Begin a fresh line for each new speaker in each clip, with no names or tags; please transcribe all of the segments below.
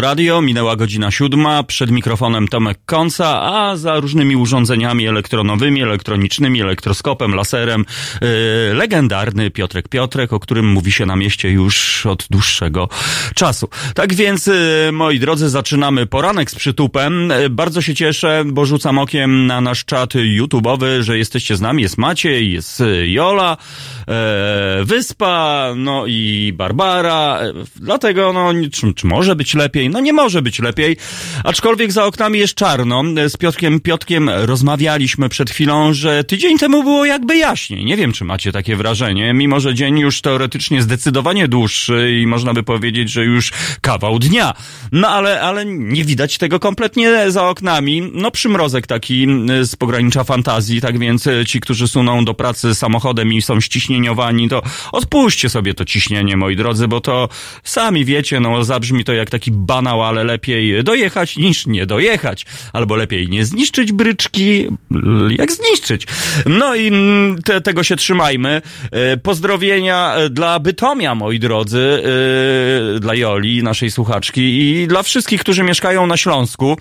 Radio,
minęła godzina siódma, przed mikrofonem Tomek Konca, a za różnymi urządzeniami elektronowymi, elektronicznymi, elektroskopem, laserem, yy, legendarny Piotrek Piotrek, o którym mówi się na mieście już od dłuższego czasu. Tak więc, yy, moi drodzy, zaczynamy poranek z przytupem. Yy, bardzo się cieszę, bo rzucam okiem na nasz czat YouTube'owy, że jesteście z nami. Jest Maciej, jest Jola, Wyspa, no i Barbara. Dlatego, no, czy, czy może być lepiej? No nie może być lepiej, aczkolwiek za oknami jest czarno. Z Piotkiem Piotkiem rozmawialiśmy przed chwilą, że tydzień temu było jakby jaśniej. Nie wiem, czy macie takie wrażenie, mimo że dzień już teoretycznie zdecydowanie dłuższy i można by powiedzieć, że już kawał dnia. No ale, ale nie widać tego kompletnie za oknami. No przymrozek taki z pogranicza fantazji, tak więc ci, którzy suną do pracy samochodem i są ściśnieniowani, to odpuśćcie sobie to ciśnienie, moi drodzy, bo to sami wiecie, no zabrzmi to jak taki banał, ale lepiej dojechać niż nie dojechać. Albo lepiej nie zniszczyć bryczki, jak zniszczyć. No i te, tego się trzymajmy. Pozdrowienia dla Bytomia, moi drodzy, dla Joli, naszej słuchaczki i dla wszystkich, którzy mieszkają na Śląsku.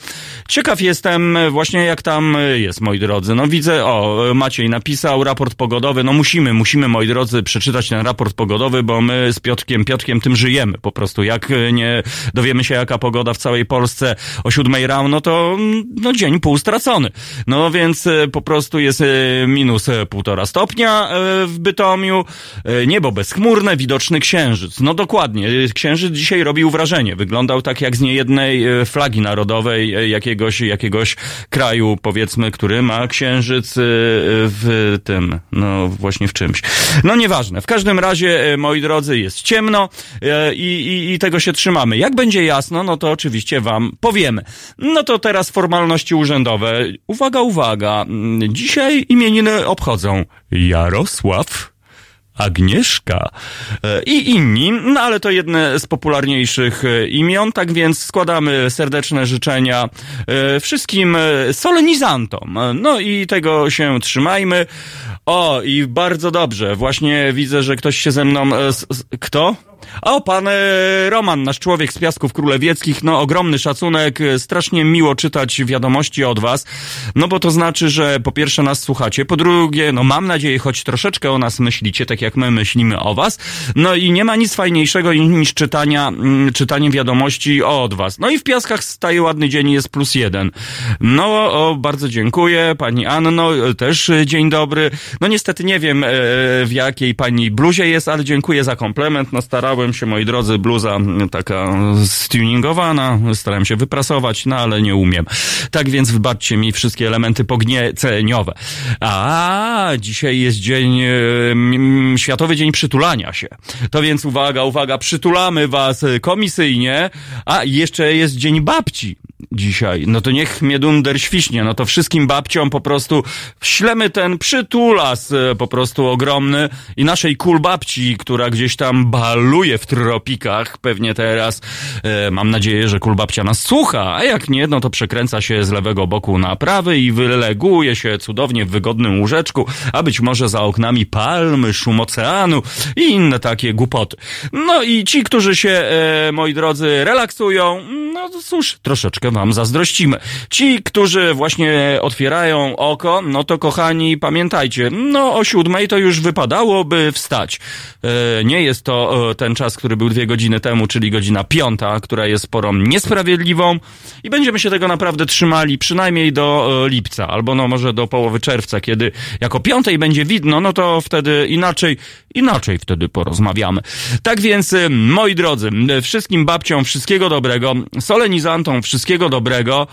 Ciekaw jestem właśnie jak tam jest, moi drodzy. No widzę, o, Maciej napisał raport pogodowy. No musimy, musimy, moi drodzy, przeczytać ten raport pogodowy, bo my z Piotkiem, Piotkiem tym żyjemy po prostu. Jak nie dowiemy się, jaka pogoda w całej Polsce o siódmej rano, to no, dzień pół stracony. No więc po prostu jest minus półtora stopnia w Bytomiu, niebo bezchmurne, widoczny księżyc. No dokładnie, księżyc dzisiaj robił wrażenie. Wyglądał tak jak z niejednej flagi narodowej jakiegoś, jakiegoś kraju, powiedzmy, który ma księżyc w tym, no właśnie w czymś. No nieważne. W każdym razie, moi drodzy, jest ciemno i, i, i tego się trzymamy. Jak będzie jasno, no to oczywiście wam powiemy. No to teraz formalności urzędowe. Uwaga, uwaga. Dzisiaj imieniny obchodzą Jarosław, Agnieszka i inni, no ale to jedne z popularniejszych imion, tak więc składamy serdeczne życzenia wszystkim solenizantom. No i tego się trzymajmy. O, i bardzo dobrze. Właśnie widzę, że ktoś się ze mną... Kto? O, pan Roman, nasz człowiek z Piasków Królewieckich, no ogromny szacunek, strasznie miło czytać wiadomości od was, no bo to znaczy, że po pierwsze nas słuchacie, po drugie, no mam nadzieję, choć troszeczkę o nas myślicie, tak jak my myślimy o was, no i nie ma nic fajniejszego niż czytania, czytanie wiadomości od was. No i w Piaskach staje ładny dzień, jest plus jeden. No, o, bardzo dziękuję, pani Anno, też dzień dobry. No niestety nie wiem, w jakiej pani bluzie jest, ale dziękuję za komplement, no starałem się, moi drodzy, bluza taka stuningowana, starałem się wyprasować, no ale nie umiem. Tak więc wybaczcie mi wszystkie elementy pognieceniowe. A dzisiaj jest dzień, e, Światowy Dzień Przytulania się. To więc uwaga, uwaga, przytulamy was komisyjnie, a jeszcze jest Dzień Babci dzisiaj. No to niech mnie dunder świśnie, no to wszystkim babciom po prostu ślemy ten przytulas po prostu ogromny i naszej kulbabci, która gdzieś tam baluje w tropikach, pewnie teraz e, mam nadzieję, że kulbabcia nas słucha, a jak nie, no to przekręca się z lewego boku na prawy i wyleguje się cudownie w wygodnym łóżeczku, a być może za oknami palmy, szum oceanu i inne takie głupoty. No i ci, którzy się, e, moi drodzy, relaksują, no cóż, troszeczkę wam zazdrościmy. Ci, którzy właśnie otwierają oko, no to kochani, pamiętajcie, no o siódmej to już wypadałoby wstać. E, nie jest to e, ten czas, który był dwie godziny temu, czyli godzina piąta, która jest porą niesprawiedliwą i będziemy się tego naprawdę trzymali przynajmniej do e, lipca, albo no może do połowy czerwca, kiedy jako piątej będzie widno, no to wtedy inaczej, inaczej wtedy porozmawiamy. Tak więc, moi drodzy, wszystkim babciom wszystkiego dobrego, solenizantom wszystkiego dobrego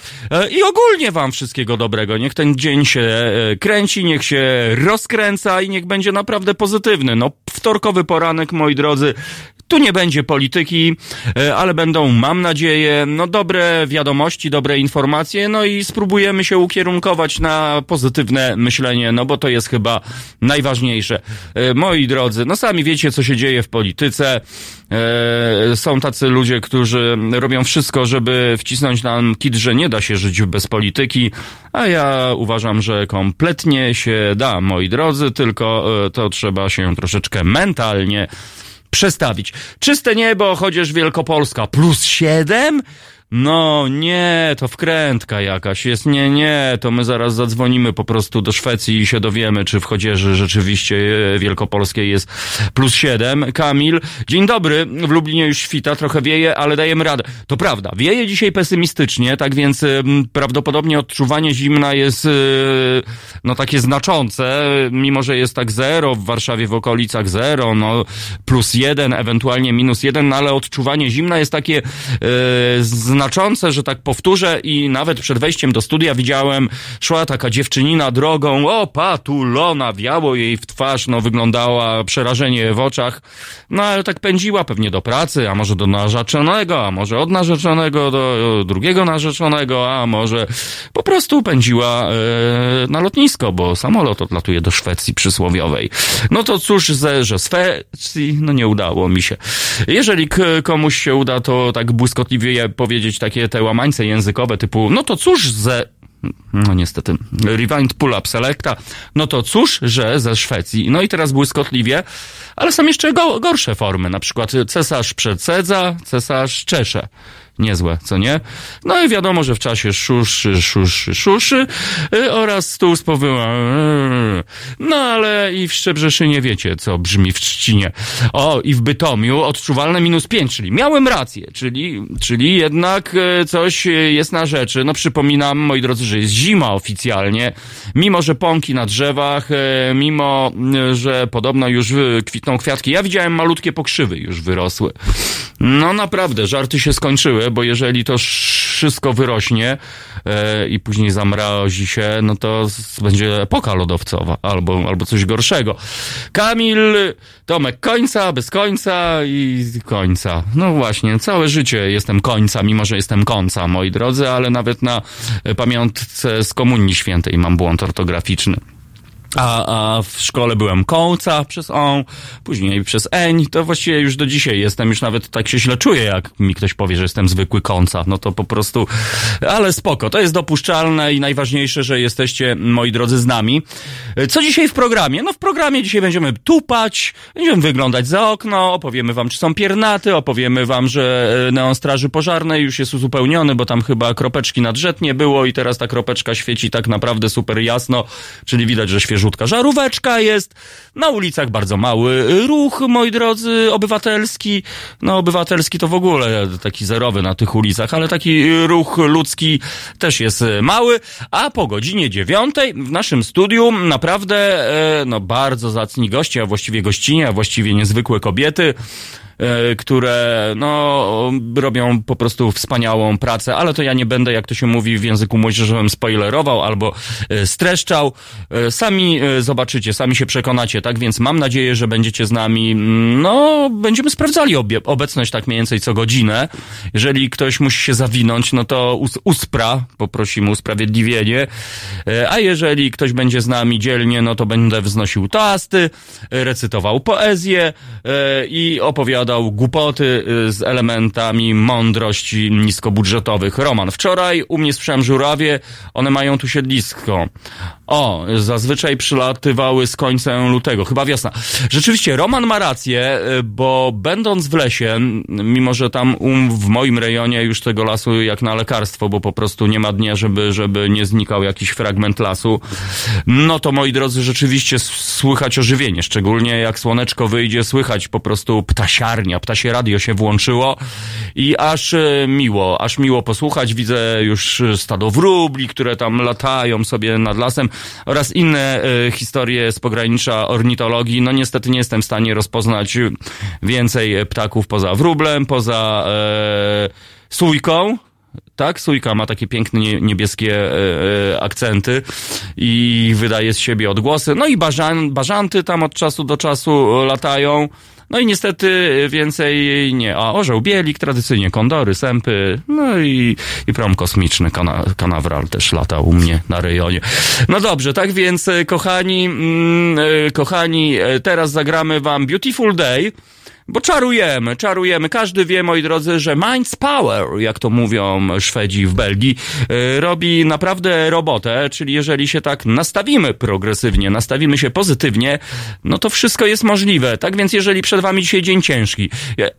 i ogólnie wam wszystkiego dobrego. Niech ten dzień się kręci, niech się rozkręca i niech będzie naprawdę pozytywny. No, wtorkowy poranek, moi drodzy, Tu nie będzie polityki, e, ale będą, mam nadzieję, no dobre wiadomości, dobre informacje, no i spróbujemy się ukierunkować na pozytywne myślenie, no bo to jest chyba najważniejsze. E, moi drodzy, no sami wiecie, co się dzieje w polityce. E, są tacy ludzie, którzy robią wszystko, żeby wcisnąć nam kit, że nie da się żyć bez polityki, a ja uważam, że kompletnie się da, moi drodzy, tylko to trzeba się troszeczkę mentalnie przestawić. Czyste niebo, chociaż Wielkopolska plus 7? No nie, to wkrętka jakaś jest. Nie, nie, to my zaraz zadzwonimy po prostu do Szwecji i się dowiemy, czy w Chodzieży rzeczywiście e, Wielkopolskiej jest plus 7. Kamil, dzień dobry. W Lublinie już świta, trochę wieje, ale dajemy radę. To prawda, wieje dzisiaj pesymistycznie, tak więc prawdopodobnie odczuwanie zimna jest e, no takie znaczące, mimo że jest tak zero, w Warszawie w okolicach zero, no plus 1, ewentualnie minus 1, no ale odczuwanie zimna jest takie e, znaczące, że tak powtórzę i nawet przed wejściem do studia widziałem, szła taka dziewczynina drogą, o patulona, wiało jej w twarz, no wyglądała przerażenie w oczach, no ale tak pędziła pewnie do pracy, a może do narzeczonego, a może od narzeczonego do drugiego narzeczonego, a może po prostu pędziła e, na lotnisko, bo samolot odlatuje do Szwecji przysłowiowej. No to cóż, ze, że Szwecji, no nie udało mi się. Jeżeli komuś się uda, to tak błyskotliwie powiedzieć, powiedzieć takie te łamańce językowe typu, no to cóż ze no niestety, Rewind Pull-Up Selecta, no to cóż, że ze Szwecji. No i teraz błyskotliwie, ale są jeszcze go, gorsze formy, na przykład cesarz przecedza, cesarz czesze niezłe, co nie? No i wiadomo, że w czasie szuszy, szuszy, szuszy yy, oraz stół z powyła. Yy. No ale i w Szczebrzeszynie wiecie, co brzmi w Trzcinie. O, i w Bytomiu odczuwalne minus pięć, czyli miałem rację, czyli, czyli jednak yy, coś jest na rzeczy. No przypominam, moi drodzy, że jest zima oficjalnie, mimo że pąki na drzewach, mimo że podobno już kwitną kwiatki. Ja widziałem malutkie pokrzywy już wyrosły. No naprawdę, żarty się skończyły, bo jeżeli to wszystko wyrośnie e, i później zamrazi się, no to będzie epoka lodowcowa albo, albo coś gorszego. Kamil, Tomek, końca, bez końca i końca. No właśnie, całe życie jestem końca, mimo że jestem końca, moi drodzy, ale nawet na pamiątce z Komunii Świętej mam błąd ortograficzny. A, a w szkole byłem kołca przez on, później przez eń, to właściwie już do dzisiaj jestem, już nawet tak się źle czuję, jak mi ktoś powie, że jestem zwykły końca, no to po prostu, ale spoko, to jest dopuszczalne i najważniejsze, że jesteście, moi drodzy, z nami. Co dzisiaj w programie? No w programie dzisiaj będziemy tupać, będziemy wyglądać za okno, opowiemy wam, czy są piernaty, opowiemy wam, że e, neon straży pożarnej już jest uzupełniony, bo tam chyba kropeczki nad nie było i teraz ta kropeczka świeci tak naprawdę super jasno, czyli widać, że świeżo żaróweczka jest, na ulicach bardzo mały ruch, moi drodzy, obywatelski. No, obywatelski to w ogóle taki zerowy na tych ulicach, ale taki ruch ludzki też jest mały, a po godzinie dziewiątej w naszym studiu naprawdę, e, no, bardzo zacni goście, a właściwie gościnie, a właściwie niezwykłe kobiety. E, które no, robią po prostu wspaniałą pracę, ale to ja nie będę, jak to się mówi w języku młodzieżowym, spoilerował albo e, streszczał. E, sami zobaczycie, sami się przekonacie, tak? Więc mam nadzieję, że będziecie z nami, mm, no, będziemy sprawdzali obie, obecność tak mniej więcej co godzinę. Jeżeli ktoś musi się zawinąć, no to us, uspra, poprosimy usprawiedliwienie. A jeżeli ktoś będzie z nami dzielnie, no to będę wznosił toasty, recytował poezję i opowiadał opowiadał głupoty y, z elementami mądrości niskobudżetowych. Roman, wczoraj u mnie słyszałem żurawie, one mają tu siedlisko. O, zazwyczaj przylatywały z końcem lutego, chyba wiosna. Rzeczywiście, Roman ma rację, y, bo będąc w lesie, mimo że tam um, w moim rejonie już tego lasu jak na lekarstwo, bo po prostu nie ma dnia, żeby, żeby nie znikał jakiś fragment lasu, no to moi drodzy, rzeczywiście słychać ożywienie, szczególnie jak słoneczko wyjdzie, słychać po prostu ptasiarę psiarnia, ptasie radio się włączyło i aż e, miło, aż miło posłuchać. Widzę już stado wróbli, które tam latają sobie nad lasem oraz inne e, historie z pogranicza ornitologii. No niestety nie jestem w stanie rozpoznać więcej ptaków poza wróblem, poza e, sójką, tak? Sójka ma takie piękne niebieskie e, akcenty i wydaje z siebie odgłosy. No i bażan, bażanty tam od czasu do czasu latają. No i niestety więcej nie. A orzeł bielik, tradycyjnie kondory, sępy, no i, i prom kosmiczny, kana, kanawral też lata u mnie na rejonie. No dobrze, tak więc kochani, mm, kochani, teraz zagramy wam Beautiful Day. Bo czarujemy, czarujemy. Każdy wie, moi drodzy, że Minds Power, jak to mówią Szwedzi w Belgii, yy, robi naprawdę robotę, czyli jeżeli się tak nastawimy progresywnie, nastawimy się pozytywnie, no to wszystko jest możliwe. Tak więc jeżeli przed wami dzisiaj dzień ciężki,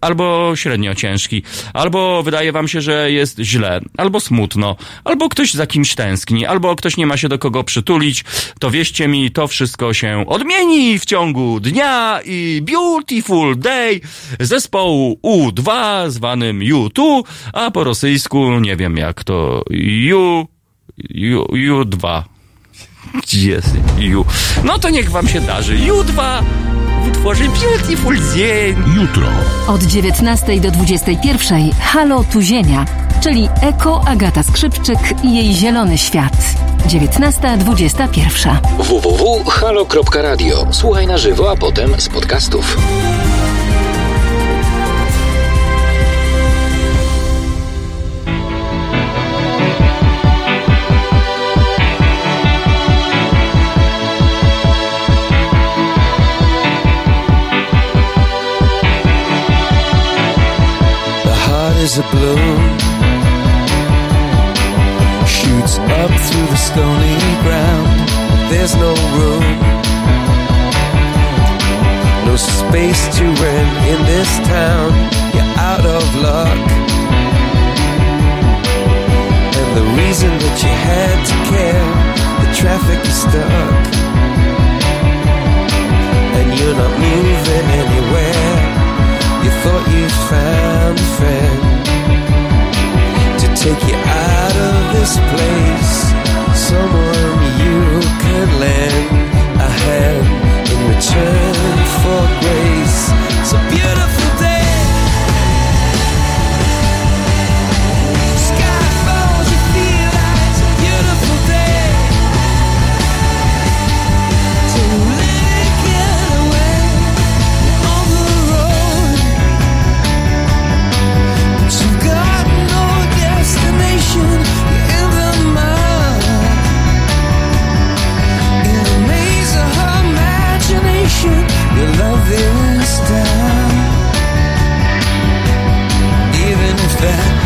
albo średnio ciężki, albo wydaje wam się, że jest źle, albo smutno, albo ktoś za kimś tęskni, albo ktoś nie ma się do kogo przytulić, to wieście mi, to wszystko się odmieni w ciągu dnia i beautiful day zespołu U2 zwanym U2, a po rosyjsku nie wiem jak to U, U, U2. Jest U. No to niech wam się darzy. U2 w utworze Beautiful Dzień.
Jutro. Od 19 do 21 Halo Tuzienia, czyli Eko Agata Skrzypczyk i jej Zielony Świat. 19.21
www.halo.radio. Słuchaj na żywo, a potem z podcastów. Is a balloon Shoots up through the stony ground There's no room. No space to rent in this town. You're out of luck. And the reason that you had to care The traffic is stuck. And you're not moving anywhere. You thought you found a friend take you out of this place. Someone you can lend a hand in return for grace. A beautiful this time, even if I.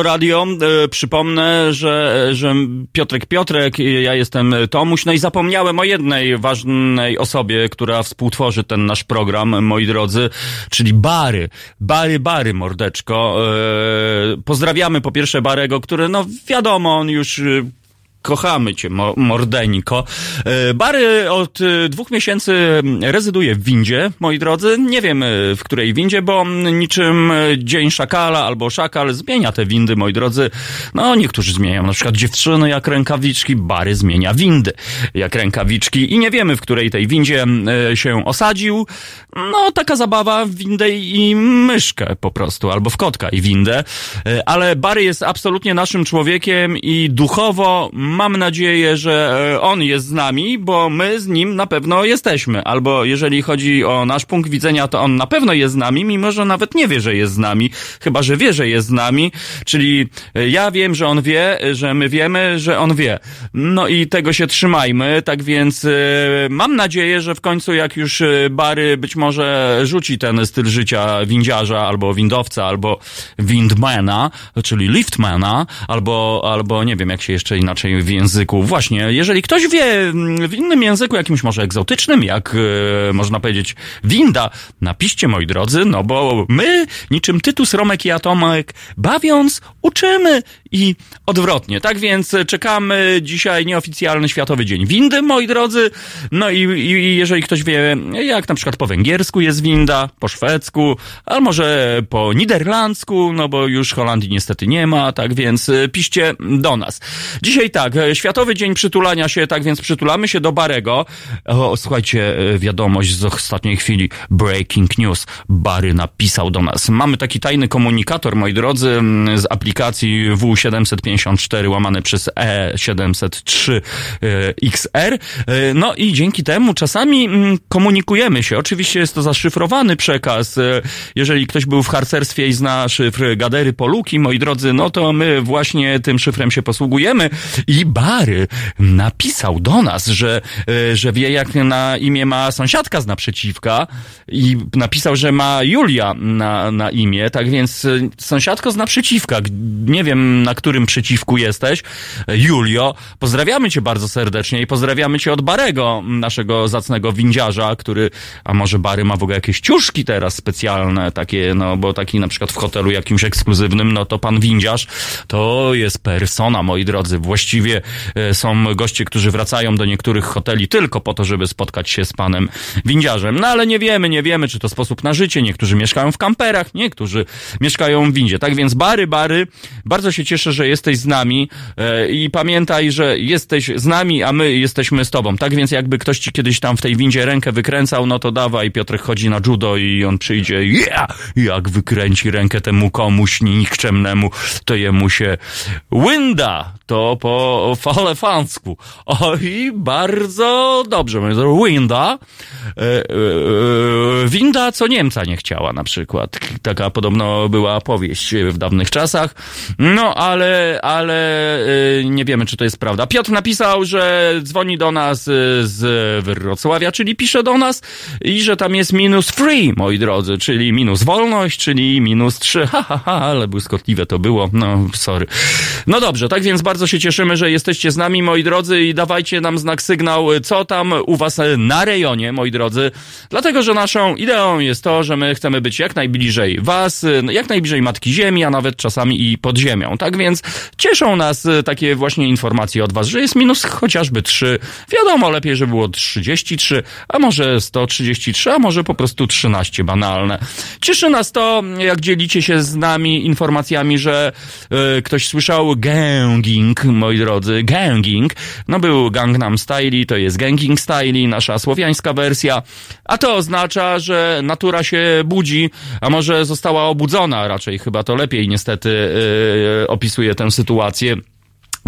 Halo Radio, e, przypomnę, że, że Piotrek Piotrek, ja jestem Tomuś, no i zapomniałem o jednej ważnej osobie, która współtworzy ten nasz program, moi drodzy, czyli Bary. Bary, Bary, mordeczko. E, pozdrawiamy po pierwsze Barego, który, no wiadomo, on już e, Kochamy cię, mo mordeńko. E, Bary od e, dwóch miesięcy rezyduje w windzie, moi drodzy. Nie wiem e, w której windzie, bo niczym Dzień Szakala albo Szakal zmienia te windy, moi drodzy. No, niektórzy zmieniają na przykład dziewczyny jak rękawiczki, Bary zmienia windy jak rękawiczki i nie wiemy w której tej windzie się osadził. No, taka zabawa w windę i myszkę po prostu, albo w kotka i windę. Ale Bary jest absolutnie naszym człowiekiem i duchowo mam nadzieję, że e, on jest z nami, bo my z nim na pewno jesteśmy. Albo jeżeli chodzi o nasz punkt widzenia, to on na pewno jest z nami, mimo że nawet nie wie, że jest z nami, chyba że wie, że jest z nami. Czyli e, ja wiem, że on wie, że my wiemy, że on wie. No i tego się trzymajmy, tak więc e, mam nadzieję, że w końcu jak już Bary być może rzuci ten styl życia windziarza, albo windowca, albo windmana, czyli liftmana, albo, albo nie wiem, jak się jeszcze inaczej w języku. Właśnie, jeżeli ktoś wie mm, w innym języku, jakimś może egzotycznym, jak e, można powiedzieć winda, napiszcie moi drodzy, no bo my, niczym Tytus, Romek i Atomek, bawiąc, uczymy i odwrotnie. Tak więc czekamy dzisiaj nieoficjalny Światowy Dzień Windy, moi drodzy. No i, i jeżeli ktoś wie, jak na przykład po węgiersku jest winda, po szwedzku, a może po niderlandzku, no bo już Holandii niestety nie ma, tak więc piszcie do nas. Dzisiaj tak, Światowy Dzień Przytulania się, tak więc przytulamy się do Barego. O, słuchajcie, wiadomość z ostatniej chwili, breaking news. Bary napisał do nas. Mamy taki tajny komunikator, moi drodzy, z aplikacji W 754 łamane przez E703 XR. E, no i dzięki temu czasami mm, komunikujemy się. Oczywiście jest to zaszyfrowany przekaz. E, jeżeli ktoś był w harcerstwie i zna szyfr Gadery Poluki, moi drodzy, no to my właśnie tym szyfrem się posługujemy. I Bary napisał do nas, że, e, że wie jak na imię ma sąsiadka z naprzeciwka i napisał, że ma Julia na, na imię. Tak więc sąsiadko z naprzeciwka. Nie wiem na którym przeciwku jesteś. Julio, pozdrawiamy cię bardzo serdecznie i pozdrawiamy cię od Barego, naszego zacnego windziarza, który, a może Bary ma w ogóle jakieś ciuszki teraz specjalne, takie, no bo taki na przykład w hotelu jakimś ekskluzywnym, no to pan windziarz to jest persona, moi drodzy. Właściwie e, są goście, którzy wracają do niektórych hoteli tylko po to, żeby spotkać się z panem windziarzem. No ale nie wiemy, nie wiemy, czy to sposób na życie. Niektórzy mieszkają w kamperach, niektórzy mieszkają w windzie. Tak więc Bary, Bary, bardzo się cieszę, że jesteś z nami e, i pamiętaj, że jesteś z nami, a my jesteśmy z tobą. Tak więc jakby ktoś ci kiedyś tam w tej windzie rękę wykręcał, no to dawaj, Piotrek chodzi na judo i on przyjdzie, yeah! jak wykręci rękę temu komuś nikczemnemu, to jemu się winda, to po falefansku. Oj, bardzo dobrze, winda. E, e, winda, co Niemca nie chciała na przykład. Taka podobno była powieść w dawnych czasach. No, ale, ale nie wiemy, czy to jest prawda. Piotr napisał, że dzwoni do nas z Wrocławia, czyli pisze do nas i że tam jest minus free, moi drodzy, czyli minus wolność, czyli minus trzy. Ha, ha, ha, ale błyskotliwe to było. No, sorry. No dobrze, tak więc bardzo się cieszymy, że jesteście z nami, moi drodzy, i dawajcie nam znak sygnał, co tam u was na rejonie, moi drodzy. Dlatego, że naszą ideą jest to, że my chcemy być jak najbliżej was, jak najbliżej Matki Ziemi, a nawet czasami i pod ziemią. Tak więc cieszą nas e, takie właśnie informacje od was, że jest minus chociażby 3. Wiadomo, lepiej, żeby było 33, a może 133, a może po prostu 13 banalne. Cieszy nas to, jak dzielicie się z nami informacjami, że y, ktoś słyszał ganging, moi drodzy, ganging. No był Gangnam Style, to jest Ganging Style, nasza słowiańska wersja, a to oznacza, że natura się budzi, a może została obudzona, raczej chyba to lepiej niestety yy, opisuje tę sytuację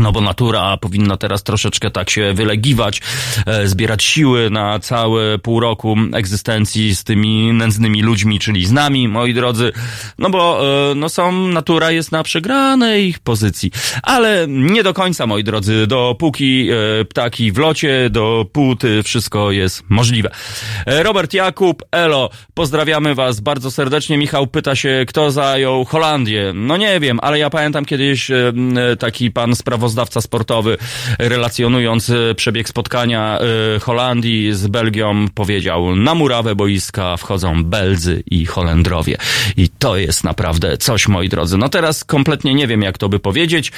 No bo natura powinna teraz troszeczkę tak się wylegiwać, e, zbierać siły na całe pół roku egzystencji z tymi nędznymi ludźmi, czyli z nami, moi drodzy. No bo e, no są, natura jest na przegranej pozycji. Ale nie do końca, moi drodzy. Dopóki e, ptaki w locie, dopóty wszystko jest możliwe. Robert Jakub, Elo, pozdrawiamy was bardzo serdecznie. Michał pyta się, kto zajął Holandię. No nie wiem, ale ja pamiętam kiedyś taki pan sprawozdawca sportowy, relacjonując e, przebieg spotkania e, Holandii z Belgią, powiedział, na murawę boiska wchodzą Belzy i Holendrowie. I to jest naprawdę coś, moi drodzy. No teraz kompletnie nie wiem, jak to by powiedzieć.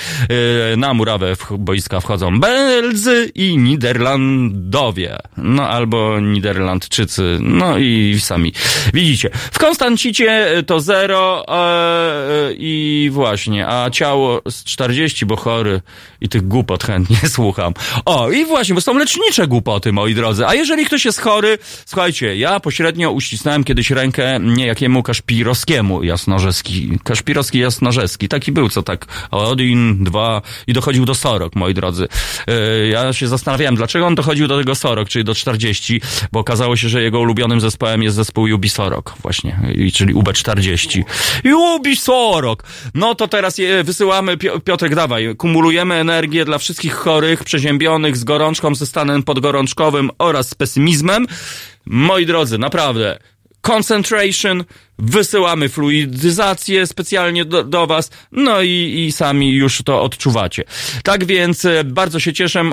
E, Na murawę boiska wchodzą Belzy i Niderlandowie. No albo Niderlandczycy. No i sami widzicie. W Konstancicie to zero e, i właśnie, a ciało z 40, bo chory i tych głupot chętnie słucham. O, i właśnie, bo są lecznicze głupoty, moi drodzy. A jeżeli ktoś jest chory, słuchajcie, ja pośrednio uścisnąłem kiedyś rękę niejakiemu Kaszpirowskiemu jasnorzeski. Kaszpirowski jasnorzeski. Taki był, co tak Odin, dwa i dochodził do Sorok, moi drodzy. Yy, ja się zastanawiałem, dlaczego on dochodził do tego Sorok, czyli do 40, bo okazało się, że jego ulubionym zespołem jest zespół Ubi Sorok właśnie, i, czyli UB40. Ubi Sorok! No to teraz je wysyłamy, Piotrek, dawaj, kumulujemy energię dla wszystkich chorych, przeziębionych z gorączką, ze stanem podgorączkowym oraz z pesymizmem. Moi drodzy, naprawdę, concentration, wysyłamy fluidyzację specjalnie do, do was, no i, i sami już to odczuwacie. Tak więc e, bardzo się cieszę.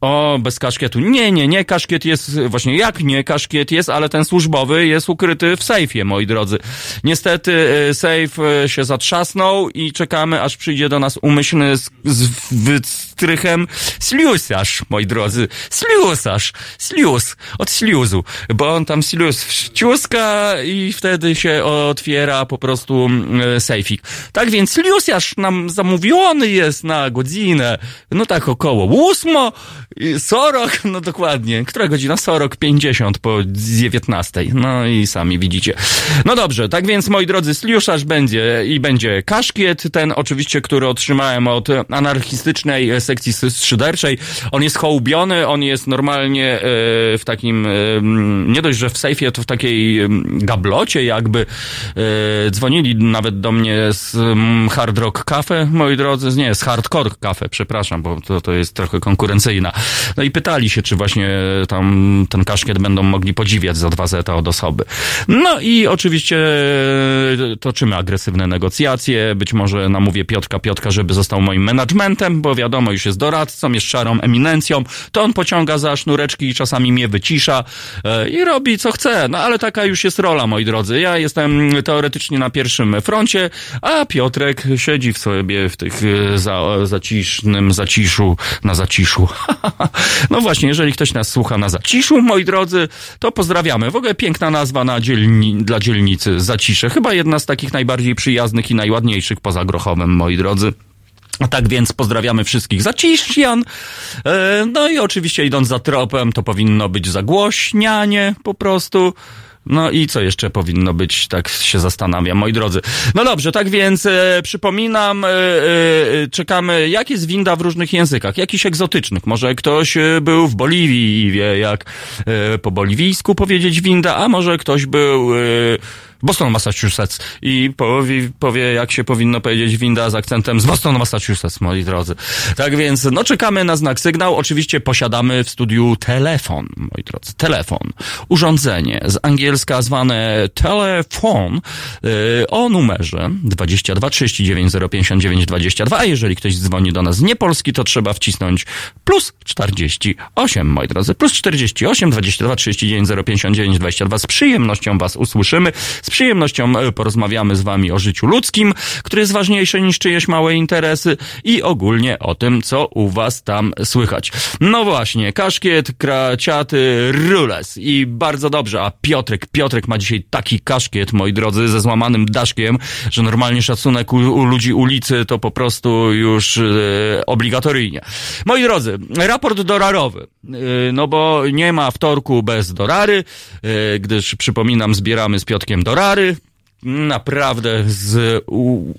O, bez kaszkietu. Nie, nie, nie, kaszkiet jest, właśnie jak nie, kaszkiet jest, ale ten służbowy jest ukryty w sejfie, moi drodzy. Niestety e, sejf e, się zatrzasnął i czekamy, aż przyjdzie do nas umyślny z, z wytrychem ślusarz, moi drodzy. Ślusarz, śluz, od śluzu, bo on tam śluz wciuska i wtedy się otwiera po prostu mm, e, sejfik. Tak więc ślusarz nam zamówiony jest na godzinę, no tak około ósmo, sorok, no dokładnie. Która godzina? Sorok 50 po 19. No i sami widzicie. No dobrze, tak więc moi drodzy, sliuszarz będzie i będzie kaszkiet, ten oczywiście, który otrzymałem od anarchistycznej sekcji szyderczej. On jest hołbiony, on jest normalnie e, w takim, e, nie dość, że w sejfie, to w takiej em, gablocie jakby. E, dzwonili nawet do mnie z mm, Hard Rock Cafe, moi drodzy, nie, z Hardcore Cafe, przepraszam, bo to, to jest trochę konkurencyjna. No i pytali się, czy właśnie tam ten kaszkiet będą mogli podziwiać za dwa zeta od osoby. No i oczywiście e, toczymy agresywne negocjacje. Być może namówię Piotrka Piotrka, żeby został moim managementem, bo wiadomo, już jest doradcą, jest szarą eminencją. To on pociąga za sznureczki i czasami mnie wycisza e, i robi co chce. No ale taka już jest rola, moi drodzy. Ja jestem teoretycznie na pierwszym froncie, a Piotrek siedzi w sobie w tych e, za, zacisznym zaciszu, na zaciszu. no właśnie, jeżeli ktoś nas słucha na zaciszu, moi drodzy, to pozdrawiamy. W ogóle piękna nazwa na dzielni, dla dzielnicy Zacisze. Chyba jedna z takich najbardziej przyjaznych i najładniejszych poza Grochowem, moi drodzy. A tak więc pozdrawiamy wszystkich zaciszjan. E, no i oczywiście idąc za tropem, to powinno być zagłośnianie po prostu. No i co jeszcze powinno być, tak się zastanawiam, moi drodzy. No dobrze, tak więc e, przypominam, e, e, czekamy, jak jest winda w różnych językach, jakichś egzotycznych. Może ktoś e, był w Boliwii i wie, jak e, po boliwijsku powiedzieć winda, a może ktoś był... Boston, Massachusetts i powie, powie, jak się powinno powiedzieć winda z akcentem z Boston, Massachusetts, moi drodzy. Tak więc, no czekamy na znak sygnał. Oczywiście posiadamy w studiu telefon, moi drodzy, telefon. Urządzenie z angielska zwane telefon yy, o numerze 22 39 059 22, a jeżeli ktoś dzwoni do nas z niepolski, to trzeba wcisnąć plus 48, moi drodzy, plus 48 22 39 059 22. Z przyjemnością was usłyszymy. Z przyjemnością e, porozmawiamy z wami o życiu ludzkim, które jest ważniejsze niż czyjeś małe interesy i ogólnie o tym, co u was tam słychać. No właśnie, kaszkiet, kraciaty, rules i bardzo dobrze, a Piotrek, Piotrek ma dzisiaj taki kaszkiet, moi drodzy, ze złamanym daszkiem, że normalnie szacunek u, u ludzi ulicy to po prostu już e, obligatoryjnie. Moi drodzy, raport dorarowy, e, no bo nie ma wtorku bez dorary, e, gdyż przypominam, zbieramy z Piotkiem dorary, naprawdę z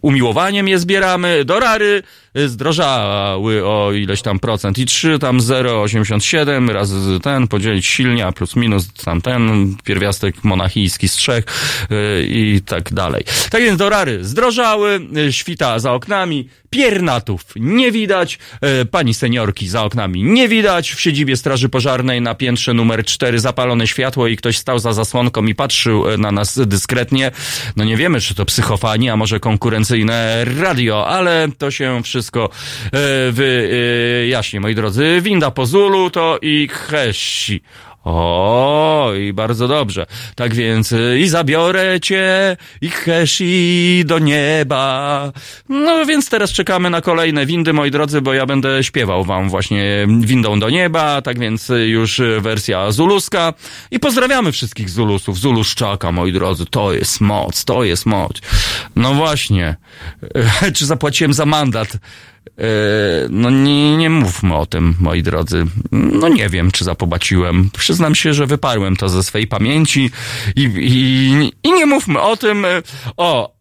umiłowaniem je zbieramy. Dorary zdrożały o ileś tam procent i 3 tam 0,87 razy ten podzielić silnia plus minus tam ten pierwiastek monachijski z trzech yy, i tak dalej. Tak więc dorary zdrożały, yy, świta za oknami, piernatów nie widać, yy, pani seniorki za oknami nie widać, w siedzibie straży pożarnej na piętrze numer 4 zapalone światło i ktoś stał za zasłonką i patrzył na nas dyskretnie. No nie wiemy, czy to psychofani, a może konkurencyjne radio, ale to się wszystko yy, wyjaśni, moi drodzy. Winda po Zulu to i Hesi. O, i bardzo dobrze. Tak więc y, i zabiorę cię i Heshi do nieba. No więc teraz czekamy na kolejne windy, moi drodzy, bo ja będę śpiewał wam właśnie windą do nieba, tak więc y, już y, wersja zuluska. I pozdrawiamy wszystkich Zulusów, Zuluszczaka, moi drodzy. To jest moc, to jest moc. No właśnie. Czy zapłaciłem za mandat? E, No nie, nie mówmy o tym, moi drodzy. No nie wiem, czy zapobaciłem. Przyznam się, że wyparłem to ze swej pamięci i, i, i nie mówmy o tym. E, O,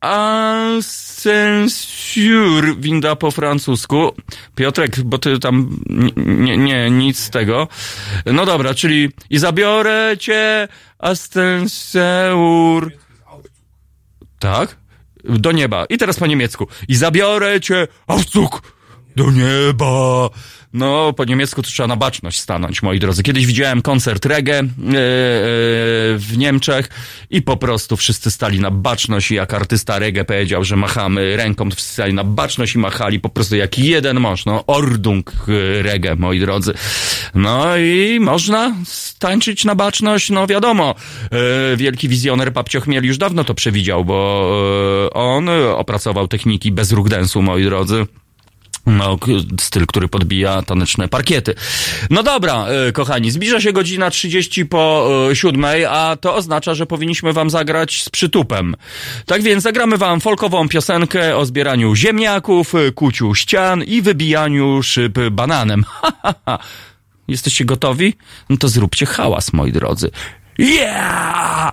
ascensur, winda po francusku. Piotrek, bo ty tam nie, nie, nic z tego. No dobra, czyli i zabiorę cię, ascenseur. Tak? Do nieba. I teraz po niemiecku. I zabiorę cię, Aufzug, do nieba. No, po niemiecku to trzeba na baczność stanąć, moi drodzy. Kiedyś widziałem koncert reggae e, w Niemczech i po prostu wszyscy stali na baczność i jak artysta reggae powiedział, że machamy ręką, to wszyscy stali na baczność i machali po prostu jak jeden mąż. No, ordung e, reggae, moi drodzy. No i można tańczyć na baczność, no wiadomo. E, wielki wizjoner Papcio Chmiel już dawno to przewidział, bo e, on opracował techniki bez ruch densu, moi drodzy. No, styl, który podbija taneczne parkiety. No dobra, e, kochani, zbliża się godzina 30 po e, siódmej, a to oznacza, że powinniśmy wam zagrać z przytupem. Tak więc zagramy wam folkową piosenkę o zbieraniu ziemniaków, e, kuciu ścian i wybijaniu szyb bananem. Jesteście gotowi? No to zróbcie hałas, moi drodzy. Yeah!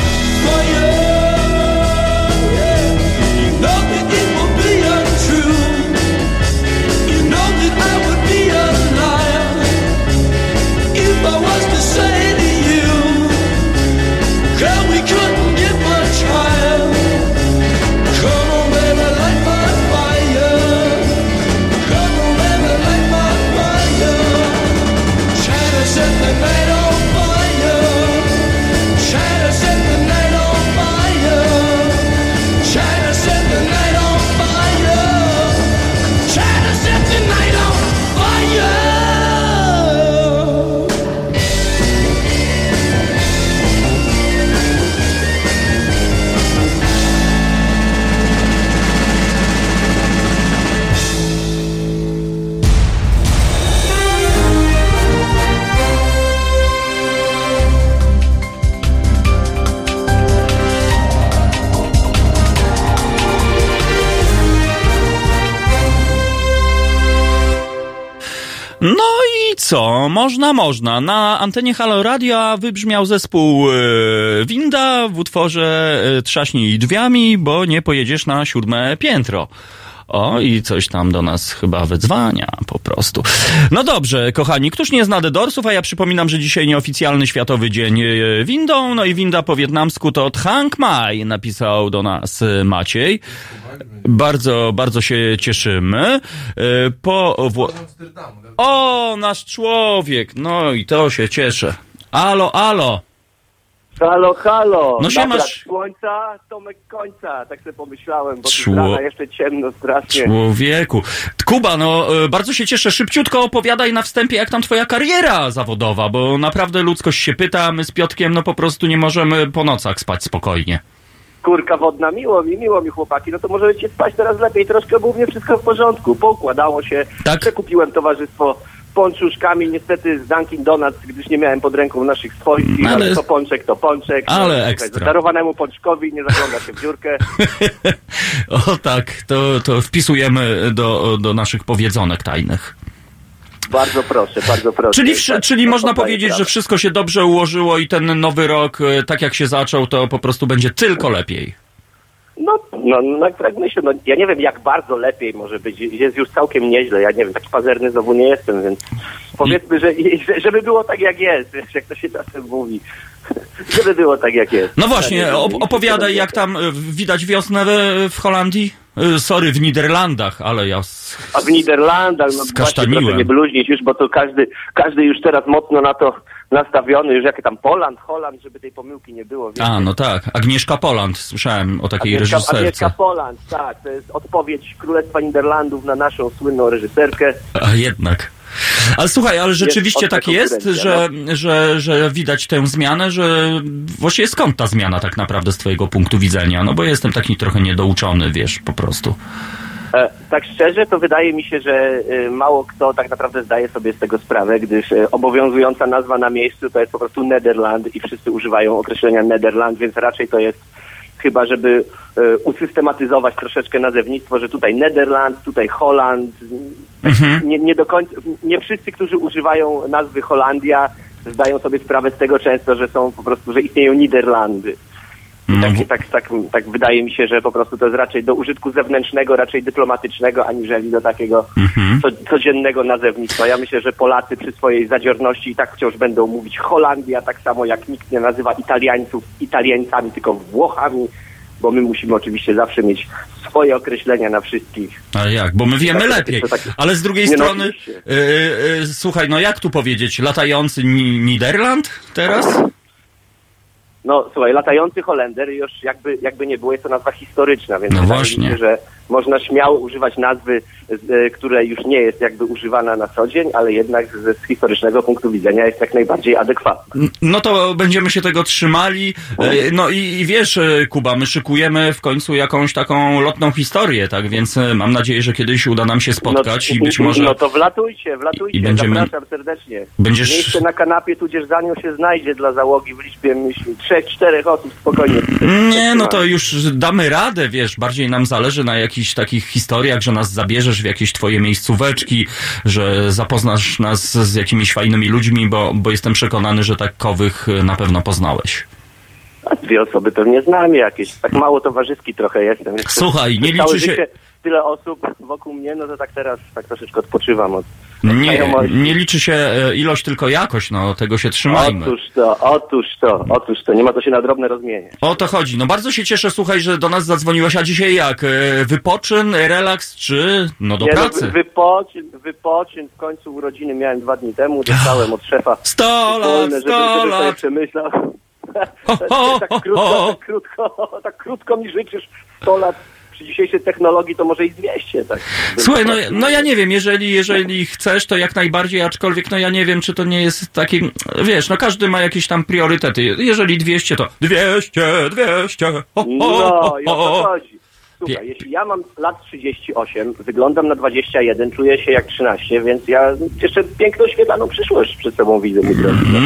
Można, można. Na antenie Halo Radio wybrzmiał zespół e, Winda w utworze e, Trzaśnij drzwiami, bo nie pojedziesz na siódme piętro. O, i coś tam do nas chyba wyzwania po prostu. No dobrze, kochani, któż nie zna Dedorsów, a ja przypominam, że dzisiaj nieoficjalny Światowy Dzień e, Windą, no i winda po wietnamsku to Thang Mai, napisał do nas e, Maciej. Bardzo, bardzo się cieszymy. E, Po... O, nasz człowiek! No i to się cieszę. Alo, alo!
Halo, halo!
No się masz-
Słońca, Tomek końca, tak sobie pomyślałem, bo
Czło-
rana jeszcze ciemno strasznie.
Człowieku. Kuba, no e, bardzo się cieszę. Szybciutko opowiadaj na wstępie, jak tam twoja kariera zawodowa, bo naprawdę ludzkość się pyta, my z Piotkiem no po prostu nie możemy po nocach spać spokojnie.
Kurka wodna, miło mi, miło mi chłopaki, no to możecie spać teraz lepiej, troszkę było u mnie wszystko w porządku, poukładało się,
Tak?
przekupiłem towarzystwo pączuszkami, niestety z Dunkin Donuts, gdyż nie miałem pod ręką naszych swoich,
No ale-
ale to pączek, to pączek.
Ale
No,
ekstra.
Darowanemu pączkowi nie zagląda się w dziurkę.
o tak, to, to wpisujemy do, do naszych powiedzonek tajnych.
Bardzo proszę, bardzo proszę.
Czyli,
Tak,
czyli
tak,
można powiedzieć,
prawo.
że wszystko się dobrze ułożyło i ten nowy rok, e, tak jak się zaczął, to po prostu będzie tylko lepiej.
No, no, no tak myślę, no, ja nie wiem jak bardzo lepiej może być, jest już całkiem nieźle, ja nie wiem, taki pazerny znowu nie jestem, więc powiedzmy, że, że żeby było tak jak jest, wiesz, jak to się czasem mówi, żeby było tak jak jest.
No właśnie,
nie
op- opowiadaj, jak tam e, widać wiosnę w, Holandii. E, Sorry, w Niderlandach, ale ja... s-
A w Niderlandach, no właśnie proszę nie bluźnić już, bo to każdy, każdy już teraz mocno na to nastawiony, już jakie tam Poland, Holand, żeby tej pomyłki nie było. wiecie.
A, no tak. Agnieszka Poland, słyszałem o takiej
Agnieszka, Agnieszka
reżyserce.
Poland, tak, to jest odpowiedź Królestwa Niderlandów na naszą słynną reżyserkę.
A jednak. Ale słuchaj, ale rzeczywiście tak jest,
konkurencja,
że, że, że widać tę zmianę, że właściwie skąd ta zmiana tak naprawdę z twojego punktu widzenia? No bo jestem taki trochę niedouczony, wiesz, po prostu.
E, tak szczerze, to wydaje mi się, że e, mało kto tak naprawdę zdaje sobie z tego sprawę, gdyż e, obowiązująca nazwa na miejscu to jest po prostu Nederland i wszyscy używają określenia Nederland, więc raczej to jest chyba, żeby e, usystematyzować troszeczkę nazewnictwo, że tutaj Nederland, tutaj Holand. Nie, nie do końca, nie wszyscy, którzy używają nazwy Holandia zdają sobie sprawę z tego często, że są po prostu, że istnieją Niderlandy.
No,
Tak, tak, tak, tak wydaje mi się, że po prostu to jest raczej do użytku zewnętrznego, raczej dyplomatycznego, aniżeli do takiego
Mhm.
co, codziennego nazewnictwa. Ja myślę, że Polacy przy swojej zadziorności i tak wciąż będą mówić Holandia, tak samo jak nikt nie nazywa Italiańców Italieńcami, tylko Włochami, bo my musimy oczywiście zawsze mieć swoje określenia na wszystkich.
Ale jak? Bo my wiemy
Tak,
lepiej.
tak-
Ale z drugiej
no
strony, yy, yy, słuchaj, no jak tu powiedzieć? Latający Ni- Niderland teraz?
No słuchaj, latający Holender już jakby, jakby nie było, jest to nazwa historyczna, więc
No właśnie.
się, że można śmiało używać nazwy, z, która już nie jest jakby używana na co dzień, ale jednak z, historycznego punktu widzenia jest jak najbardziej adekwatna.
No to będziemy się tego trzymali. E, No i, i wiesz, e, Kuba, my szykujemy w końcu jakąś taką lotną historię, tak? Więc e, mam nadzieję, że kiedyś uda nam się spotkać i być może...
No to wlatujcie, wlatujcie,
i będziemy-
zapraszam serdecznie.
Będziesz-
Miejsce na kanapie tudzież za nią się znajdzie dla załogi w liczbie myślę, trzech, czterech osób spokojnie.
Nie, no to już damy radę, wiesz, bardziej nam zależy na jakichś takich historiach, że nas zabierzesz w jakieś twoje miejscóweczki, że zapoznasz nas z jakimiś fajnymi ludźmi, bo, bo jestem przekonany, że takowych e, na pewno poznałeś.
A dwie osoby pewnie znam jakieś. Tak mało towarzyski trochę jestem.
Słuchaj, nie liczy się-
Tyle osób wokół mnie, no to tak teraz tak troszeczkę odpoczywam od
Nie, nie liczy się e, ilość, tylko jakość, no tego się trzymajmy.
Otóż to, otóż to, otóż to. Nie ma to się na drobne rozmieniać.
O to chodzi. No bardzo się cieszę, słuchaj, że do nas zadzwoniłeś, a dzisiaj jak? E, Wypoczyn, relaks, czy no do
Nie, no,
pracy?
wy- wypoczyn, wypoczyn, w końcu urodziny miałem dwa dni temu, dostałem od szefa
Sto lat,
wolne, żeby,
sto
żeby sobie
lat.
przemyślał. Tak, krótko, tak, krótko, tak krótko mi życzysz 100 lat przy dzisiejszej technologii to może i 200, tak.
Słuchaj, no, no ja nie wiem, jeżeli, jeżeli chcesz, to jak najbardziej, aczkolwiek no ja nie wiem, czy to nie jest taki, wiesz, no każdy ma jakieś tam priorytety. Jeżeli 200, to 200, 200, ho, ho,
No
ho,
i o to
ho.
chodzi. Słuchaj, jeśli ja mam lat 38, wyglądam na 21, czuję się jak 13, więc ja jeszcze piękną, świetlaną przyszłość przed sobą widzę.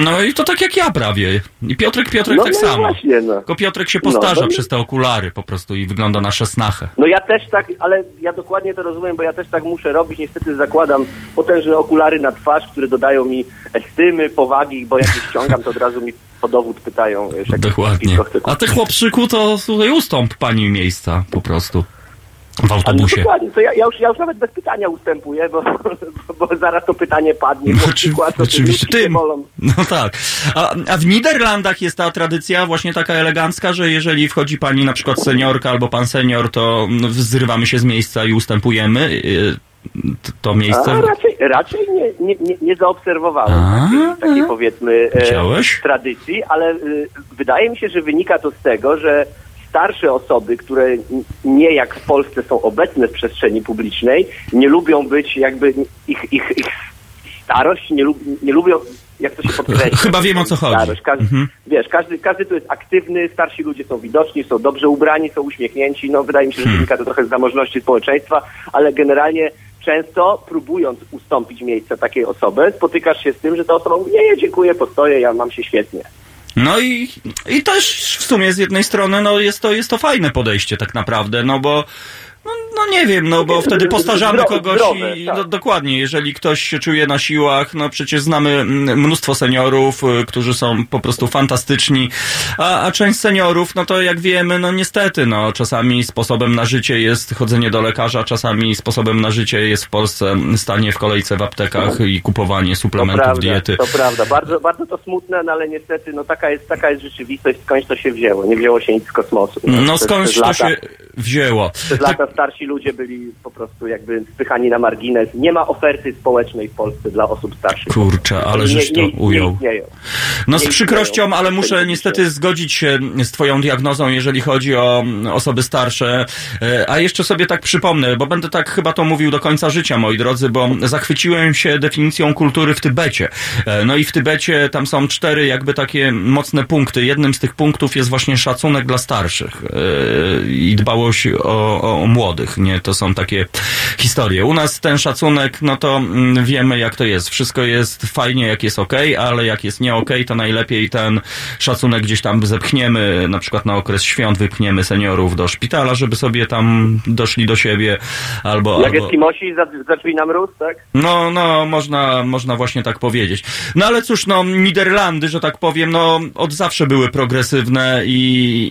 No i to tak jak ja prawie. I Piotrek, Piotrek
No,
tak
no
samo.
właśnie, no.
Tylko Piotrek się postarza
No, no.
przez te okulary po prostu i wygląda na szesnachę.
No ja też tak, ale ja dokładnie to rozumiem, bo ja też tak muszę robić. Niestety zakładam potężne okulary na twarz, które dodają mi estymy, powagi, bo jak je ściągam, to od razu mi po dowód pytają.
Dokładnie. A ty chłopczyku, to słuchaj, ustąp pani miejsca po prostu. W
A no
autobusie.
dokładnie, to ja, ja, już, ja już nawet bez pytania ustępuję, bo, bo, bo zaraz to pytanie padnie.
No,
bo
oczy,
przykład,
oczywiście tym. No tak. A, a w Niderlandach jest ta tradycja właśnie taka elegancka, że jeżeli wchodzi pani na przykład seniorka albo pan senior, to no, zrywamy się z miejsca i ustępujemy. y, To miejsce.
A raczej, raczej nie, nie, nie, nie zaobserwowałem
A,
takiej, takiej powiedzmy e, tradycji, ale y, wydaje mi się, że wynika to z tego, że starsze osoby, które nie jak w Polsce są obecne w przestrzeni publicznej, nie lubią być jakby ich, ich, ich starość, nie, lub, nie lubią, jak to się podkreśla.
Chyba wiem, o co chodzi.
Starość. Każdy,
Mhm.
Wiesz, każdy, każdy tu jest aktywny, starsi ludzie są widoczni, są dobrze ubrani, są uśmiechnięci. No, wydaje mi się, że
Hmm.
wynika to trochę z zamożności społeczeństwa, ale generalnie często próbując ustąpić miejsca takiej osobie, spotykasz się z tym, że ta osoba mówi, nie, nie, dziękuję, postoję, ja mam się świetnie.
No i, i też w sumie z jednej strony no jest to, jest to fajne podejście tak naprawdę, no bo no, no nie wiem, no bo wtedy postarzamy
Zdro-
kogoś
zdrowe,
i
tak.
no, dokładnie, jeżeli ktoś się czuje na siłach, no przecież znamy mm, mnóstwo seniorów, y, którzy są po prostu fantastyczni, a, a część seniorów, no to jak wiemy, no niestety, no czasami sposobem na życie jest chodzenie do lekarza, czasami sposobem na życie jest w Polsce stanie w kolejce w aptekach i kupowanie
To
suplementów
prawda,
diety.
to prawda. Bardzo, bardzo to smutne, no ale niestety no, taka, jest, taka jest rzeczywistość, skądś to się wzięło. Nie wzięło się nic z kosmosu.
No
Przez-
skądś to
lata-
się wzięło.
Przez lata starsi ludzie byli po prostu jakby spychani na margines. Nie ma oferty społecznej w Polsce dla osób starszych.
Kurczę, ale
Nie-
żeś to
nie- nie
ujął.
istnieją.
No z
nie
przykrością, ale muszę niestety zgodzić się z twoją diagnozą, jeżeli chodzi o osoby starsze. E, A jeszcze sobie tak przypomnę, bo będę tak chyba to mówił do końca życia, moi drodzy, bo zachwyciłem się definicją kultury w Tybecie. E, No i w Tybecie tam są cztery jakby takie mocne punkty. Jednym z tych punktów jest właśnie szacunek dla starszych e, i dbałość o, o, o młodych, nie? To są takie historie. U nas ten szacunek, no to mm, wiemy jak to jest. Wszystko jest fajnie, jak jest okej, ale jak jest nie okej, to najlepiej ten szacunek gdzieś tam zepchniemy, na przykład na okres świąt wypchniemy seniorów do szpitala, żeby sobie tam doszli do siebie, albo...
Jak
albo...
Eskimosi za, za drzwi na mróz, tak?
No, no, można, można właśnie tak powiedzieć. No ale cóż, no, Niderlandy, że tak powiem, no, od zawsze były progresywne i,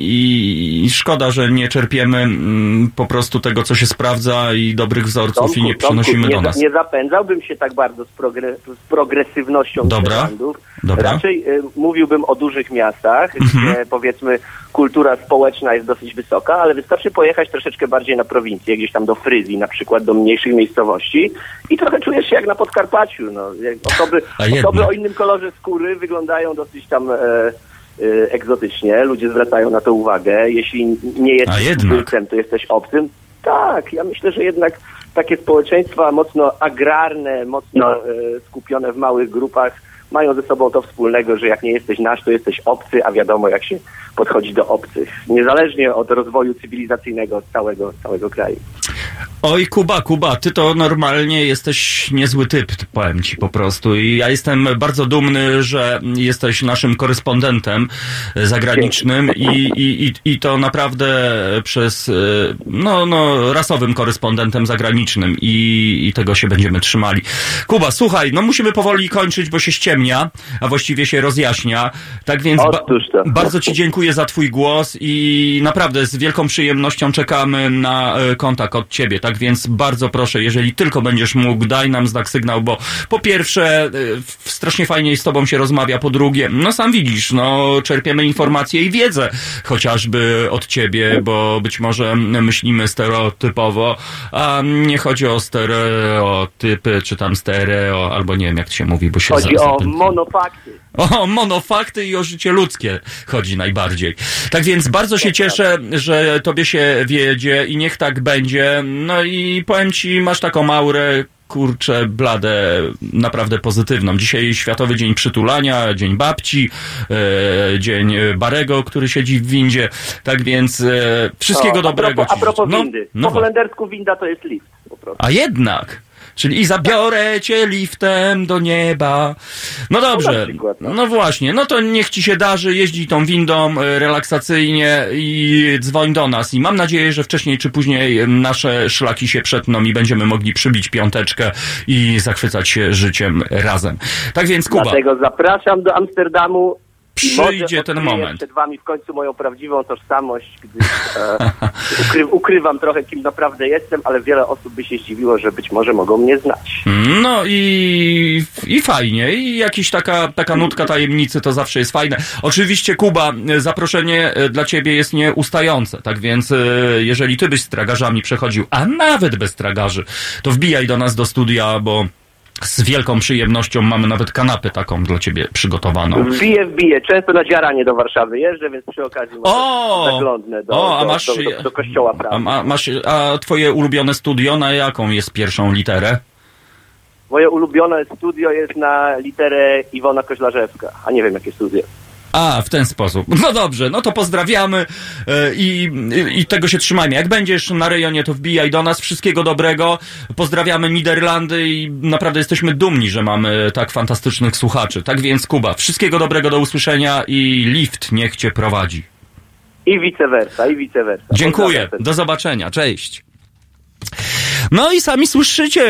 i, i szkoda, że nie czerpiemy mm, po prostu tego, co się sprawdza i dobrych wzorców i nie
Tomku,
przenosimy
nie,
do nas.
Nie zapędzałbym się tak bardzo z, progre, z progresywnością
Dobra,
Niderlandów.
dobra.
Raczej y, mówiłbym o dużych miastach,
Mhm.
gdzie powiedzmy kultura społeczna jest dosyć wysoka, ale wystarczy pojechać troszeczkę bardziej na prowincję, gdzieś tam do Fryzji na przykład, do mniejszych miejscowości i trochę czujesz się jak na Podkarpaciu. No. Osoby, osoby o innym kolorze skóry wyglądają dosyć tam... E, e, egzotycznie, ludzie zwracają na to uwagę. Jeśli nie jesteś tubylcem, to jesteś obcym. Tak, ja myślę, że jednak takie społeczeństwa mocno agrarne, mocno e, skupione w małych grupach mają ze sobą to wspólnego, że jak nie jesteś nasz, to jesteś obcy, a wiadomo jak się podchodzi do obcych. Niezależnie od rozwoju cywilizacyjnego całego, całego kraju.
Oj, Kuba, Kuba, ty to normalnie jesteś niezły typ, powiem ci po prostu. I ja jestem bardzo dumny, że jesteś naszym korespondentem zagranicznym i, i, i, i to naprawdę przez, e, no, no, rasowym korespondentem zagranicznym i, i tego się będziemy trzymali. Kuba, słuchaj, no musimy powoli kończyć, bo się a właściwie się rozjaśnia. Tak więc ba bardzo ci dziękuję za twój głos i naprawdę z wielką przyjemnością czekamy na e, kontakt od ciebie. Tak więc bardzo proszę, jeżeli tylko będziesz mógł, daj nam znak sygnał, bo po pierwsze, y, strasznie fajnie z tobą się rozmawia, po drugie, no sam widzisz, no czerpiemy informacje i wiedzę chociażby od ciebie, bo być może myślimy stereotypowo, a nie chodzi o stereotypy, czy tam stereo, albo nie wiem jak to się mówi, bo się
Chodzi o monofakty.
O monofakty i o życie ludzkie chodzi najbardziej. Tak więc bardzo się cieszę, że tobie się wiedzie i niech tak będzie. No i powiem ci, masz taką aurę, kurczę, bladę, naprawdę pozytywną. Dzisiaj Światowy Dzień Przytulania, Dzień Babci, e, Dzień Barego, który siedzi w windzie. Tak więc e, wszystkiego
O,
dobrego
A propos,
ci
a propos
życzę.
windy.
No,
po
no,
holendersku winda to jest lift.
A jednak. Czyli i zabiorę cię liftem do nieba. No dobrze.
no.
No właśnie, no to niech ci się darzy, jeździ tą windą e, relaksacyjnie i dzwoń do nas. I mam nadzieję, że wcześniej czy później nasze szlaki się przetną i będziemy mogli przybić piąteczkę i zachwycać się życiem razem. Tak więc Kuba,
Dlatego zapraszam do Amsterdamu.
Przyjdzie ten moment.
przed wami w końcu moją prawdziwą tożsamość, gdyż e, ukry, ukrywam trochę, kim naprawdę jestem, ale wiele osób by się zdziwiło, że być może mogą mnie znać.
No i, i fajnie. I jakiś taka, taka nutka tajemnicy to zawsze jest fajne. Oczywiście, Kuba, zaproszenie e, dla ciebie jest nieustające. Tak więc, e, jeżeli ty byś z tragarzami przechodził, a nawet bez tragarzy, to wbijaj do nas do studia, bo z wielką przyjemnością mamy nawet kanapę taką dla ciebie przygotowaną.
Wbiję, wbiję. Często na dziaranie do Warszawy jeżdżę, więc przy okazji
O!
zaglądnę do,
O, a masz-
do, do, do kościoła.
A, ma- masz, a twoje ulubione studio na jaką jest pierwszą literę?
Moje ulubione studio jest na literę Iwona Koźlarzewska, a nie wiem jakie studio.
A, w ten sposób. No dobrze, no to pozdrawiamy e, i, i, i tego się trzymajmy. Jak będziesz na rejonie, to wbijaj do nas. Wszystkiego dobrego. Pozdrawiamy Niderlandy i naprawdę jesteśmy dumni, że mamy tak fantastycznych słuchaczy. Tak więc, Kuba, wszystkiego dobrego do usłyszenia i lift niech cię prowadzi.
I vice versa, i vice versa.
Dziękuję. Do zobaczenia. Cześć. No i sami słyszycie,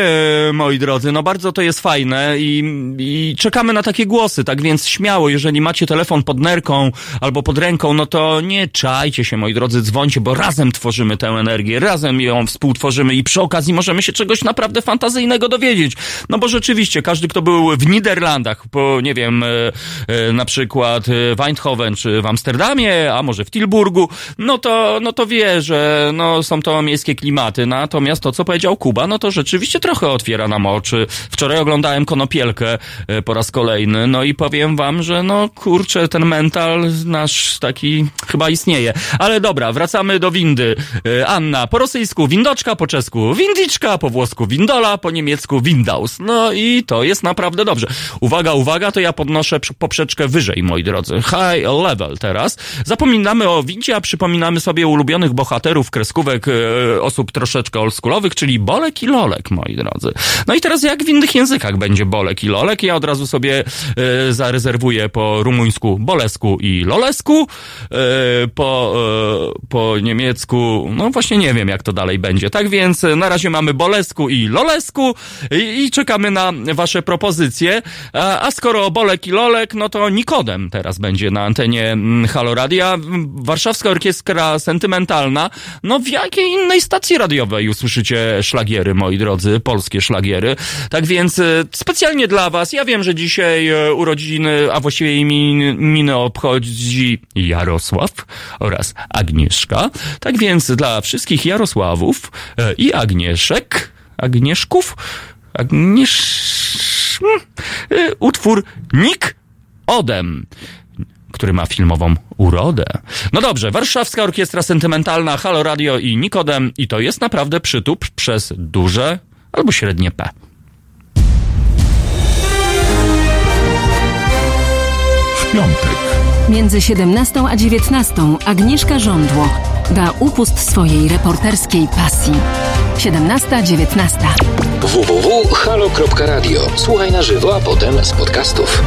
moi drodzy, no bardzo to jest fajne i, i czekamy na takie głosy, tak więc śmiało, jeżeli macie telefon pod nerką albo pod ręką, no to nie czajcie się, moi drodzy, dzwońcie, bo razem tworzymy tę energię, razem ją współtworzymy i przy okazji możemy się czegoś naprawdę fantazyjnego dowiedzieć. No bo rzeczywiście, każdy, kto był w Niderlandach, po, nie wiem, e, e, na przykład e, w Eindhoven czy w Amsterdamie, a może w Tilburgu, no to, no to wie, że no, są to miejskie klimaty. Natomiast to, co powiedział Kuba, no to rzeczywiście trochę otwiera nam oczy. Wczoraj oglądałem Konopielkę e, po raz kolejny, no i powiem wam, że no kurczę, ten mental nasz taki chyba istnieje. Ale dobra, wracamy do windy. E, Anna, po rosyjsku windoczka, po czesku windiczka, po włosku windola, po niemiecku windaus. No i to jest naprawdę dobrze. Uwaga, uwaga, to ja podnoszę poprzeczkę wyżej, moi drodzy. High level teraz. Zapominamy o windzie, a przypominamy sobie ulubionych bohaterów kreskówek e, osób troszeczkę oldschoolowych, czyli Bolek i Lolek, moi drodzy. No i teraz jak w innych językach będzie Bolek i Lolek? Ja od razu sobie e, zarezerwuję po rumuńsku Bolesku i Lolesku, e, po, e, po niemiecku, no właśnie nie wiem jak to dalej będzie. Tak więc na razie mamy Bolesku i Lolesku i, i czekamy na wasze propozycje. A, a skoro Bolek i Lolek, no to Nikodem teraz będzie na antenie mm, Halo Radia. Mm, Warszawska Orkiestra Sentymentalna. No w jakiej innej stacji radiowej usłyszycie szlagiery, moi drodzy, polskie szlagiery. Tak więc e, specjalnie dla was, ja wiem, że dzisiaj e, urodziny, a właściwie imieniny obchodzi Jarosław oraz Agnieszka. Tak więc dla wszystkich Jarosławów e, i Agnieszek, Agnieszków, Agniesz... hmm, utwór Nik Odem. Który ma filmową urodę. No dobrze, Warszawska Orkiestra Sentymentalna, Halo Radio i Nikodem i to jest naprawdę przytup przez duże albo średnie P.
W piątek.
Między 17 a 19 Agnieszka Żądło da upust swojej reporterskiej pasji. 17-19.
www.halo.radio. Słuchaj na żywo, a potem z podcastów.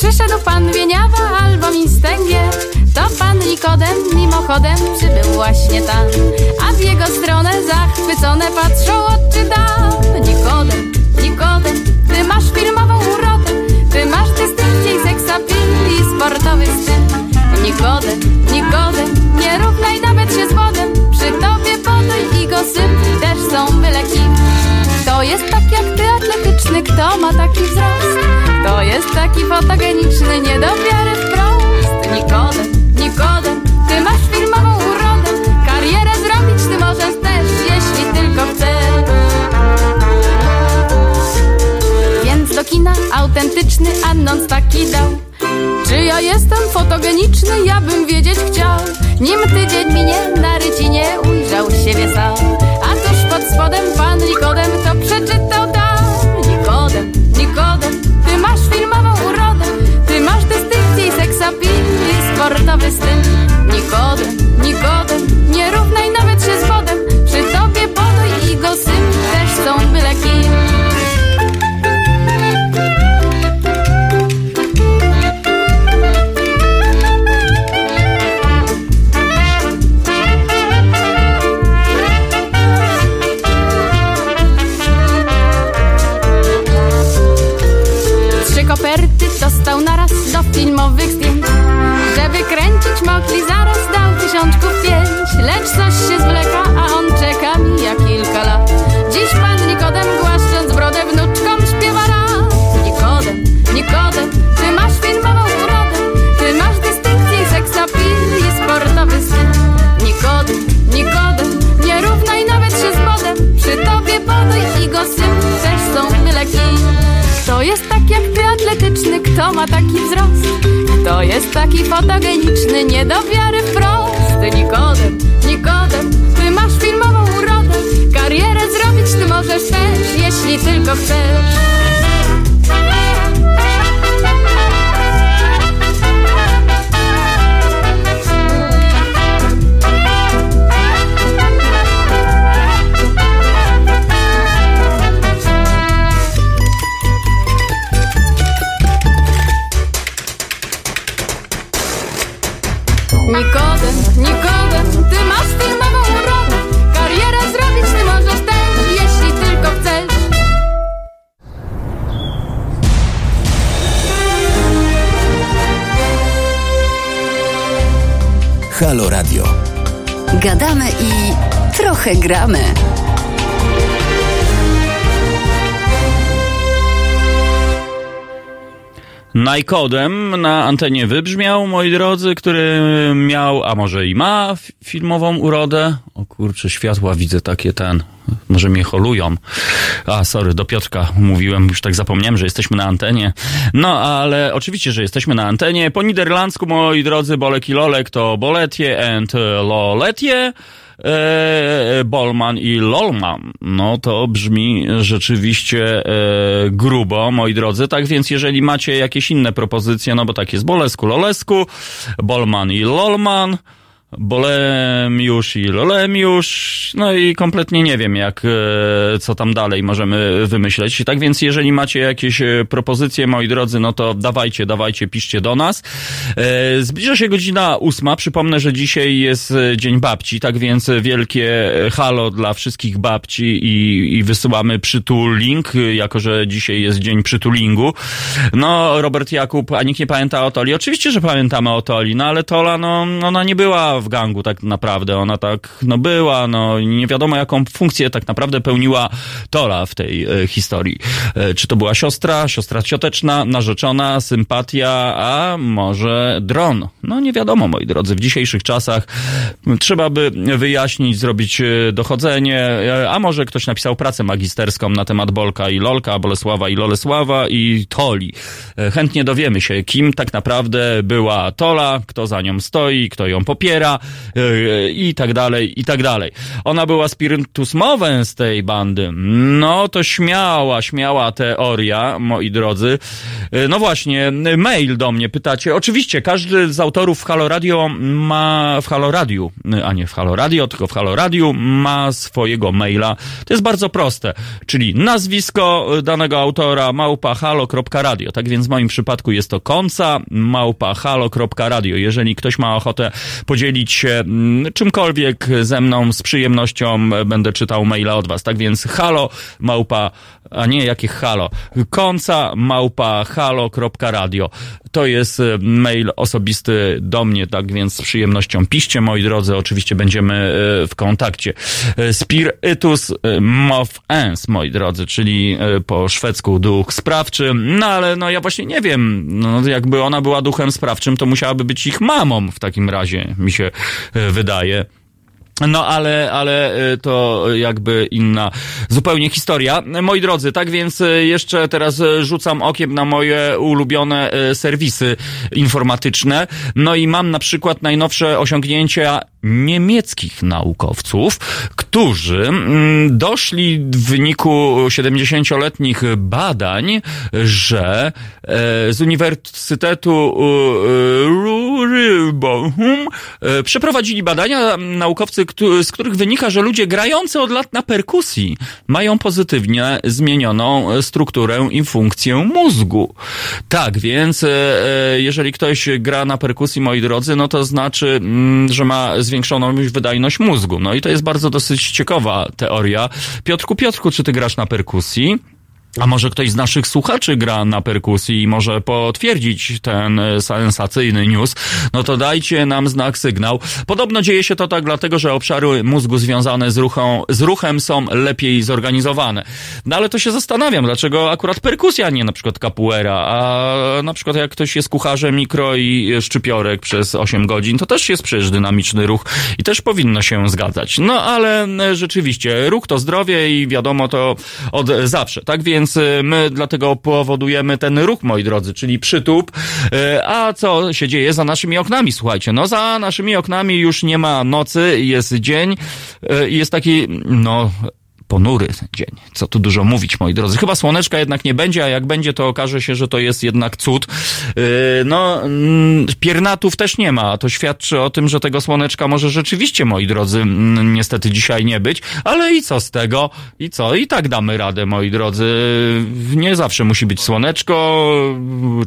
Przyszedł pan Wieniawa albo Mistęgier? To pan Nikodem mimochodem przybył właśnie tam, a w jego stronę zachwycone patrzą oczy dam. Nikodem, Nikodem, ty masz filmową urodę, ty masz dystynkcję i seksapil i sportowy styl. Nikodem, Nikodem, nie równaj nawet się z wodem, przy tobie podaj i go syp, też są byle kim. Kto jest tak jak ty atletyczny, kto ma taki wzrost? Kto jest taki fotogeniczny, nie do wiary wprost? Nikodem, Nikodem, ty masz filmową urodę, karierę zrobić ty możesz też, jeśli tylko chcesz. Więc do kina autentyczny annons taki dał. Czy ja jestem fotogeniczny, ja bym wiedzieć chciał. Nim tydzień minie, na rycinie ujrzał siebie sam. Spodem pan Nikodem to przeczytał tam. Nikodem, Nikodem, ty masz filmową urodę. Ty masz dystynkcję i seksapil i sportowy styl. Nikodem, Nikodem, nie równaj nawet się z wodem. Przy tobie podoj i go syn też są byle kim. Jeśli tylko
trochę gramy.
Najkodem na antenie wybrzmiał, moi drodzy, który miał, a może i ma filmową urodę. O kurczę, światła widzę takie ten, może mnie holują. A, sorry, do Piotrka mówiłem, już tak zapomniałem, że jesteśmy na antenie. No, ale oczywiście, że jesteśmy na antenie. Po niderlandzku, moi drodzy, Bolek i Lolek to Boletie and Loletie. E, Bolman i Lolman. No to brzmi rzeczywiście e, grubo, moi drodzy. Tak więc, jeżeli macie jakieś inne propozycje, no bo tak jest Bolesku, Lolesku, Bolman i Lolman, Bolemiusz i Lolemiusz, no i kompletnie nie wiem, jak, e, co tam dalej możemy wymyśleć. Tak więc, jeżeli macie jakieś e, propozycje, moi drodzy, no to dawajcie, dawajcie, piszcie do nas. E, Zbliża się godzina ósma. Przypomnę, że dzisiaj jest Dzień Babci, tak więc wielkie halo dla wszystkich babci i, i wysyłamy przytuling, jako że dzisiaj jest Dzień Przytulingu. No, Robert Jakub, a nikt nie pamięta o Toli. Oczywiście, że pamiętamy o Toli, no ale Tola, no, ona nie była w gangu tak naprawdę. Ona tak, no była, no nie wiadomo jaką funkcję tak naprawdę pełniła Tola w tej e, historii. E, czy to była siostra, siostra cioteczna, narzeczona, sympatia, a może dron? No nie wiadomo, moi drodzy. W dzisiejszych czasach trzeba by wyjaśnić, zrobić e, dochodzenie, e, a może ktoś napisał pracę magisterską na temat Bolka i Lolka, Bolesława i Lolesława i Toli. E, Chętnie dowiemy się, kim tak naprawdę była Tola, kto za nią stoi, kto ją popiera e, i tak dalej, i tak dalej. Ona była spiritus z tej bandy. No to śmiała, śmiała teoria, moi drodzy. E, No właśnie, mail do mnie pytacie. Oczywiście, każdy z autorów w Halo Radio ma, w Halo Radiu, a nie w Halo Radio, tylko w Halo Radiu ma swojego maila. To jest bardzo proste, czyli nazwisko danego autora małpa halo.radio. Tak więc w moim przypadku jest to konca małpa halo.radio. Jeżeli ktoś ma ochotę podzielić się mm, czymkolwiek ze mną, z przyjemnością będę czytał maila od was. Tak więc halo małpa, a nie jakie halo, konca małpa halo.radio. To jest e, mail osobisty do mnie, tak więc z przyjemnością piszcie, moi drodzy. Oczywiście będziemy e, w kontakcie. E, Spiritus mov ens, moi drodzy, czyli po szwedzku duch sprawczy. No ale no ja właśnie nie wiem, no jakby ona była duchem sprawczym, to musiałaby być ich mamą w takim razie, mi się wydaje. No, ale, ale y, to jakby inna zupełnie historia. Moi drodzy, tak więc y, jeszcze teraz y, rzucam okiem na moje ulubione serwisy informatyczne. No i mam na przykład najnowsze osiągnięcia niemieckich naukowców, którzy mm, doszli w wyniku 70-letnich badań, że e, z Uniwersytetu Rurbochum e, przeprowadzili badania naukowcy, z których wynika, że ludzie grający od lat na perkusji mają pozytywnie zmienioną e, strukturę i funkcję mózgu. Tak, więc e, e, jeżeli ktoś gra na perkusji, moi drodzy, no to znaczy, że ma zwiększoną wydajność mózgu. No i to jest bardzo dosyć ciekawa teoria. Piotrku, Piotrku, czy ty grasz na perkusji? A może ktoś z naszych słuchaczy gra na perkusji i może potwierdzić ten e, sensacyjny news, no to dajcie nam znak, sygnał. Podobno dzieje się to tak dlatego, że obszary mózgu związane z, ruchą, z ruchem są lepiej zorganizowane. No ale to się zastanawiam, dlaczego akurat perkusja, a nie na przykład capoeira, a na przykład jak ktoś jest kucharzem i szczypiorek przez 8 godzin, to też jest przecież dynamiczny ruch i też powinno się zgadzać. No ale e, rzeczywiście, ruch to zdrowie i wiadomo to od zawsze. Tak więc y, my dlatego powodujemy ten ruch, moi drodzy, czyli przytup. Y, A co się dzieje za naszymi oknami? Słuchajcie, no za naszymi oknami już nie ma nocy, jest dzień y, jest taki, no ponury dzień. Co tu dużo mówić, moi drodzy. Chyba słoneczka jednak nie będzie, a jak będzie, to okaże się, że to jest jednak cud. Yy, no, mm, piernatów też nie ma. To świadczy o tym, że tego słoneczka może rzeczywiście, moi drodzy, mm, niestety dzisiaj nie być. Ale i co z tego? I co? I tak damy radę, moi drodzy. Nie zawsze musi być słoneczko.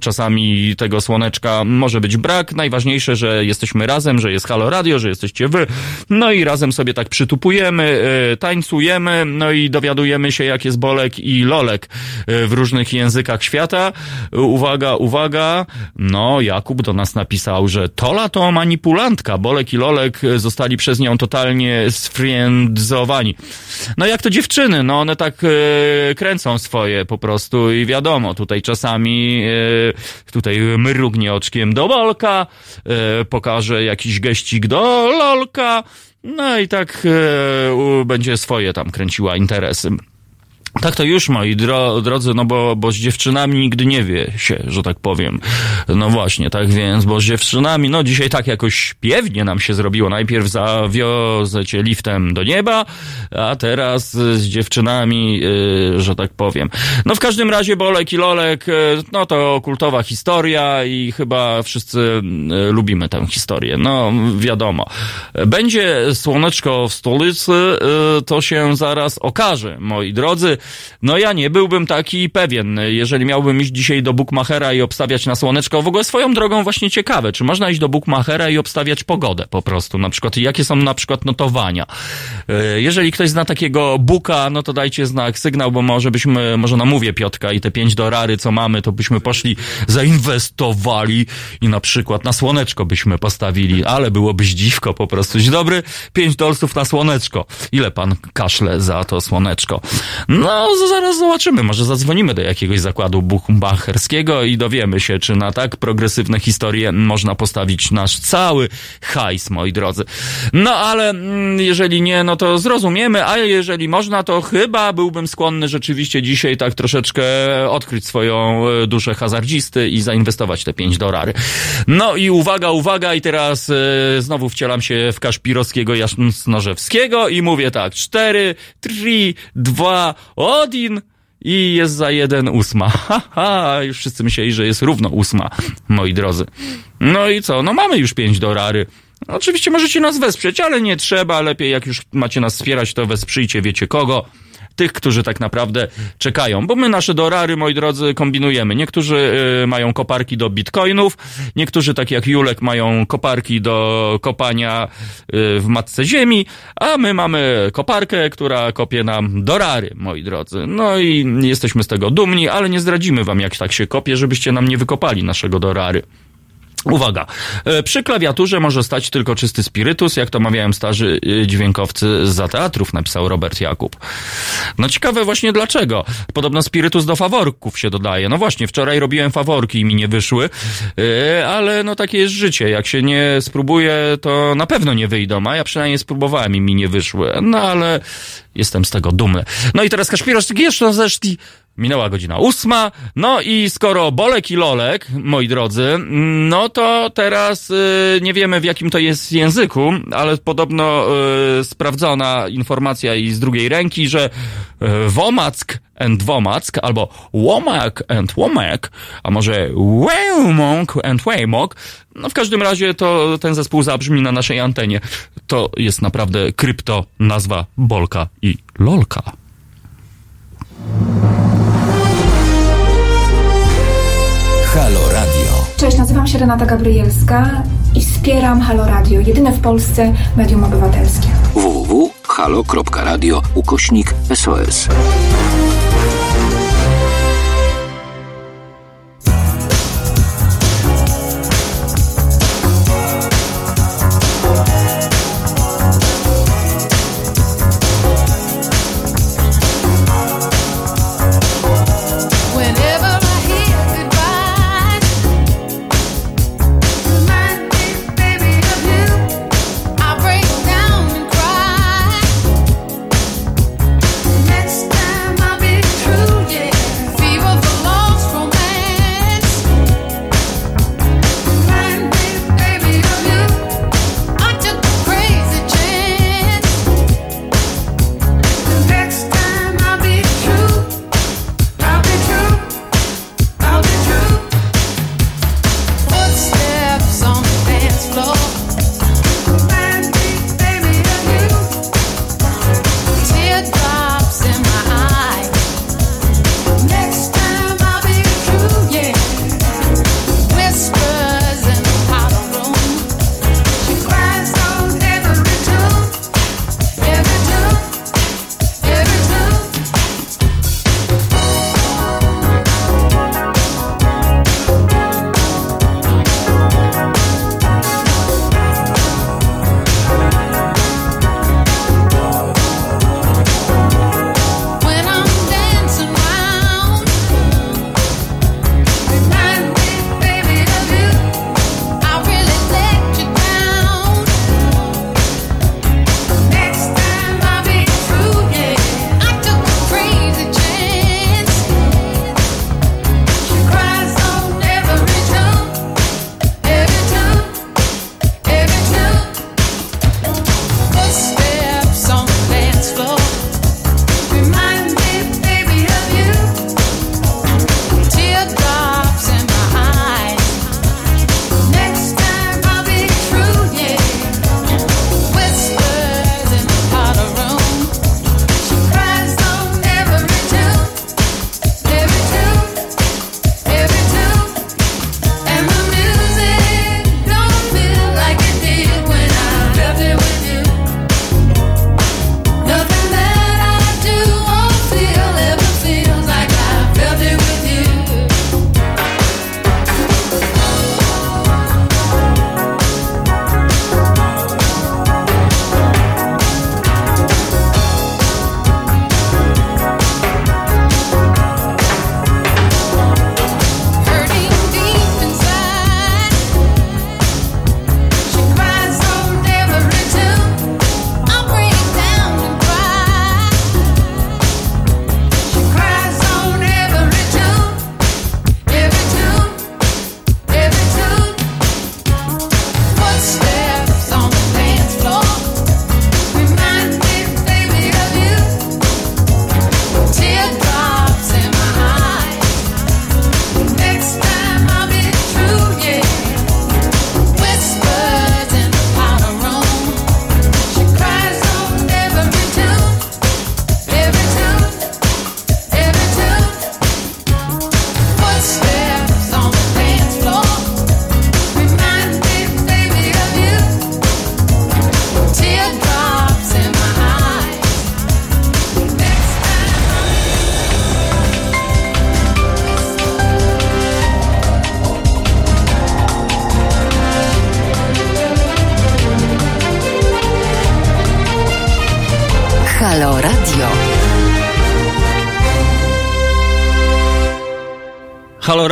Czasami tego słoneczka może być brak. Najważniejsze, że jesteśmy razem, że jest Halo Radio, że jesteście wy. No i razem sobie tak przytupujemy, yy, tańcujemy, no i dowiadujemy się, jak jest Bolek i Lolek y, w różnych językach świata. Uwaga, uwaga. No, Jakub do nas napisał, że Tola to manipulantka. Bolek i Lolek y, zostali przez nią totalnie sfriendzowani. No jak to dziewczyny, no one tak y, kręcą swoje po prostu i wiadomo, tutaj czasami y, tutaj mrugnie oczkiem do Bolka, y, pokaże jakiś geścik do Lolka, no i tak e, będzie swoje tam kręciła interesy. Tak to już, moi dro, drodzy, no bo, bo z dziewczynami nigdy nie wie się, że tak powiem. No właśnie, tak więc, bo z dziewczynami, no dzisiaj tak jakoś piewnie nam się zrobiło. Najpierw zawiozę cię liftem do nieba, a teraz z dziewczynami, yy, że tak powiem. No w każdym razie Bolek i Lolek, yy, no to kultowa historia i chyba wszyscy yy, lubimy tę historię. No wiadomo. Będzie słoneczko w stolicy, yy, to się zaraz okaże, moi drodzy. No ja nie byłbym taki pewien, jeżeli miałbym iść dzisiaj do Bookmachera i obstawiać na słoneczko. W ogóle swoją drogą właśnie ciekawe, czy można iść do Bookmachera i obstawiać pogodę po prostu, na przykład jakie są na przykład notowania. E, Jeżeli ktoś zna takiego Booka, no to dajcie znak, sygnał, bo może byśmy, może namówię Piotka i te pięć dorary, co mamy, to byśmy poszli, zainwestowali i na przykład na słoneczko byśmy postawili, ale byłoby zdziwko po prostu. Dzień dobry, pięć dolców na słoneczko. Ile pan kaszle za to słoneczko? No, z- zaraz zobaczymy. Może zadzwonimy do jakiegoś zakładu buchmacherskiego i dowiemy się, czy na tak progresywne historie można postawić nasz cały hajs, moi drodzy. No, ale mm, jeżeli nie, no to zrozumiemy, a jeżeli można, to chyba byłbym skłonny rzeczywiście dzisiaj tak troszeczkę odkryć swoją e, duszę hazardzisty i zainwestować te 5 dolary. No i uwaga, uwaga, i teraz e, znowu wcielam się w Kaszpirowskiego Jasnożewskiego i mówię tak, 4, 3, 2, 1 i jest za jeden ósma. Ha, ha, już wszyscy myśleli, że jest równo ósma, moi drodzy. No i co? No mamy już 5 dolary. Oczywiście możecie nas wesprzeć, ale nie trzeba. Lepiej jak już macie nas wspierać, to wesprzyjcie wiecie kogo. Tych, którzy tak naprawdę czekają. Bo my nasze dorary, moi drodzy, kombinujemy. Niektórzy y, mają koparki do bitcoinów, niektórzy, tak jak Julek, mają koparki do kopania y, w matce ziemi, a my mamy koparkę, która kopie nam dorary, moi drodzy. No i jesteśmy z tego dumni, ale nie zdradzimy wam, jak tak się kopie, żebyście nam nie wykopali naszego dorary. Uwaga, e, przy klawiaturze może stać tylko czysty spirytus, jak to mawiają starzy e, dźwiękowcy za teatrów, napisał Robert Jakub. No ciekawe właśnie dlaczego. Podobno spirytus do faworków się dodaje. No właśnie, wczoraj robiłem faworki i mi nie wyszły, e, ale no takie jest życie. Jak się nie spróbuje, to na pewno nie wyjdą, a ja przynajmniej spróbowałem i mi nie wyszły. No ale jestem z tego dumny. No i teraz Kaszpirosz, jeszcze zeszli Minęła godzina ósma, no i skoro Bolek i Lolek, moi drodzy, no to teraz y, nie wiemy w jakim to jest języku, ale podobno y, sprawdzona informacja i z drugiej ręki, że y, Womack and Womack, albo Womack and Womack, a może Wełmok and Wełmok, no w każdym razie to ten zespół zabrzmi na naszej antenie. To jest naprawdę krypto nazwa Bolka i Lolka.
Cześć, nazywam się Renata Gabrielska i wspieram Halo Radio, jedyne w Polsce medium obywatelskie.
www.halo.radio ukośnik SOS.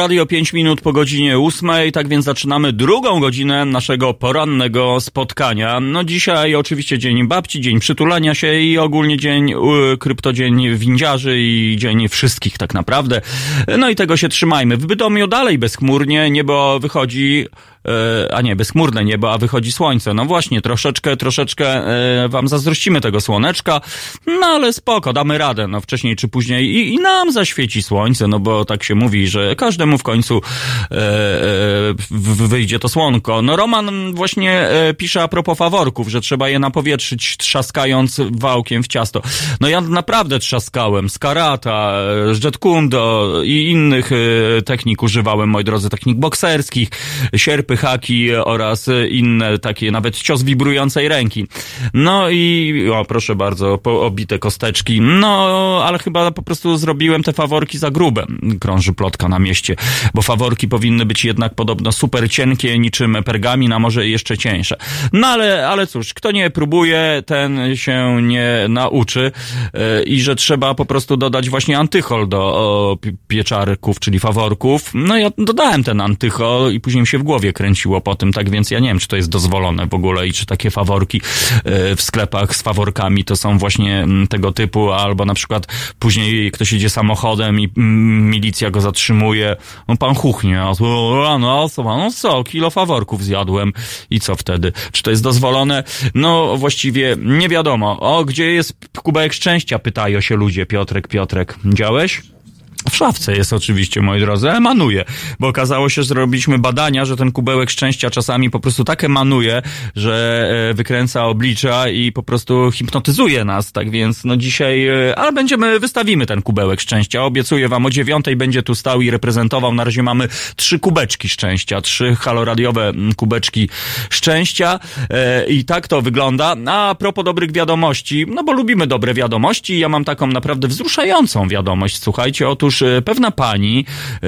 Radio,
5 minut po godzinie 8, tak więc zaczynamy drugą godzinę naszego porannego spotkania. No dzisiaj oczywiście dzień babci, dzień przytulania się i ogólnie dzień y, kryptodzień windziarzy i dzień wszystkich tak naprawdę. No i tego się trzymajmy. W Bytomiu dalej bezchmurnie, niebo wychodzi E, a nie, bezchmurne niebo, a wychodzi słońce. No właśnie, troszeczkę, troszeczkę e, wam zazdrościmy tego słoneczka, no ale spoko, damy radę, no wcześniej czy później i, i nam zaświeci słońce, no bo tak się mówi, że każdemu w końcu e, e, wyjdzie to słonko. No Roman właśnie e, pisze a propos faworków, że trzeba je napowietrzyć trzaskając wałkiem w ciasto. No ja naprawdę trzaskałem z karata, z jetkundo i innych e, technik używałem, moi drodzy, technik bokserskich, sierpy haki oraz inne takie, nawet cios wibrującej ręki. No i, o proszę bardzo, po, obite kosteczki. No, ale chyba po prostu zrobiłem te faworki za grube, krąży plotka na mieście, bo faworki powinny być jednak podobno super cienkie, niczym pergamin, a może jeszcze cieńsze. No ale, ale cóż, kto nie próbuje, ten się nie nauczy yy, i że trzeba po prostu dodać właśnie antychol do pieczarków, czyli faworków. No ja dodałem ten antychol i później mi się w głowie kręciło po tym, tak więc ja nie wiem, czy to jest dozwolone w ogóle i czy takie faworki e, w sklepach z faworkami to są właśnie mm, tego typu, albo na przykład później ktoś idzie samochodem i mm, milicja go zatrzymuje, no pan chuchnie, a no co, no co, kilo faworków zjadłem i co wtedy? Czy to jest dozwolone? No właściwie nie wiadomo. O, gdzie jest kubełek szczęścia? Pytają się ludzie. Piotrek, Piotrek, widziałeś? W szafce jest oczywiście, moi drodzy, emanuje, bo okazało się, że zrobiliśmy badania, że ten kubełek szczęścia czasami po prostu tak emanuje, że e, wykręca oblicza i po prostu hipnotyzuje nas, tak więc no dzisiaj, ale będziemy, wystawimy ten kubełek szczęścia, obiecuję wam o dziewiątej będzie tu stał i reprezentował, na razie mamy trzy kubeczki szczęścia, trzy haloradiowe mm, kubeczki szczęścia e, i tak to wygląda, a propos dobrych wiadomości, no bo lubimy dobre wiadomości, ja mam taką naprawdę wzruszającą wiadomość, słuchajcie, otóż Otóż e, pewna pani e,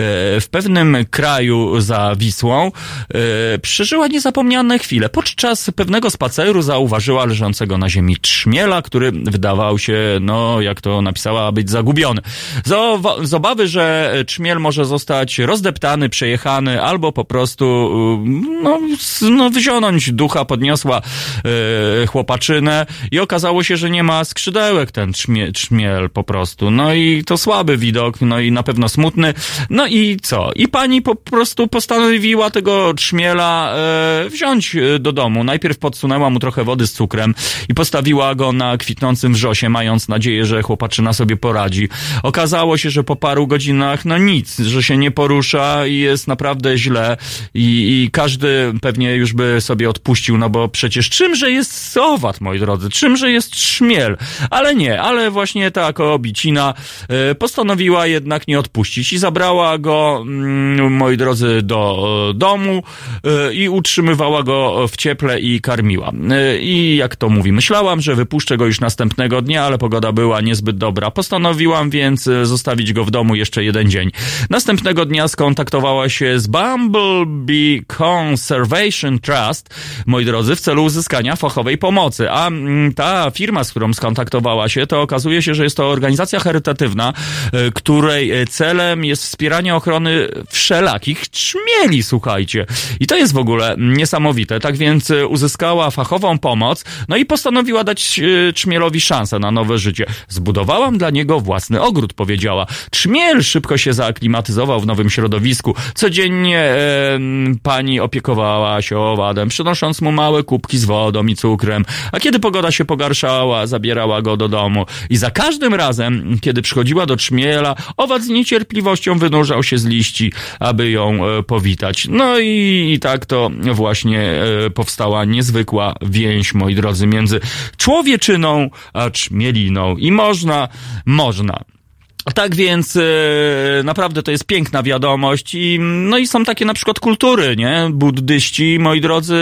w pewnym kraju za Wisłą e, przeżyła niezapomniane chwile. Podczas pewnego spaceru zauważyła leżącego na ziemi trzmiela, który wydawał się, no jak to napisała, być zagubiony. Z obawy, że trzmiel może zostać rozdeptany, przejechany albo po prostu no, no wyzionąć ducha, podniosła chłopaczynę i okazało się, że nie ma skrzydełek ten trzmiel po prostu. No i to słaby widok, no i na pewno smutny. No i co? I pani po prostu postanowiła tego trzmiela e, wziąć e, do domu. Najpierw podsunęła mu trochę wody z cukrem i postawiła go na kwitnącym wrzosie, mając nadzieję, że chłopaczyna sobie poradzi. Okazało się, że po paru godzinach, no nic, że się nie porusza i jest naprawdę źle i, i każdy pewnie już by sobie odpuścił, no bo przecież czymże jest sowat, moi drodzy, czymże jest trzmiel? Ale nie, ale właśnie ta koobicina e, postanowiła jednak nie odpuścić i zabrała go, mm, moi drodzy, do e, domu e, i utrzymywała go w cieple i karmiła. E, I jak to mówi, myślałam, że wypuszczę go już następnego dnia, ale pogoda była niezbyt dobra. Postanowiłam więc zostawić go w domu jeszcze jeden dzień. Następnego dnia skontaktowała się z Bumblebee Conservation Trust, moi drodzy, w celu uzyskania fachowej pomocy. A mm, ta firma, z którą skontaktowała się, to okazuje się, że jest to organizacja charytatywna, która której e, celem jest wspieranie ochrony wszelakich trzmieli, słuchajcie. I to jest w ogóle niesamowite. Tak więc e, uzyskała fachową pomoc, no i postanowiła dać e, trzmielowi szansę na nowe życie. Zbudowałam dla niego własny ogród, powiedziała. Trzmiel szybko się zaaklimatyzował w nowym środowisku. Codziennie e, pani opiekowała się owadem, przynosząc mu małe kubki z wodą i cukrem. A kiedy pogoda się pogarszała, zabierała go do domu. I za każdym razem, kiedy przychodziła do trzmiela, Owad z niecierpliwością wynurzał się z liści, aby ją e, powitać. No i, i tak to właśnie e, powstała niezwykła więź, moi drodzy, między człowieczyną a czmieliną. I można, można Tak więc e, naprawdę to jest piękna wiadomość i no i są takie na przykład kultury, nie? Buddyści, moi drodzy,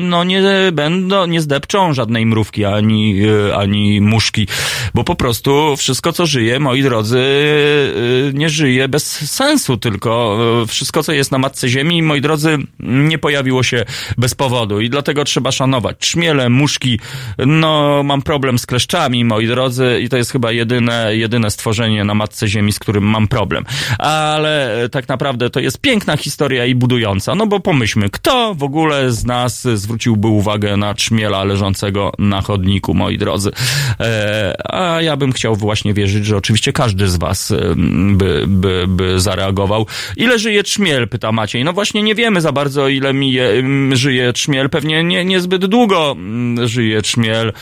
no nie będą, nie zdepczą żadnej mrówki ani, e, ani muszki, bo po prostu wszystko co żyje, moi drodzy, e, nie żyje bez sensu, tylko wszystko co jest na matce ziemi, moi drodzy, nie pojawiło się bez powodu i dlatego trzeba szanować. Trzmiele, muszki, no mam problem z kleszczami, moi drodzy, i to jest chyba jedyne, jedyne stworzenie na matce ziemi, z którym mam problem. Ale tak naprawdę to jest piękna historia i budująca, no bo pomyślmy, kto w ogóle z nas zwróciłby uwagę na trzmiela leżącego na chodniku, moi drodzy. E, a ja bym chciał właśnie wierzyć, że oczywiście każdy z was by, by, by zareagował. Ile żyje trzmiel, pyta Maciej. No właśnie nie wiemy za bardzo, ile mije, żyje trzmiel. Pewnie nie, niezbyt długo żyje trzmiel,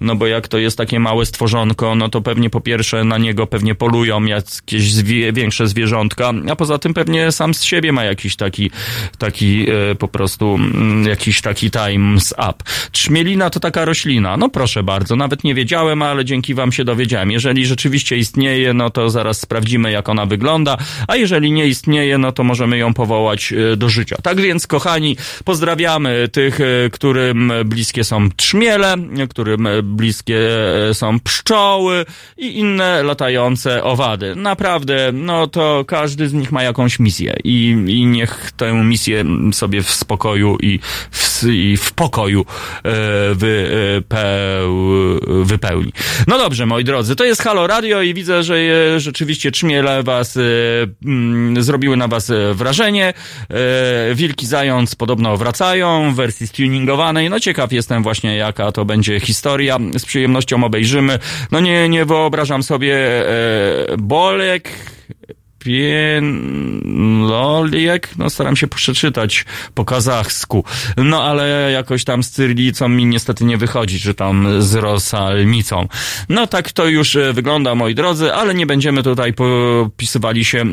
no bo jak to jest takie małe stworzonko, no to pewnie po pierwsze na niego pewnie polują jakieś zwie, większe zwierzątka, a poza tym pewnie sam z siebie ma jakiś taki, taki e, po prostu mm, jakiś taki times up. Trzmielina to taka roślina. No proszę bardzo, nawet nie wiedziałem, ale dzięki wam się dowiedziałem. Jeżeli rzeczywiście istnieje, no to zaraz sprawdzimy, jak ona wygląda, a jeżeli nie istnieje, no to możemy ją powołać e, do życia. Tak więc, kochani, pozdrawiamy tych, e, którym bliskie są trzmiele, którym bliskie są pszczoły i inne latające owady. Naprawdę, no to każdy z nich ma jakąś misję i, i niech tę misję sobie w spokoju i w, i w pokoju e, wypeł, wypełni. No dobrze, moi drodzy, to jest Halo Radio i widzę, że je, rzeczywiście trzmiele was e, mm, zrobiły na was wrażenie. E, Wilki Zając podobno wracają w wersji tuningowanej. No ciekaw jestem właśnie, jaka to będzie historia. Z przyjemnością obejrzymy. No nie, nie wyobrażam sobie e, Bolek Pienoliek, no staram się przeczytać po kazachsku, no ale jakoś tam z cyrylicą mi niestety nie wychodzi, czy tam z rosalnicą. No tak to już e, wygląda, moi drodzy, ale nie będziemy tutaj popisywali się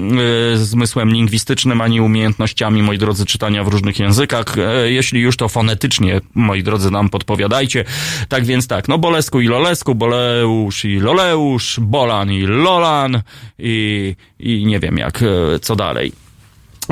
y, zmysłem lingwistycznym, ani umiejętnościami, moi drodzy, czytania w różnych językach. E, jeśli już to fonetycznie, moi drodzy, nam podpowiadajcie. Tak więc tak, no Bolesku i Lolesku, Boleusz i Loleusz, Bolan i Lolan i, i nie wiem jak, e, co dalej.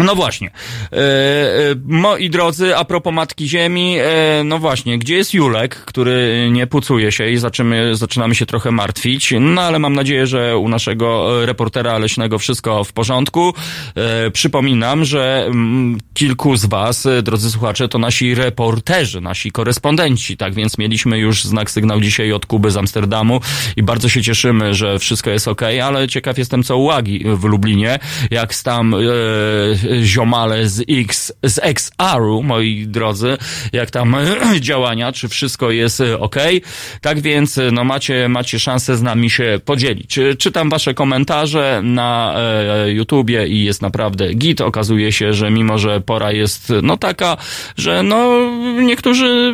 No właśnie. E, e, moi drodzy, a propos Matki Ziemi, e, no właśnie, gdzie jest Julek, który nie pucuje się i zaczynamy, zaczynamy się trochę martwić, no ale mam nadzieję, że u naszego reportera leśnego wszystko w porządku. E, przypominam, że m, mm, kilku z was, e, drodzy słuchacze, to nasi reporterzy, nasi korespondenci, tak więc mieliśmy już znak sygnał dzisiaj od Kuby z Amsterdamu i bardzo się cieszymy, że wszystko jest ok, ale ciekaw jestem co uwagi w Lublinie, jak tam ziomale z X, z XR-u, moi drodzy, jak tam działania, czy wszystko jest e, ok. Tak więc, e, no macie, macie szansę z nami się podzielić. Czytam wasze komentarze na e, YouTubie i jest naprawdę git. Okazuje się, że mimo, że pora jest no taka, że no niektórzy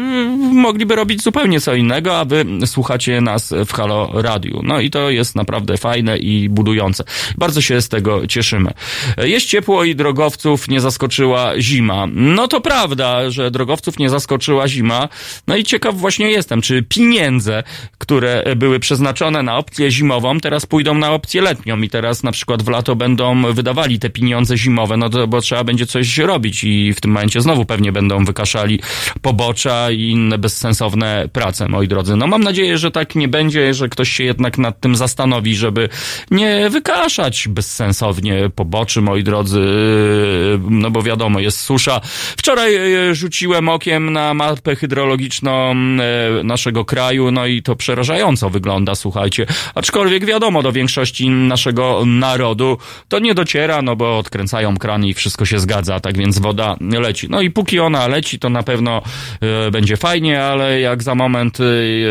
mogliby robić zupełnie co innego, a wy słuchacie nas w Halo Radiu. No i to jest naprawdę fajne i budujące. Bardzo się z tego cieszymy. Jest ciepło i drogo drogowców nie zaskoczyła zima. No to prawda, że drogowców nie zaskoczyła zima. No i ciekaw właśnie jestem, czy pieniądze, które były przeznaczone na opcję zimową, teraz pójdą na opcję letnią i teraz na przykład w lato będą wydawali te pieniądze zimowe, no to bo trzeba będzie coś robić i w tym momencie znowu pewnie będą wykaszali pobocza i inne bezsensowne prace, moi drodzy. No mam nadzieję, że tak nie będzie, że ktoś się jednak nad tym zastanowi, żeby nie wykaszać bezsensownie poboczy, moi drodzy, no bo wiadomo, jest susza. Wczoraj e, rzuciłem okiem na mapę hydrologiczną e, naszego kraju, no i to przerażająco wygląda, słuchajcie. Aczkolwiek wiadomo, do większości naszego narodu to nie dociera, no bo odkręcają krany i wszystko się zgadza, tak więc woda leci. No i póki ona leci, to na pewno będzie fajnie, ale jak za moment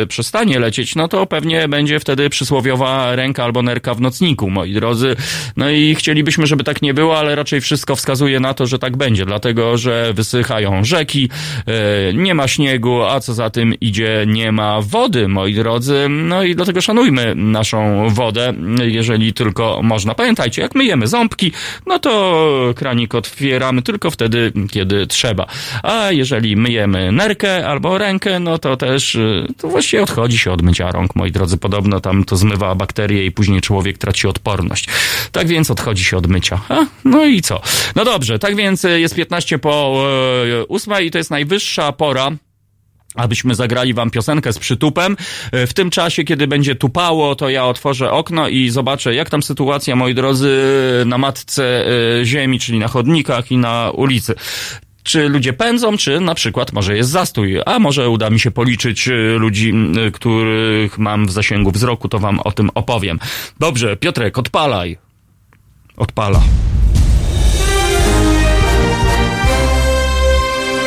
przestanie lecieć, no to pewnie będzie wtedy przysłowiowa ręka albo nerka w nocniku, moi drodzy. No i chcielibyśmy, żeby tak nie było, ale raczej wszyscy wszystko wskazuje na to, że tak będzie, dlatego że wysychają rzeki, e, nie ma śniegu, a co za tym idzie, nie ma wody, moi drodzy. No i dlatego szanujmy naszą wodę, jeżeli tylko można. Pamiętajcie, jak myjemy ząbki, no to kranik otwieramy tylko wtedy, kiedy trzeba. A jeżeli myjemy nerkę albo rękę, no to też y, to właściwie odchodzi się od mycia rąk, moi drodzy. Podobno tam to zmywa bakterie i później człowiek traci odporność. Tak więc odchodzi się od mycia. A? No i co? No dobrze, tak więc y, jest 15 po e, 8 i to jest najwyższa pora abyśmy zagrali wam piosenkę z przytupem. E, W tym czasie, kiedy będzie tupało, to ja otworzę okno i zobaczę, jak tam sytuacja, moi drodzy, na matce e, ziemi, czyli na chodnikach i na ulicy. Czy ludzie pędzą, czy na przykład może jest zastój, a może uda mi się policzyć e, ludzi, których mam w zasięgu wzroku, to wam o tym opowiem. Dobrze, Piotrek, odpalaj. Odpala.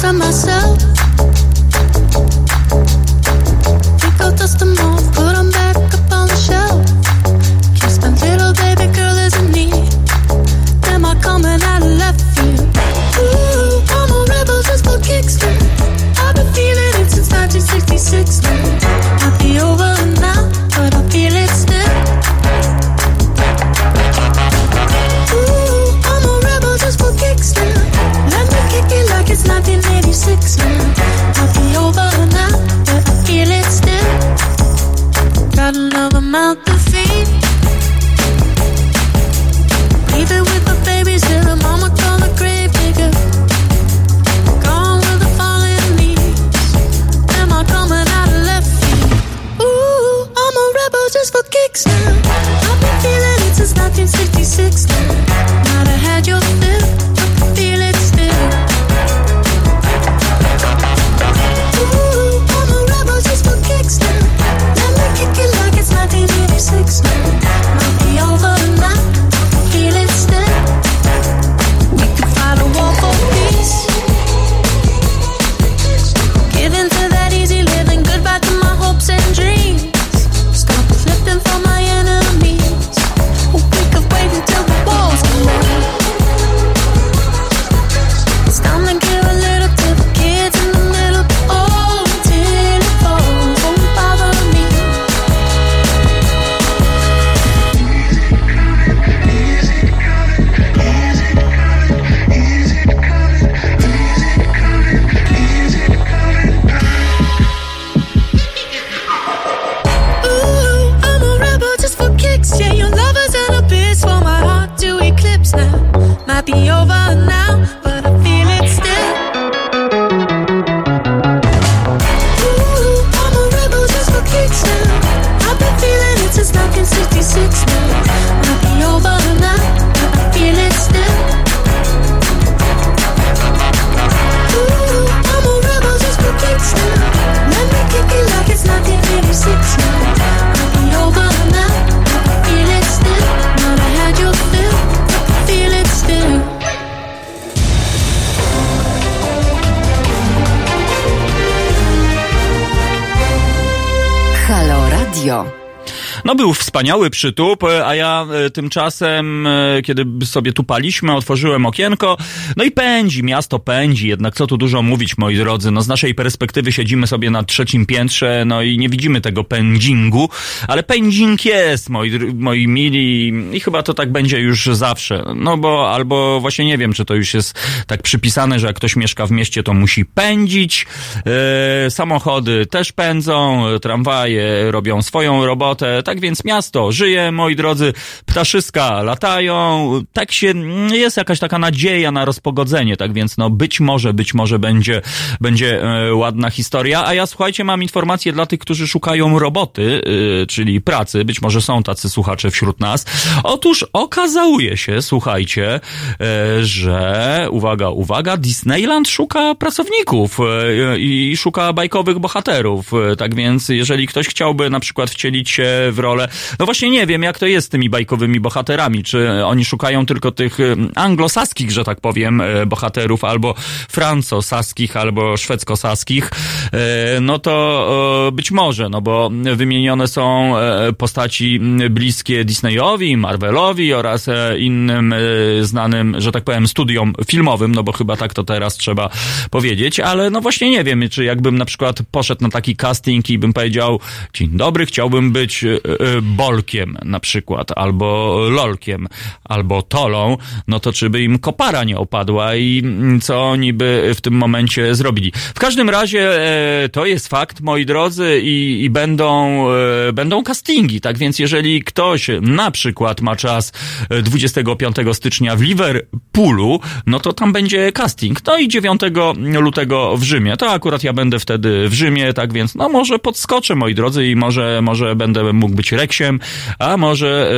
Keep my hands on myself. Since 1966 now. Might have had your fill, 1986 now. Might be
Radio.
No był wspaniały przytup, a ja e, tymczasem, e, kiedy sobie tupaliśmy, otworzyłem okienko, no i pędzi, miasto pędzi, jednak co tu dużo mówić, moi drodzy, no z naszej perspektywy siedzimy sobie na trzecim piętrze, no i nie widzimy tego pędzingu, ale pędzing jest, moi, moi mili, i chyba to tak będzie już zawsze, no bo albo właśnie nie wiem, czy to już jest tak przypisane, że jak ktoś mieszka w mieście, to musi pędzić, e, samochody też pędzą, tramwaje robią swoją robotę, Tak więc miasto żyje, moi drodzy, ptaszyska latają, tak się, mm, jest jakaś taka nadzieja na rozpogodzenie, tak więc no być może, być może będzie, będzie e, ładna historia, a ja słuchajcie, mam informację dla tych, którzy szukają roboty, y, czyli pracy, być może są tacy słuchacze wśród nas. Otóż okazuje się, słuchajcie, e, że, uwaga, uwaga, Disneyland szuka pracowników e, i szuka bajkowych bohaterów, tak więc jeżeli ktoś chciałby na przykład wcielić się w rolę, no właśnie nie wiem, jak to jest z tymi bajkowymi bohaterami, czy oni szukają tylko tych anglosaskich, że tak powiem, e, bohaterów, albo francosaskich, albo szwedzkosaskich, e, no to być może, no bo wymienione są e, postaci bliskie Disneyowi, Marvelowi oraz innym znanym, że tak powiem, studiom filmowym, no bo chyba tak to teraz trzeba powiedzieć, ale no właśnie nie wiem, czy jakbym na przykład poszedł na taki casting i bym powiedział, dzień dobry, chciałbym być Bolkiem na przykład, albo Lolkiem, albo Tolą, no to czy by im kopara nie opadła i mm, co oni by w tym momencie zrobili. W każdym razie e, to jest fakt, moi drodzy, i, i będą, e, będą castingi, tak więc jeżeli ktoś na przykład ma czas e, 25 stycznia w Liverpoolu, no to tam będzie casting. No i 9 lutego w Rzymie. To akurat ja będę wtedy w Rzymie, tak więc no może podskoczę, moi drodzy, i może, może będę mógł być Reksiem, a może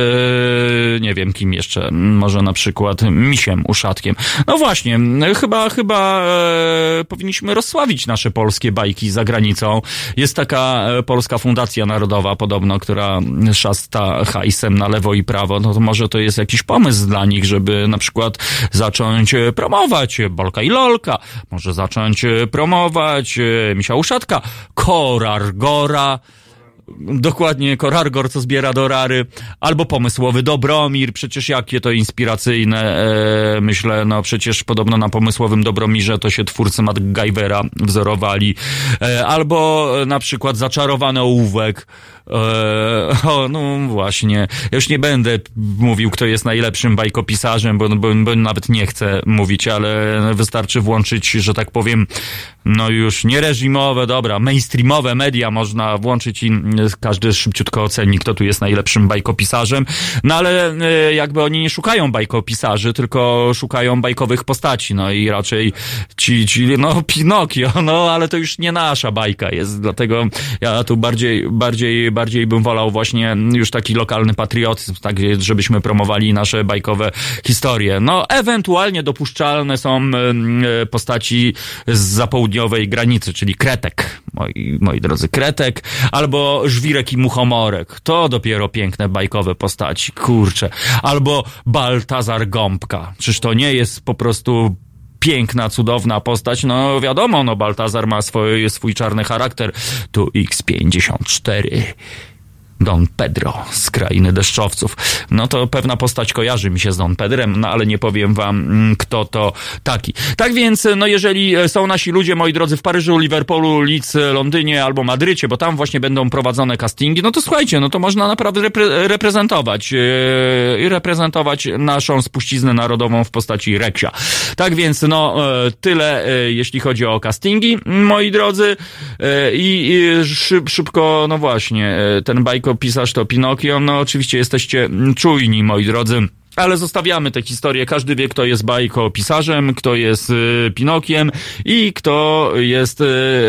e, nie wiem kim jeszcze, może na przykład Misiem Uszatkiem. No właśnie, chyba, chyba e, powinniśmy rozsławić nasze polskie bajki za granicą. Jest taka e, Polska Fundacja Narodowa podobno, która szasta hajsem na lewo i prawo. No to może to jest jakiś pomysł dla nich, żeby na przykład zacząć promować Bolka i Lolka, może zacząć promować Misia Uszatka, Korar Gora, Dokładnie, Korargor, co zbiera dorary, albo pomysłowy Dobromir, przecież jakie to inspiracyjne, e, myślę, no przecież podobno na pomysłowym Dobromirze to się twórcy MacGyvera wzorowali, e, albo e, na przykład zaczarowany ołówek, e, o, no właśnie, ja już nie będę mówił, kto jest najlepszym bajkopisarzem, bo, bo, bo nawet nie chcę mówić, ale wystarczy włączyć, że tak powiem, no już nie reżimowe, dobra, mainstreamowe media można włączyć i każdy szybciutko oceni, kto tu jest najlepszym bajkopisarzem. No ale e, jakby oni nie szukają bajkopisarzy, tylko szukają bajkowych postaci, no i raczej ci, ci no Pinokio, no ale to już nie nasza bajka jest, dlatego ja tu bardziej, bardziej, bardziej bym wolał właśnie już taki lokalny patriotyzm, tak, żebyśmy promowali nasze bajkowe historie. No ewentualnie dopuszczalne są e, postaci z zapołudniowej granicy, czyli Kretek, moi, moi drodzy, Kretek, albo Żwirek i Muchomorek. To dopiero piękne bajkowe postaci, kurczę. Albo Baltazar Gąbka. Czyż to nie jest po prostu piękna, cudowna postać? No wiadomo, no Baltazar ma swój, swój czarny charakter. Tu X54. Don Pedro z krainy deszczowców. No to pewna postać kojarzy mi się z Don Pedrem, no ale nie powiem wam, mm, kto to taki. Tak więc, no jeżeli są nasi ludzie, moi drodzy, w Paryżu, Liverpoolu, Leeds, Londynie albo Madrycie, bo tam właśnie będą prowadzone castingi, no to słuchajcie, no to można naprawdę repre reprezentować yy, i reprezentować naszą spuściznę narodową w postaci Reksia. Tak więc, no e, tyle, e, jeśli chodzi o castingi, moi drodzy. E, I, i szyb, szybko, no właśnie, e, ten bajko pisarz to Pinokio. No oczywiście jesteście czujni, moi drodzy. Ale zostawiamy tę historię. Każdy wie, kto jest bajkopisarzem, kto jest y, Pinokiem i kto jest y,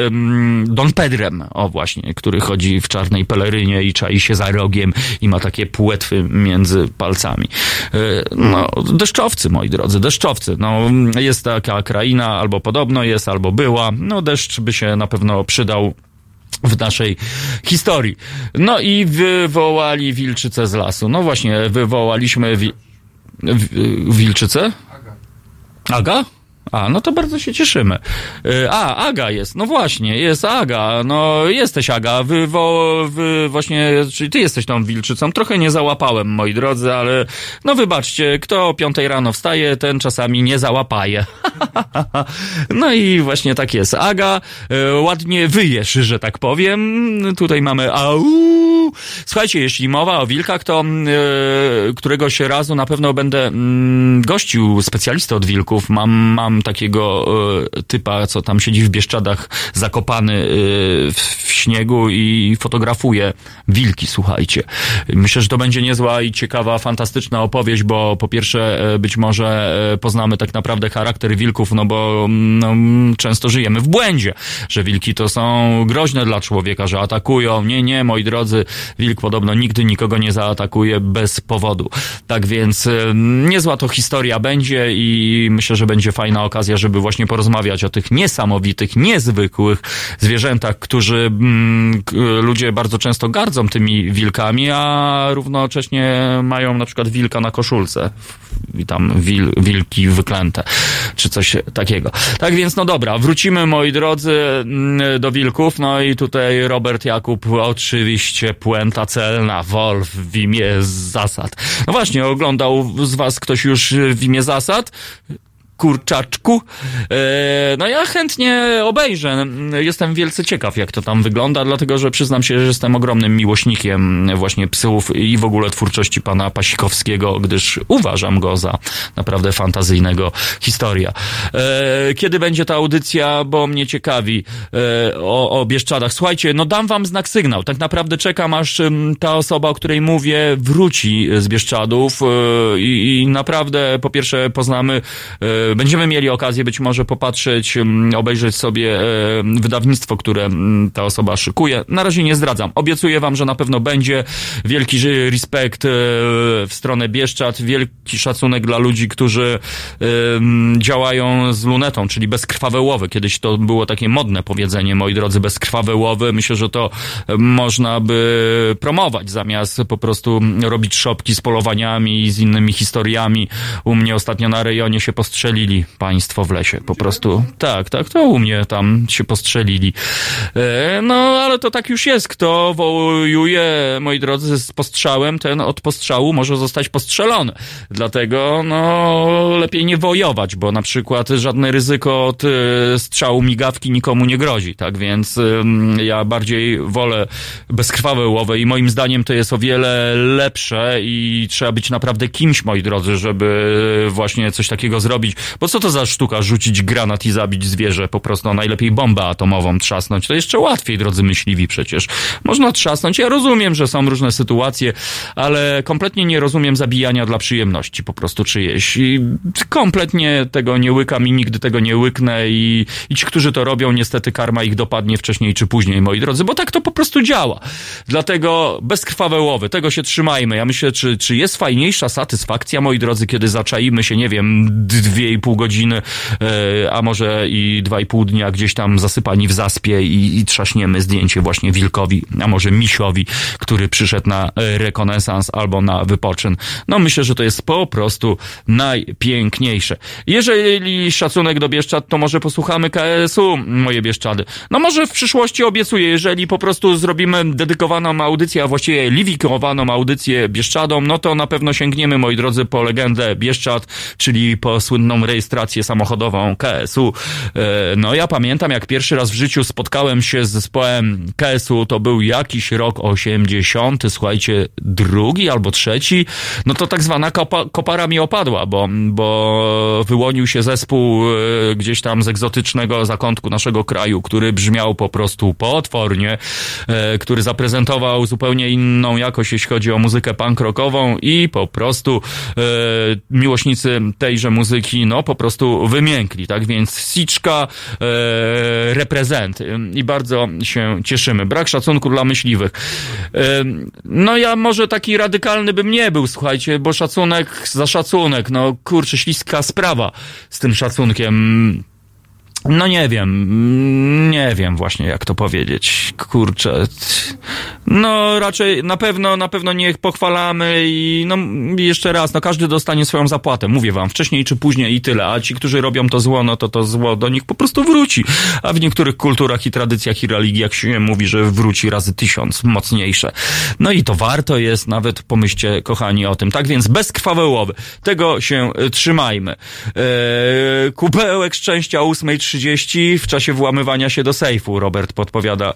mm, Don Pedrem. O właśnie, który chodzi w czarnej pelerynie i czai się za rogiem i ma takie płetwy między palcami. Y, no, deszczowcy, moi drodzy, deszczowcy. No, jest taka kraina, albo podobno jest, albo była. No, deszcz by się na pewno przydał w naszej historii. No i wywołali wilczycę z lasu. No właśnie, wywołaliśmy wi- wi- wilczycę? Aga? A, no to bardzo się cieszymy. Y, A, Aga jest, no właśnie, jest Aga, no jesteś Aga, wy, wo, wy właśnie, czyli ty jesteś tą wilczycą, trochę nie załapałem, moi drodzy, ale no wybaczcie, kto o piątej rano wstaje, ten czasami nie załapaje. no i właśnie tak jest. Aga, y, ładnie wyjesz, że tak powiem. Tutaj mamy au. Słuchajcie, jeśli mowa o wilkach, to y, któregoś razu na pewno będę mm, gościł specjalistę od wilków. Mam, mam znam takiego e, typa, co tam siedzi w Bieszczadach, zakopany e, w, śniegu i fotografuje wilki, słuchajcie. Myślę, że to będzie niezła i ciekawa, fantastyczna opowieść, bo po pierwsze e, być może poznamy tak naprawdę charakter wilków, no bo mm, no, mm, często żyjemy w błędzie, że wilki to są groźne dla człowieka, że atakują. Nie, nie, moi drodzy, wilk podobno nigdy nikogo nie zaatakuje bez powodu. Tak więc niezła to historia będzie i myślę, że będzie fajna okazja, żeby właśnie porozmawiać o tych niesamowitych, niezwykłych zwierzętach, którzy mm, ludzie bardzo często gardzą tymi wilkami, a równocześnie mają na przykład wilka na koszulce i tam wil, wilki wyklęte, czy coś takiego. Tak więc, no dobra, wrócimy, moi drodzy, mm, do wilków, no i tutaj Robert Jakub, oczywiście puenta celna, Wolf w imię zasad. No właśnie, oglądał z was ktoś już w imię zasad? Kurczaczku. E, No ja chętnie obejrzę. Jestem wielce ciekaw, jak to tam wygląda, dlatego że przyznam się, że jestem ogromnym miłośnikiem właśnie psów i w ogóle twórczości pana Pasikowskiego, gdyż uważam go za naprawdę fantazyjnego historia. E, Kiedy będzie ta audycja, bo mnie ciekawi e, o, o Bieszczadach. Słuchajcie, no dam wam znak sygnał. Tak naprawdę czekam, aż ym, ta osoba, o której mówię, wróci z Bieszczadów i, i naprawdę po pierwsze poznamy Będziemy mieli okazję być może popatrzeć, mm, obejrzeć sobie e, wydawnictwo, które mm, ta osoba szykuje. Na razie nie zdradzam. Obiecuję wam, że na pewno będzie wielki respekt e, w stronę Bieszczad, wielki szacunek dla ludzi, którzy e, m, działają z lunetą, czyli bezkrwawe łowy. Kiedyś to było takie modne powiedzenie, moi drodzy, bezkrwawe łowy. Myślę, że to e, można by promować zamiast po prostu robić szopki z polowaniami i z innymi historiami. U mnie ostatnio na rejonie się postrzelili państwo w lesie. Po prostu tak, tak, to u mnie tam się postrzelili. E, No, ale to tak już jest. Kto wołuje, moi drodzy, z postrzałem, ten od postrzału może zostać postrzelony. Dlatego, no, lepiej nie wojować, bo na przykład żadne ryzyko od e, strzału migawki nikomu nie grozi. Tak więc ja bardziej wolę bezkrwawe łowy i moim zdaniem to jest o wiele lepsze i trzeba być naprawdę kimś, moi drodzy, żeby właśnie coś takiego zrobić. Bo co to za sztuka rzucić granat i zabić zwierzę? Po prostu no, najlepiej bombę atomową trzasnąć. To jeszcze łatwiej, drodzy myśliwi przecież. Można trzasnąć. Ja rozumiem, że są różne sytuacje, ale kompletnie nie rozumiem zabijania dla przyjemności po prostu czyjeś. I kompletnie tego nie łykam i nigdy tego nie łyknę i, i ci, którzy to robią, niestety karma ich dopadnie wcześniej czy później, moi drodzy, bo tak to po prostu działa. Dlatego bezkrwawe łowy, tego się trzymajmy. Ja myślę, czy, czy jest fajniejsza satysfakcja, moi drodzy, kiedy zaczaimy się, nie wiem, dwie i pół godziny, e, a może i dwa i pół dnia gdzieś tam zasypani w zaspie i, i trzaśniemy zdjęcie właśnie wilkowi, a może misiowi, który przyszedł na e, rekonesans albo na wypoczyn. No myślę, że to jest po prostu najpiękniejsze. Jeżeli szacunek do Bieszczad, to może posłuchamy KSU, moje Bieszczady. No może w przyszłości obiecuję, jeżeli po prostu zrobimy dedykowaną audycję, a właściwie liwikowaną audycję Bieszczadom, no to na pewno sięgniemy, moi drodzy, po legendę Bieszczad, czyli po słynną rejestrację samochodową KSU. E, No ja pamiętam, jak pierwszy raz w życiu spotkałem się z zespołem KSU, to był jakiś rok 80, słuchajcie, drugi albo trzeci, no to tak zwana kopa, kopara mi opadła, bo, bo wyłonił się zespół e, gdzieś tam z egzotycznego zakątku naszego kraju, który brzmiał po prostu potwornie, e, który zaprezentował zupełnie inną jakość, jeśli chodzi o muzykę punk rockową i po prostu miłośnicy tejże muzyki, no po prostu wymiękli, tak więc Siczka e, reprezent i bardzo się cieszymy. Brak szacunku dla myśliwych. E, no ja może taki radykalny bym nie był, słuchajcie, bo szacunek za szacunek, no kurczę, śliska sprawa z tym szacunkiem. No nie wiem, nie wiem właśnie jak to powiedzieć. Kurczę. No raczej na pewno, na pewno niech pochwalamy i no jeszcze raz, no każdy dostanie swoją zapłatę. Mówię wam, wcześniej czy później i tyle. A ci, którzy robią to zło, no to to zło do nich po prostu wróci. A w niektórych kulturach i tradycjach i religiach się mówi, że wróci razy tysiąc, mocniejsze. No i to warto jest, nawet pomyślcie, kochani, o tym. Tak więc bezkrwawe łowy. Tego się y, trzymajmy. Eee, kubełek szczęścia o 8.30 22.30 w czasie włamywania się do sejfu. Robert podpowiada.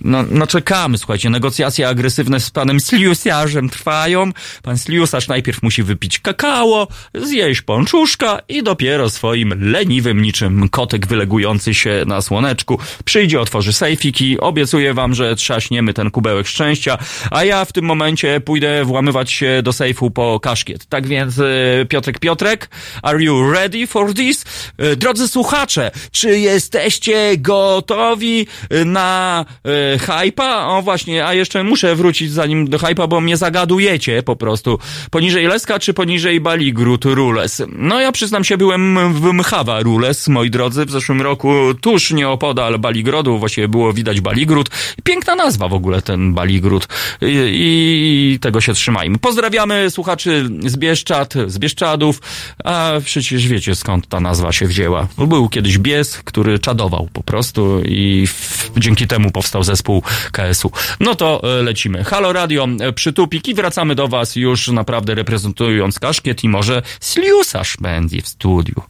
No, no czekamy, słuchajcie, negocjacje agresywne z panem Sliusiarzem trwają. Pan Sliusarz najpierw musi wypić kakao, zjeść pączuszka i dopiero swoim leniwym niczym kotek wylegujący się na słoneczku przyjdzie, otworzy sejfik i obiecuję wam, że trzaśniemy ten kubełek szczęścia, a ja w tym momencie pójdę włamywać się do sejfu po kaszkiet. Tak więc e, Piotrek Piotrek, are you ready for this? E, Drodzy słuchacze, czy jesteście gotowi na e, hypa? O właśnie, a jeszcze muszę wrócić zanim do hypa, bo mnie zagadujecie po prostu. Poniżej Leska czy poniżej Baligród Rules? No ja przyznam się, byłem w Mchawa Rules, moi drodzy, w zeszłym roku tuż nieopodal Baligrodu, właściwie było widać Baligród. Piękna nazwa w ogóle ten Baligród i, i tego się trzymajmy. Pozdrawiamy słuchaczy z Bieszczad, z Bieszczadów, a przecież wiecie skąd ta nazwa się wzięła. Był kiedyś bies, który czadował po prostu i w, dzięki temu powstał zespół KS-u. No to e, lecimy. Halo Radio, e, przytupik i wracamy do was już naprawdę reprezentując kaszkiet i może Sliusarz będzie w studiu.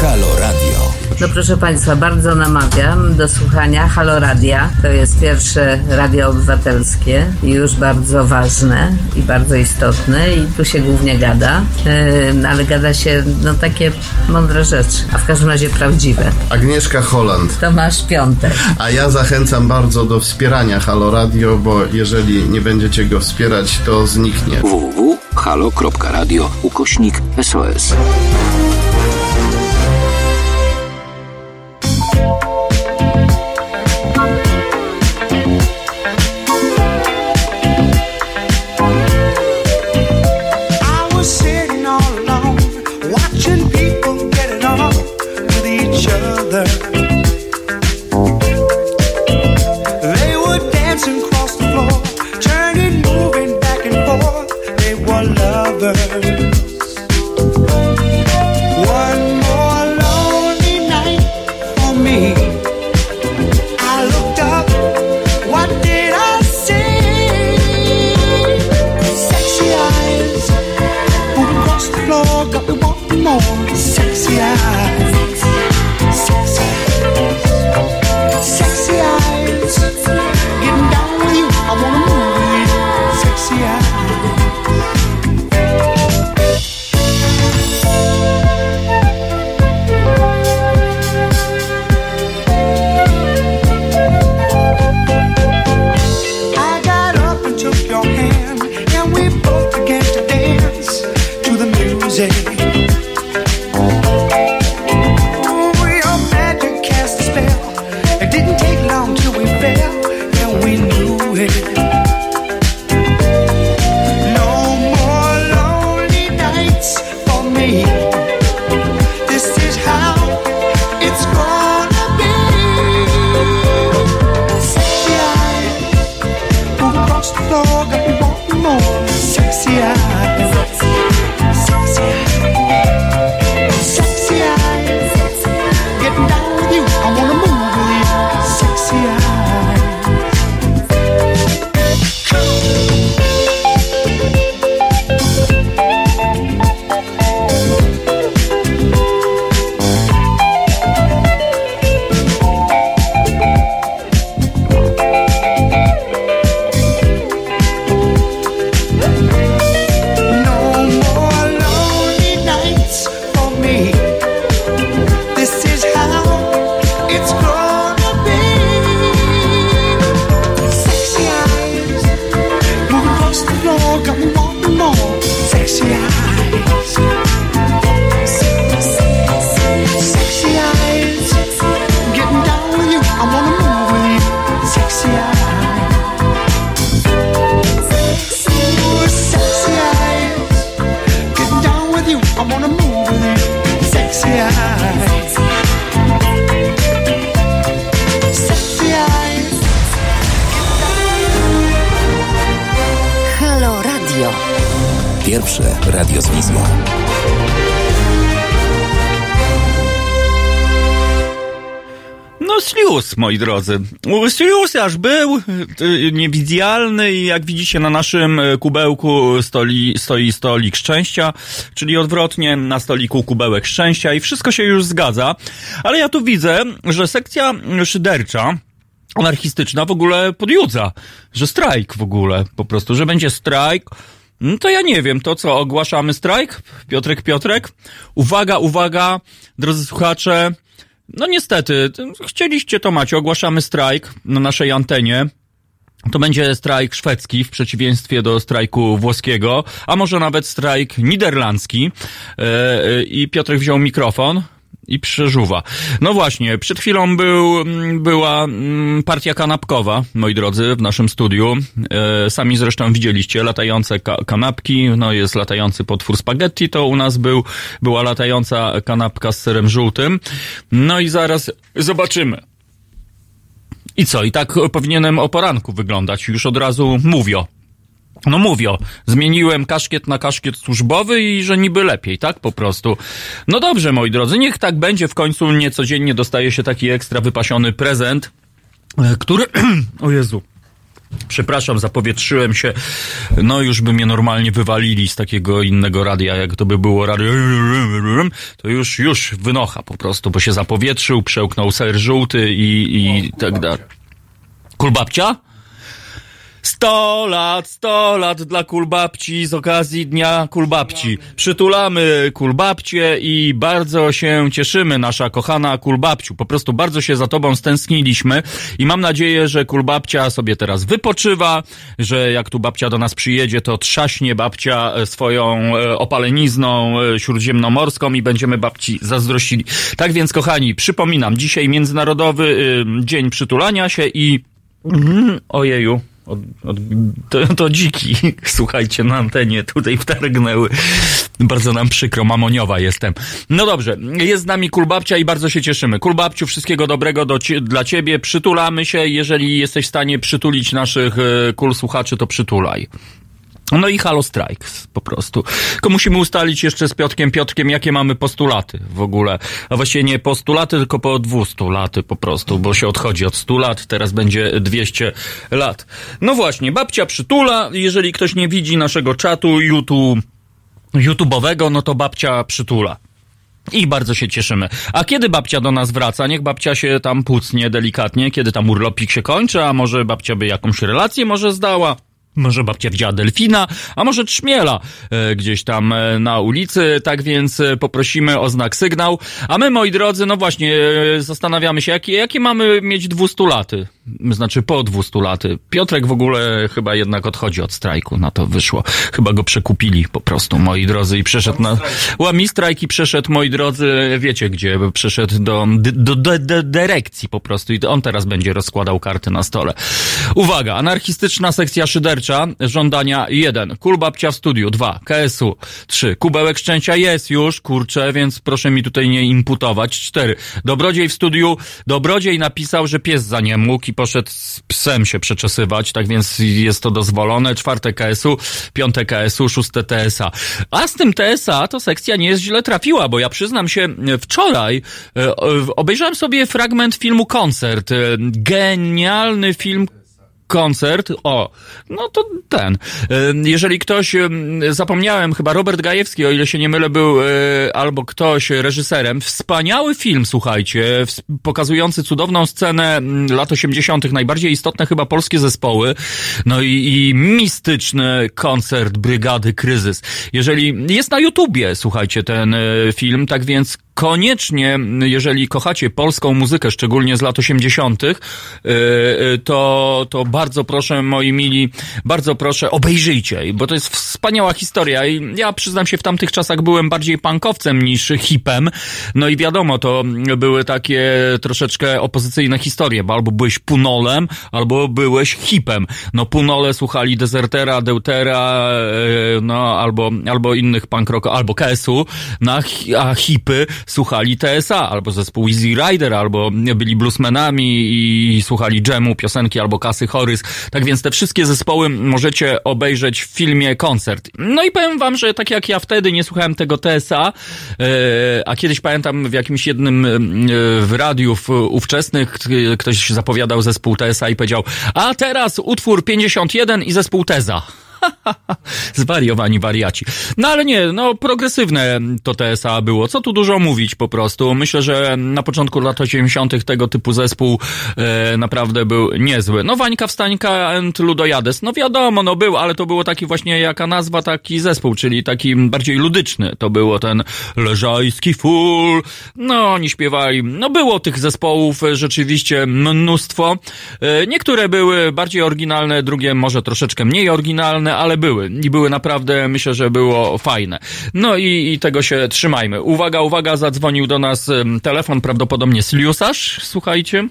Halo Radio.
No proszę Państwa, bardzo namawiam do słuchania Halo Radia. To jest pierwsze radio obywatelskie i już bardzo ważne i bardzo istotne i tu się głównie gada, yy, ale gada się no takie mądre rzeczy, a w każdym razie prawdziwe.
Agnieszka Holland.
Tomasz Piątek.
A ja zachęcam bardzo do wspierania Halo Radio, bo jeżeli nie będziecie go wspierać, to zniknie.
www.halo.radio ukośnik SOS.
Drodzy. Slius aż był y, niewidzialny i jak widzicie na naszym y, kubełku stoi, stoi stolik szczęścia, czyli odwrotnie na stoliku kubełek szczęścia i wszystko się już zgadza. Ale ja tu widzę, że sekcja szydercza anarchistyczna w ogóle podjudza, że strajk w ogóle, po prostu, że będzie strajk. No to ja nie wiem, to co, ogłaszamy strajk? Piotrek, Piotrek? Uwaga, uwaga, drodzy słuchacze, no niestety, chcieliście to macie, ogłaszamy strajk na naszej antenie. To będzie strajk szwedzki w przeciwieństwie do strajku włoskiego, a może nawet strajk niderlandzki. E, I Piotrek wziął mikrofon i przeżuwa. No właśnie, przed chwilą był, była mm, partia kanapkowa, moi drodzy, w naszym studiu. E, sami zresztą widzieliście latające ka kanapki, no jest latający potwór spaghetti, to u nas był, była latająca kanapka z serem żółtym. No i zaraz zobaczymy. I co? I tak powinienem o poranku wyglądać. Już od razu mówię. No mówię, zmieniłem kaszkiet na kaszkiet służbowy i że niby lepiej, tak po prostu. No dobrze, moi drodzy, niech tak będzie. W końcu niecodziennie dostaje się taki ekstra wypasiony prezent, e, który... o Jezu. Przepraszam, zapowietrzyłem się. No już by mnie normalnie wywalili z takiego innego radia, jak to by było radio. To już, już wynocha po prostu, bo się zapowietrzył, przełknął ser żółty i, i tak dalej. Kulbabcia? Sto lat, sto lat dla kulbabci z okazji Dnia Kulbabci. Przytulamy kulbabcie i bardzo się cieszymy, nasza kochana kulbabciu. Po prostu bardzo się za tobą stęskniliśmy i mam nadzieję, że kulbabcia sobie teraz wypoczywa, że jak tu babcia do nas przyjedzie, to trzaśnie babcia e, swoją e, opalenizną e, śródziemnomorską i będziemy babci zazdrościli. Tak więc, kochani, przypominam, dzisiaj Międzynarodowy Dzień Przytulania się i... Mm, ojeju, od, od, to, to dziki, słuchajcie, na antenie tutaj wtargnęły. Bardzo nam przykro, mamoniowa jestem. No dobrze, jest z nami Kulbabcia i bardzo się cieszymy. Kulbabciu, wszystkiego dobrego do, dla ciebie. Przytulamy się. Jeżeli jesteś w stanie przytulić naszych e, kul słuchaczy, to przytulaj. No i Halo Strikes po prostu. Tylko musimy ustalić jeszcze z Piotkiem Piotkiem, jakie mamy postulaty w ogóle. A właściwie nie postulaty, tylko po 200 laty po prostu, bo się odchodzi od 100 lat, teraz będzie 200 lat. No właśnie, babcia przytula. Jeżeli ktoś nie widzi naszego czatu YouTube, YouTube'owego, no to babcia przytula. I bardzo się cieszymy. A kiedy babcia do nas wraca? Niech babcia się tam pucnie delikatnie, kiedy tam urlopik się kończy, a może babcia by jakąś relację może zdała? Może babcia widziała delfina, a może trzmiela e, gdzieś tam e, na ulicy, tak więc e, poprosimy o znak sygnał. A my, moi drodzy, no właśnie, e, zastanawiamy się, jakie, jakie mamy mieć 200 laty. Znaczy po 200 laty. Piotrek w ogóle chyba jednak odchodzi od strajku, na to wyszło. Chyba go przekupili po prostu, moi drodzy, i przeszedł na... Łami strajk i przeszedł, moi drodzy, wiecie gdzie, przeszedł do, do, do, do dyrekcji po prostu i on teraz będzie rozkładał karty na stole. Uwaga, anarchistyczna sekcja szydercza żądania 1. Kulbabcia w studiu 2. KSU 3. Kubełek szczęścia jest już, kurczę, więc proszę mi tutaj nie imputować. 4. Dobrodziej w studiu. Dobrodziej napisał, że pies za nie mógł i poszedł z psem się przeczesywać, tak więc jest to dozwolone. Czwarte KSU, piąte KSU, szóste TSA. A z tym TSA to sekcja nie jest źle trafiła, bo ja przyznam się, wczoraj e, obejrzałem sobie fragment filmu Koncert. E, Genialny film koncert, o, no to ten. Jeżeli ktoś, zapomniałem, chyba Robert Gajewski, o ile się nie mylę, był albo ktoś reżyserem. Wspaniały film, słuchajcie, pokazujący cudowną scenę lat 80., najbardziej istotne chyba polskie zespoły, no i, i mistyczny koncert Brygady Kryzys. Jeżeli jest na YouTubie, słuchajcie, ten film, tak więc koniecznie, jeżeli kochacie polską muzykę, szczególnie z lat 80., to, to bardzo proszę, moi mili, bardzo proszę, obejrzyjcie, bo to jest wspaniała historia i ja przyznam się, w tamtych czasach byłem bardziej punkowcem niż hipem, no i wiadomo, to były takie troszeczkę opozycyjne historie, bo albo byłeś punolem, albo byłeś hipem. No punole słuchali Desertera, Deutera, no albo, albo innych punk rock, albo KSU, no, a hipy słuchali TSA, albo zespół Easy Rider, albo byli bluesmenami i słuchali dżemu, piosenki, albo Kasy Horys. Tak więc te wszystkie zespoły możecie obejrzeć w filmie koncert. No i powiem wam, że tak jak ja wtedy nie słuchałem tego TSA, e, a kiedyś pamiętam w jakimś jednym e, w radiów ówczesnych k- ktoś zapowiadał zespół TSA i powiedział, a teraz utwór 51 i zespół Teza. Zwariowani wariaci. No ale nie, no progresywne to TSA było. Co tu dużo mówić po prostu. Myślę, że na początku lat 80. tego typu zespół e, naprawdę był niezły. No Wańka Wstańka and Ludojades. No wiadomo, no był, ale to było taki właśnie jaka nazwa, taki zespół, czyli taki bardziej ludyczny. To było ten leżajski full. No oni śpiewali. No było tych zespołów e, rzeczywiście mnóstwo. E, niektóre były bardziej oryginalne, drugie może troszeczkę mniej oryginalne, ale były. I były naprawdę, myślę, że było fajne. No i, i tego się trzymajmy. Uwaga, uwaga, zadzwonił do nas telefon, prawdopodobnie Sliusarz, słuchajcie.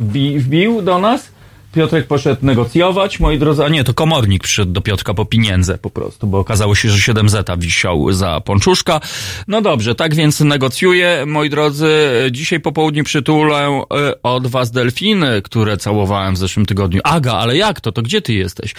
Wbi, wbił do nas. Piotrek poszedł negocjować, moi drodzy, a nie, to komornik przyszedł do Piotrka po pieniądze po prostu, bo okazało się, że 7 zeta wisiał za pączuszka. No dobrze, tak więc negocjuję, moi drodzy, dzisiaj po południu przytulę e, od was delfiny, które całowałem w zeszłym tygodniu. Aga, ale jak to? To gdzie ty jesteś?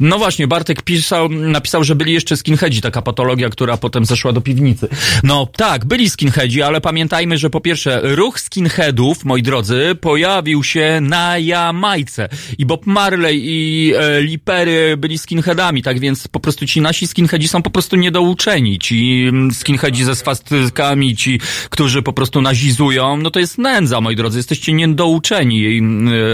No właśnie, Bartek pisał, napisał, że byli jeszcze skinheadzi, taka patologia, która potem zeszła do piwnicy. No tak, byli skinheadzi, ale pamiętajmy, że po pierwsze, ruch skinheadów, moi drodzy, pojawił się na Jamajce. I Bob Marley i e, Lipery byli skinheadami, tak więc po prostu ci nasi skinheadzi są po prostu niedouczeni. Ci mm, skinheadzi ze swastykami, ci, którzy po prostu nazizują, no to jest nędza, moi drodzy, jesteście niedouczeni, I,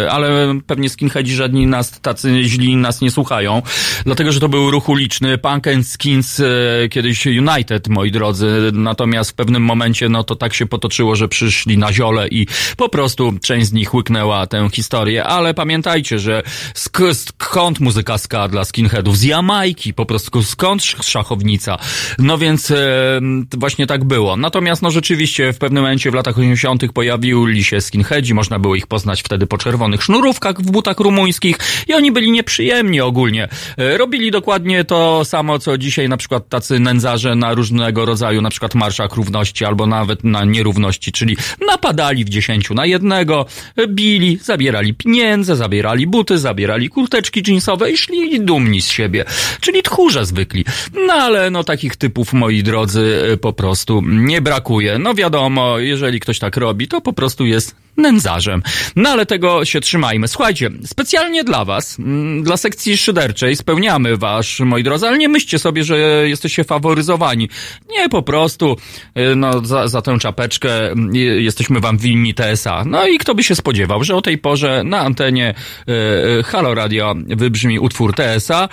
e, ale pewnie skinheadzi żadni nas, tacy źli nas nie słuchają, dlatego, że to był ruch uliczny, Punk and Skins, e, kiedyś United, moi drodzy, natomiast w pewnym momencie, no to tak się potoczyło, że przyszli na ziole i po prostu część z nich łyknęła tę historię, ale pamiętajcie, że sk- skąd muzyka ska dla skinheadów? Z Jamajki, po prostu skąd sz- szachownica? No więc e, właśnie tak było. Natomiast no rzeczywiście w pewnym momencie w latach 80. pojawili się skinheadzi, można było ich poznać wtedy po czerwonych sznurówkach w butach rumuńskich i oni byli nieprzyjemni ogólnie. E, robili dokładnie to samo, co dzisiaj na przykład tacy nędzarze na różnego rodzaju, na przykład marszach równości albo nawet na nierówności, czyli napadali w dziesięciu na jednego, e, bili, zabierali pieniądze, zabierali buty, zabierali kurteczki jeansowe i szli dumni z siebie. Czyli tchórze zwykli. No ale no takich typów, moi drodzy, e, po prostu nie brakuje. No wiadomo, jeżeli ktoś tak robi, to po prostu jest nędzarzem. No ale tego się trzymajmy. Słuchajcie, specjalnie dla was, mm, dla sekcji szyderczej spełniamy wasz, moi drodzy, ale nie myślcie sobie, że jesteście faworyzowani. Nie, po prostu, y, no, za, za tę czapeczkę mm, jesteśmy wam winni TSA. No i kto by się spodziewał, że o tej porze na antenie y, y, Halo Radio wybrzmi utwór TSA,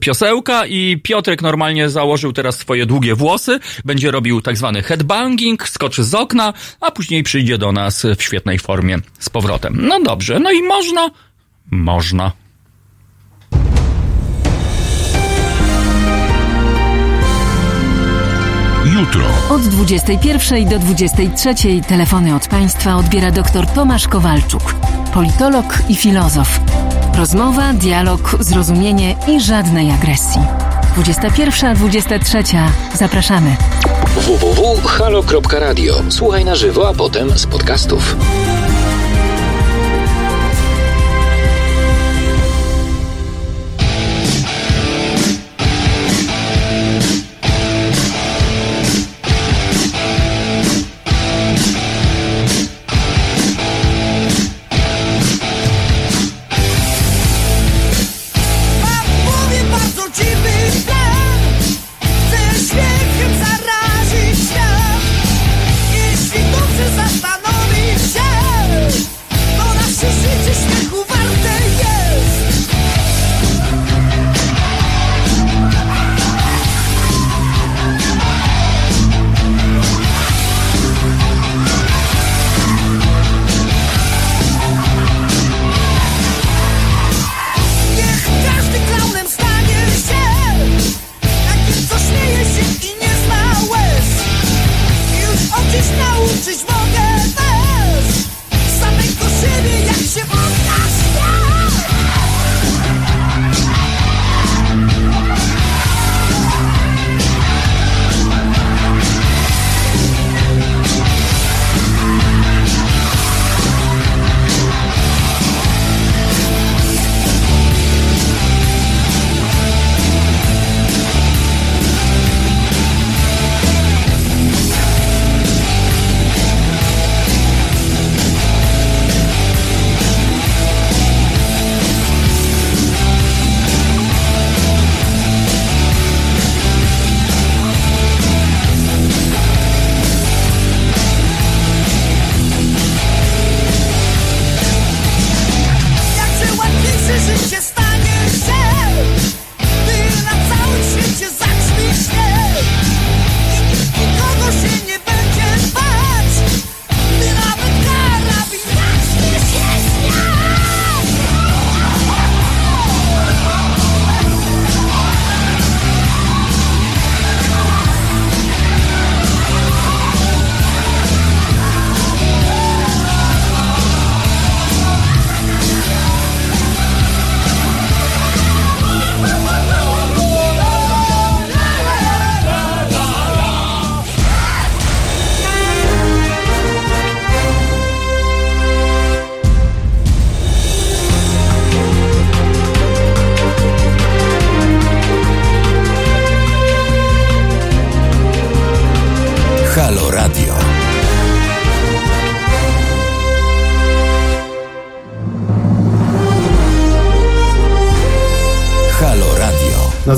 piosełka i Piotrek normalnie założył teraz swoje długie włosy, będzie robił tak zwany headbanging, skoczy z okna, a później przyjdzie do nas w świetnej formie z powrotem. No dobrze, no i można? Można.
Jutro.
Od 21 do 23 telefony od Państwa odbiera dr Tomasz Kowalczuk, politolog i filozof. Rozmowa, dialog, zrozumienie i żadnej agresji. 21-23. Zapraszamy.
www.halo.radio. Słuchaj na żywo, a potem z podcastów.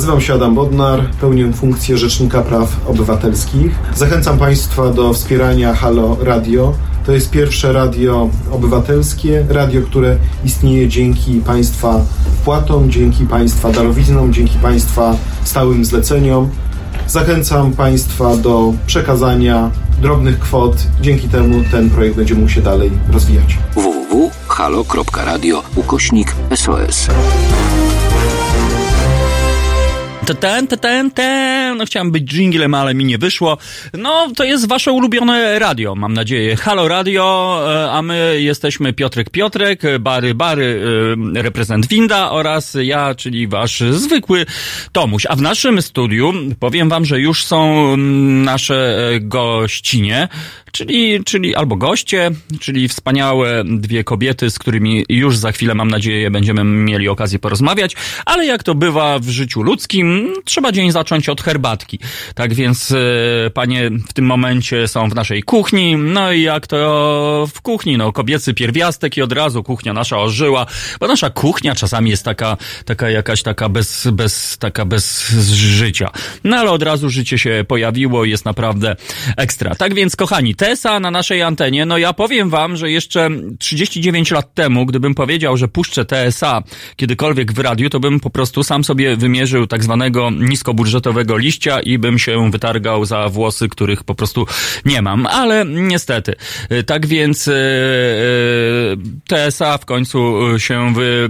Nazywam się Adam Bodnar, pełnię funkcję Rzecznika Praw Obywatelskich. Zachęcam Państwa do wspierania Halo Radio. To jest pierwsze radio obywatelskie, radio, które istnieje dzięki Państwa wpłatom, dzięki Państwa darowiznom, dzięki Państwa stałym zleceniom. Zachęcam Państwa do przekazania drobnych kwot. Dzięki temu ten projekt będzie mógł się dalej rozwijać.
www.halo.radio ukośnik SOS.
Ten, ten, ten, no chciałem być jinglem, ale mi nie wyszło. No, to jest wasze ulubione radio, mam nadzieję. Halo Radio, e, a my jesteśmy Piotrek Piotrek, Bary Bary, e, reprezent Winda oraz ja, czyli wasz zwykły Tomuś. A w naszym studiu powiem wam, że już są nasze e, gościnie, czyli, czyli albo goście, czyli wspaniałe dwie kobiety, z którymi już za chwilę, mam nadzieję, będziemy mieli okazję porozmawiać, ale jak to bywa w życiu ludzkim, trzeba dzień zacząć od herbatki. Tak więc e, panie w tym momencie są w naszej kuchni, no i jak to w kuchni, no kobiecy pierwiastek i od razu kuchnia nasza ożyła, bo nasza kuchnia czasami jest taka, taka jakaś taka bez, bez, taka bez życia. No ale od razu życie się pojawiło i jest naprawdę ekstra. Tak więc kochani, Tesa na naszej antenie, no ja powiem wam, że jeszcze 39 lat temu, gdybym powiedział, że puszczę TSA kiedykolwiek w radiu, to bym po prostu sam sobie wymierzył tak zwanego niskobudżetowego liścia i bym się wytargał za włosy, których po prostu nie mam. Ale niestety. Tak więc e, e, TSA w końcu się wy,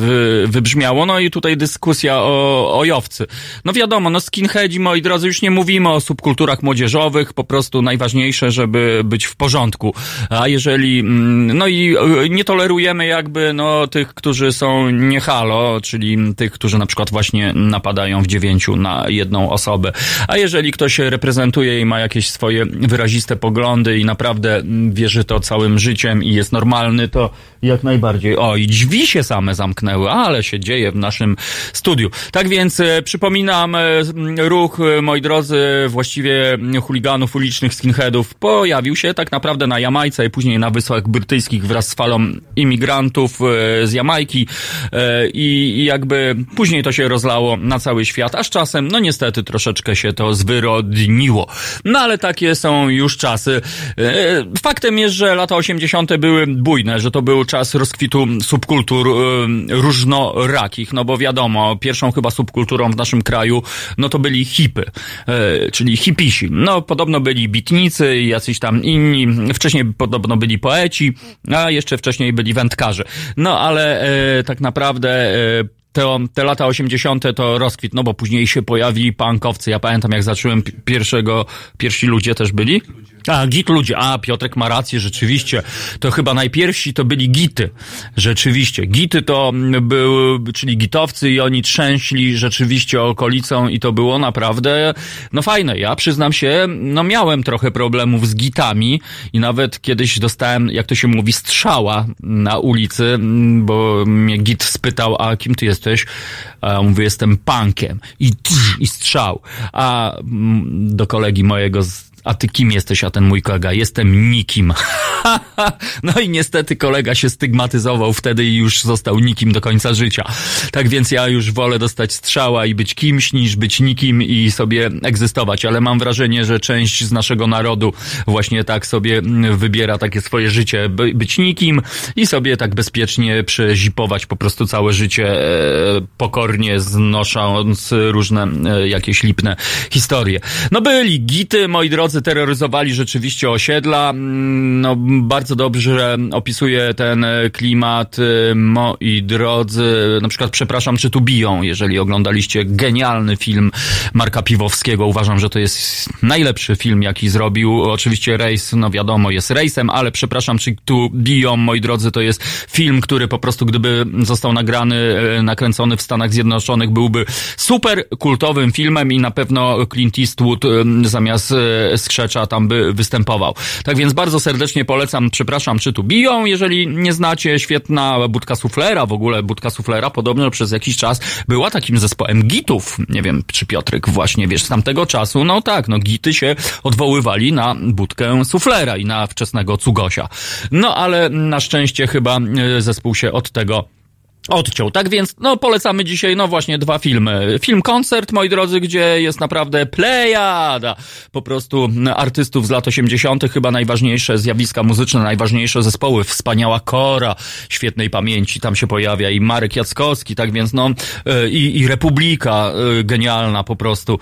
wy, wybrzmiało. No i tutaj dyskusja o, o Jowcy. No wiadomo, no skinheadzi, moi drodzy, już nie mówimy o subkulturach młodzieżowych, po prostu najważniejsze, żeby być w porządku. A jeżeli, mm, no i e, nie tolerujemy jakby, no tych, którzy są nie halo, czyli tych, którzy na przykład właśnie napadają w dziewięciu na jedną osobę. A jeżeli ktoś reprezentuje i ma jakieś swoje wyraziste poglądy i naprawdę wierzy to całym życiem i jest normalny, to jak najbardziej. O, i drzwi się same zamknęły, ale się dzieje w naszym studiu. Tak więc e, przypominam, e, ruch, e, moi drodzy, właściwie chuliganów ulicznych skinheadów pojawił się tak naprawdę na Jamajce i później na Wyspach Brytyjskich wraz z falą imigrantów z Jamajki i, jakby później to się rozlało na cały świat, aż czasem, no niestety troszeczkę się to zwyrodniło. No ale takie są już czasy. Faktem jest, że lata 80. były bujne, że to był czas rozkwitu subkultur e, różnorakich, no bo wiadomo, pierwszą chyba subkulturą w naszym kraju, no to byli hipy, e, czyli hipisi. No podobno byli bitnicy jacyś tam inni, wcześniej podobno byli poeci, a jeszcze wcześniej byli wędkarze. No ale e, tak naprawdę te, te lata 80. to rozkwit, no bo później się pojawili punkowcy. Ja pamiętam, jak zacząłem pi- pierwszego, pierwsi ludzie też byli. A, git ludzie. A, Piotrek ma rację, rzeczywiście. To chyba najpierwsi to byli gity. Rzeczywiście. Gity to był, czyli gitowcy i oni trzęśli rzeczywiście okolicą i to było naprawdę, no fajne. Ja przyznam się, no miałem trochę problemów z gitami i nawet kiedyś dostałem, jak to się mówi, strzała na ulicy, bo mnie git spytał, a kim ty jesteś? A ja mówię, jestem punkiem. I, i strzał. A mm, do kolegi mojego z a ty kim jesteś, a ten mój kolega? Jestem nikim. no i niestety kolega się stygmatyzował wtedy i już został nikim do końca życia. Tak więc ja już wolę dostać strzała i być kimś, niż być nikim i sobie egzystować. Ale mam wrażenie, że część z naszego narodu właśnie tak sobie mm, wybiera takie swoje życie, by, być nikim i sobie tak bezpiecznie przezipować po prostu całe życie, e, pokornie znosząc różne e, jakieś lipne historie. No byli gity, moi drodzy, terroryzowali rzeczywiście osiedla. Mm, No bardzo dobrze opisuje ten e, klimat, e, moi drodzy. Na przykład przepraszam, czy tu biją, jeżeli oglądaliście genialny film Marka Piwowskiego. Uważam, że to jest najlepszy film, jaki zrobił. Oczywiście Rejs, no wiadomo, jest rejsem, ale przepraszam, czy tu biją, moi drodzy, to jest film, który po prostu, gdyby został nagrany, e, nakręcony w Stanach Zjednoczonych, byłby super kultowym filmem i na pewno Clint Eastwood zamiast Skrzecza tam by występował. Tak więc bardzo serdecznie polecam, przepraszam, czy tu biją, jeżeli nie znacie, świetna budka suflera, w ogóle budka suflera podobno przez jakiś czas była takim zespołem gitów. Nie wiem, czy Piotrek właśnie, wiesz, z tamtego czasu, no tak, no gity się odwoływali na budkę suflera i na wczesnego cugosia. No ale na szczęście chyba e, zespół się od tego odciął. Tak więc, no, polecamy dzisiaj, no właśnie, dwa filmy. Film Koncert, moi drodzy, gdzie jest naprawdę plejada po prostu artystów z lat 80., chyba najważniejsze zjawiska muzyczne, najważniejsze zespoły. Wspaniała Kora, świetnej pamięci, tam się pojawia i Marek Jackowski, tak więc, no, e, i, i Republika, e, genialna po prostu.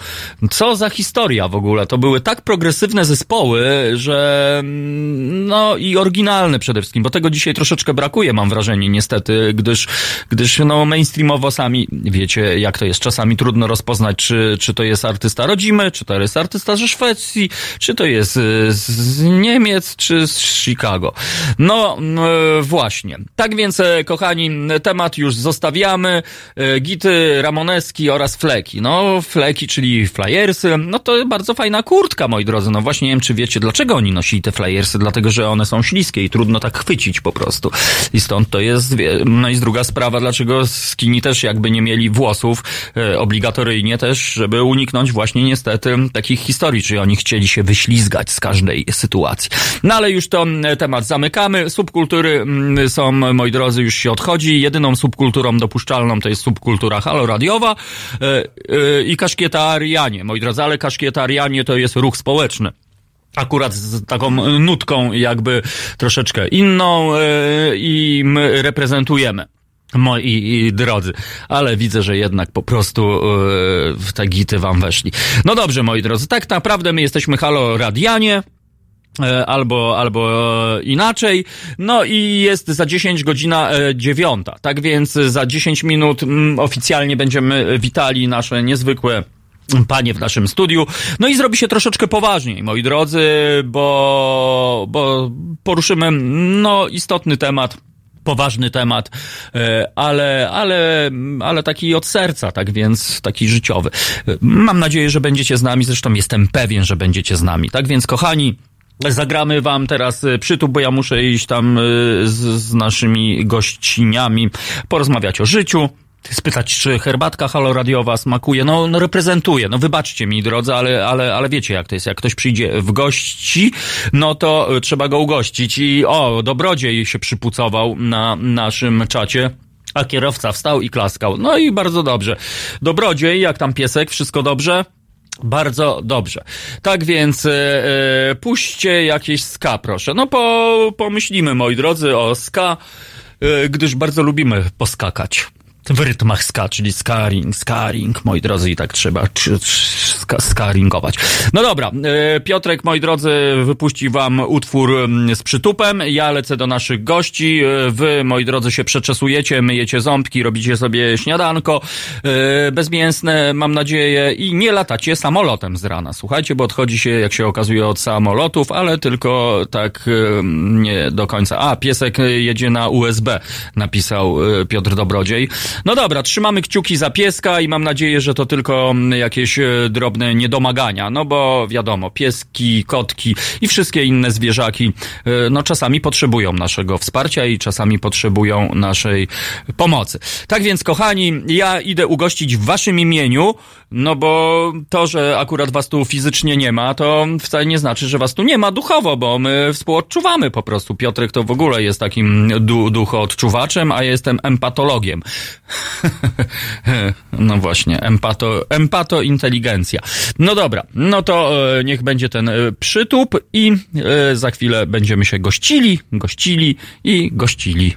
Co za historia w ogóle. To były tak progresywne zespoły, że, mm, no, i oryginalne przede wszystkim, bo tego dzisiaj troszeczkę brakuje, mam wrażenie, niestety, gdyż gdyż no mainstreamowo sami wiecie, jak to jest. Czasami trudno rozpoznać, czy, czy to jest artysta rodzimy, czy to jest artysta ze Szwecji, czy to jest y, z, Niemiec, czy z Chicago. No y, właśnie. Tak więc, e, kochani, temat już zostawiamy. E, Gity, Ramoneski oraz Fleki. No, Fleki, czyli Flyersy, no to bardzo fajna kurtka, moi drodzy. No właśnie nie wiem, czy wiecie, dlaczego oni nosili te Flyersy. Dlatego, że one są śliskie i trudno tak chwycić po prostu. I stąd to jest, no i druga sprawa, dlaczego skini też jakby nie mieli włosów, e, obligatoryjnie też, żeby uniknąć właśnie niestety takich historii, czyli oni chcieli się wyślizgać z każdej sytuacji. No ale już to mm, temat zamykamy. Subkultury mm, są, moi drodzy, już się odchodzi. Jedyną subkulturą dopuszczalną to jest subkultura haloradiowa e, e, i kaszkietarianie, moi drodzy, ale kaszkietarianie to jest ruch społeczny akurat z taką e, nutką jakby troszeczkę inną e, i my reprezentujemy. Moi drodzy, ale widzę, że jednak po prostu e, w te gity wam weszli. No dobrze, moi drodzy, tak naprawdę my jesteśmy Halo Radianie, e, albo, albo e, inaczej. No i jest za 10 godzina e, dziewiąta. Tak więc za 10 minut mm, oficjalnie będziemy witali nasze niezwykłe panie w naszym studiu. No i zrobi się troszeczkę poważniej, moi drodzy, bo, bo poruszymy, no, istotny temat poważny temat, e, ale, ale, ale taki od serca, tak więc taki życiowy. Mam nadzieję, że będziecie z nami, zresztą jestem pewien, że będziecie z nami. Tak więc, kochani, Zagramy wam teraz e, przytup, bo ja muszę iść tam e, z, z naszymi gościniami, porozmawiać o życiu, spytać, czy herbatka haloradiowa smakuje. No, no reprezentuje. No wybaczcie mi, drodzy, ale, ale, ale wiecie jak to jest. Jak ktoś przyjdzie w gości, no to e, trzeba go ugościć. I o, dobrodziej się przypucował na naszym czacie. A kierowca wstał i klaskał. No i bardzo dobrze. Dobrodziej, jak tam piesek, wszystko dobrze? Bardzo dobrze. Tak więc e, puśćcie jakieś ska, proszę. No po, pomyślimy, moi drodzy, o ska, e, gdyż bardzo lubimy poskakać. W rytmach ska, czyli scaring, scaring, moi drodzy, i tak trzeba scaringować. No dobra, e, Piotrek, moi drodzy, wypuści wam utwór z przytupem. Ja lecę do naszych gości. E, Wy, moi drodzy, się przeczesujecie, myjecie ząbki, robicie sobie śniadanko e, bezmięsne, mam nadzieję, i nie latacie samolotem z rana. Słuchajcie, bo odchodzi się, jak się okazuje, od samolotów, ale tylko tak nie do końca. A, piesek jedzie na USB, napisał Piotr Dobrodziej. No dobra, trzymamy kciuki za pieska i mam nadzieję, że to tylko mm, jakieś e, drobne niedomagania, no bo wiadomo, pieski, kotki i wszystkie inne zwierzaki, e, no czasami potrzebują naszego wsparcia i czasami potrzebują naszej pomocy. Tak więc, kochani, ja idę ugościć w waszym imieniu, no bo to, że akurat was tu fizycznie nie ma, to wcale nie znaczy, że was tu nie ma duchowo, bo my współodczuwamy po prostu. Piotrek to w ogóle jest takim du duchoodczuwaczem, a ja jestem empatologiem. no właśnie, empato, empato inteligencja. No dobra, no to e, niech będzie ten e, przytup i e, za chwilę będziemy się gościli, gościli i gościli.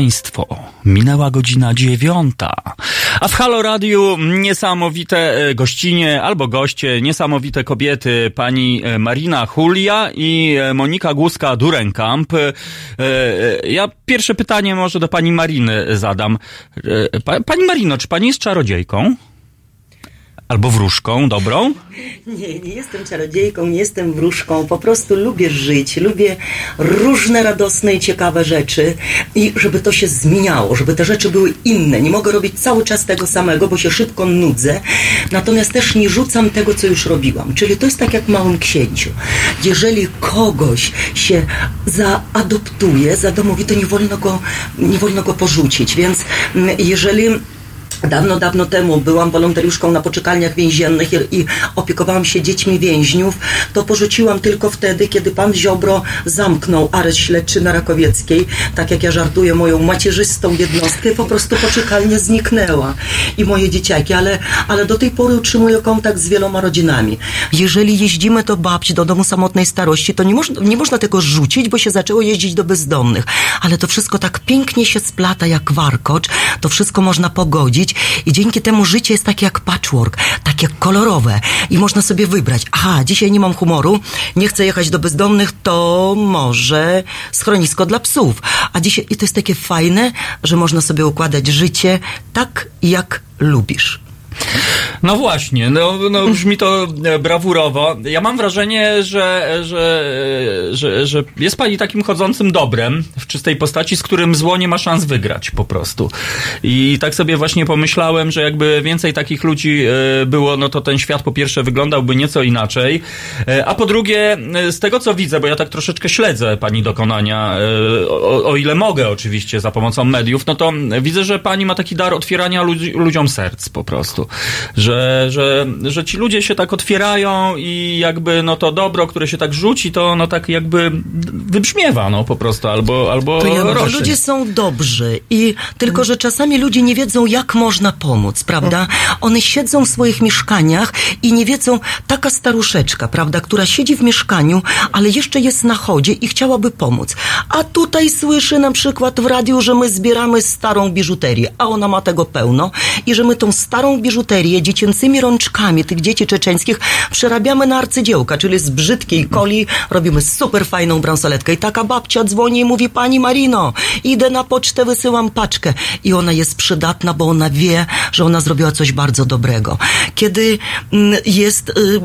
Państwo, minęła godzina dziewiąta, a w Halo Radiu niesamowite e, gościnie albo goście, niesamowite kobiety, pani e, Marina Julia i e, Monika Głuska-Durenkamp. Ja pierwsze pytanie może do pani Mariny zadam. Pa- Pani Marino, czy pani jest czarodziejką? Albo wróżką dobrą?
Nie, nie jestem czarodziejką, nie jestem wróżką. Po prostu lubię żyć, lubię różne radosne i ciekawe rzeczy i żeby to się zmieniało, żeby te rzeczy były inne. Nie mogę robić cały czas tego samego, bo się szybko nudzę. Natomiast też nie rzucam tego, co już robiłam. Czyli to jest tak jak w Małym Księciu. Jeżeli kogoś się zaadoptuje, zadomowi, to nie wolno go, nie wolno go porzucić. Więc mm, jeżeli Dawno, dawno temu byłam wolontariuszką na poczekalniach więziennych i, i opiekowałam się dziećmi więźniów. To porzuciłam tylko wtedy, kiedy pan Ziobro zamknął areszt śledczy na Rakowieckiej. Tak jak ja żartuję, moją macierzystą jednostkę, po prostu poczekalnia zniknęła. I moje dzieciaki, ale, ale do tej pory utrzymuję kontakt z wieloma rodzinami. Jeżeli jeździmy do babci, do domu samotnej starości, to nie, można nie można tego rzucić, bo się zaczęło jeździć do bezdomnych. Ale to wszystko tak pięknie się splata jak warkocz. To wszystko można pogodzić i dzięki temu życie jest takie jak patchwork, takie kolorowe i można sobie wybrać. Aha, dzisiaj nie mam humoru, nie chcę jechać do bezdomnych, to może schronisko dla psów. A dzisiaj, i to jest takie fajne, że można sobie układać życie tak, jak lubisz.
No właśnie, no, no brzmi to e, brawurowo. Ja mam wrażenie, że, że, że, że jest pani takim chodzącym dobrem w czystej postaci, z którym zło nie ma szans wygrać po prostu. I tak sobie właśnie pomyślałem, że jakby więcej takich ludzi e, było, no to ten świat po pierwsze wyglądałby nieco inaczej, e, a po drugie, e, z tego co widzę, bo ja tak troszeczkę śledzę pani dokonania, e, o, o ile mogę oczywiście za pomocą mediów, no to widzę, że pani ma taki dar otwierania ludzi, ludziom serc po prostu że, że, że ci ludzie się tak otwierają i jakby no to dobro, które się tak rzuci, to no tak jakby wybrzmiewa no po prostu, albo, albo
To ja mówię, ludzie są dobrzy i tylko, że czasami ludzie nie wiedzą, jak można pomóc, prawda? One siedzą w swoich mieszkaniach i nie wiedzą, taka staruszeczka, prawda, która siedzi w mieszkaniu, ale jeszcze jest na chodzie i chciałaby pomóc. A tutaj słyszy na przykład w radiu, że my zbieramy starą biżuterię, a ona ma tego pełno i że my tą starą biżuterię dziecięcymi rączkami tych dzieci czeczeńskich przerabiamy na arcydziełka, czyli z brzydkiej coli robimy super fajną bransoletkę. I taka babcia dzwoni i mówi, pani Marino, idę na pocztę, wysyłam paczkę. I ona jest przydatna, bo ona wie, że ona zrobiła coś bardzo dobrego. Kiedy mm, jest y,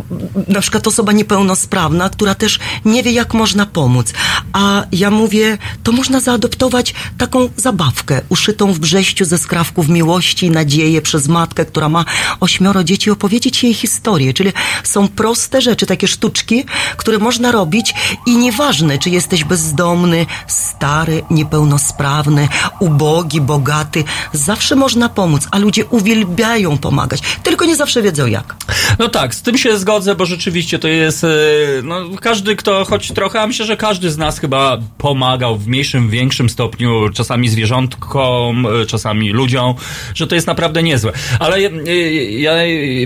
na przykład osoba niepełnosprawna, która też nie wie, jak można pomóc, a ja mówię, to można zaadoptować taką zabawkę uszytą w brześciu ze skrawków miłości i nadzieję przez matkę, która ma ośmioro dzieci, opowiedzieć jej historię. Czyli są proste rzeczy, takie sztuczki, które można robić i nieważne, czy jesteś bezdomny, stary, niepełnosprawny, ubogi, bogaty, zawsze można pomóc, a ludzie uwielbiają pomagać, tylko nie zawsze wiedzą jak.
No tak, z tym się zgodzę, bo rzeczywiście to jest, e, no każdy, kto choć trochę, a myślę, że każdy z nas chyba pomagał w mniejszym, większym stopniu, czasami zwierzątkom, e, czasami ludziom, że to jest naprawdę niezłe. Ale ja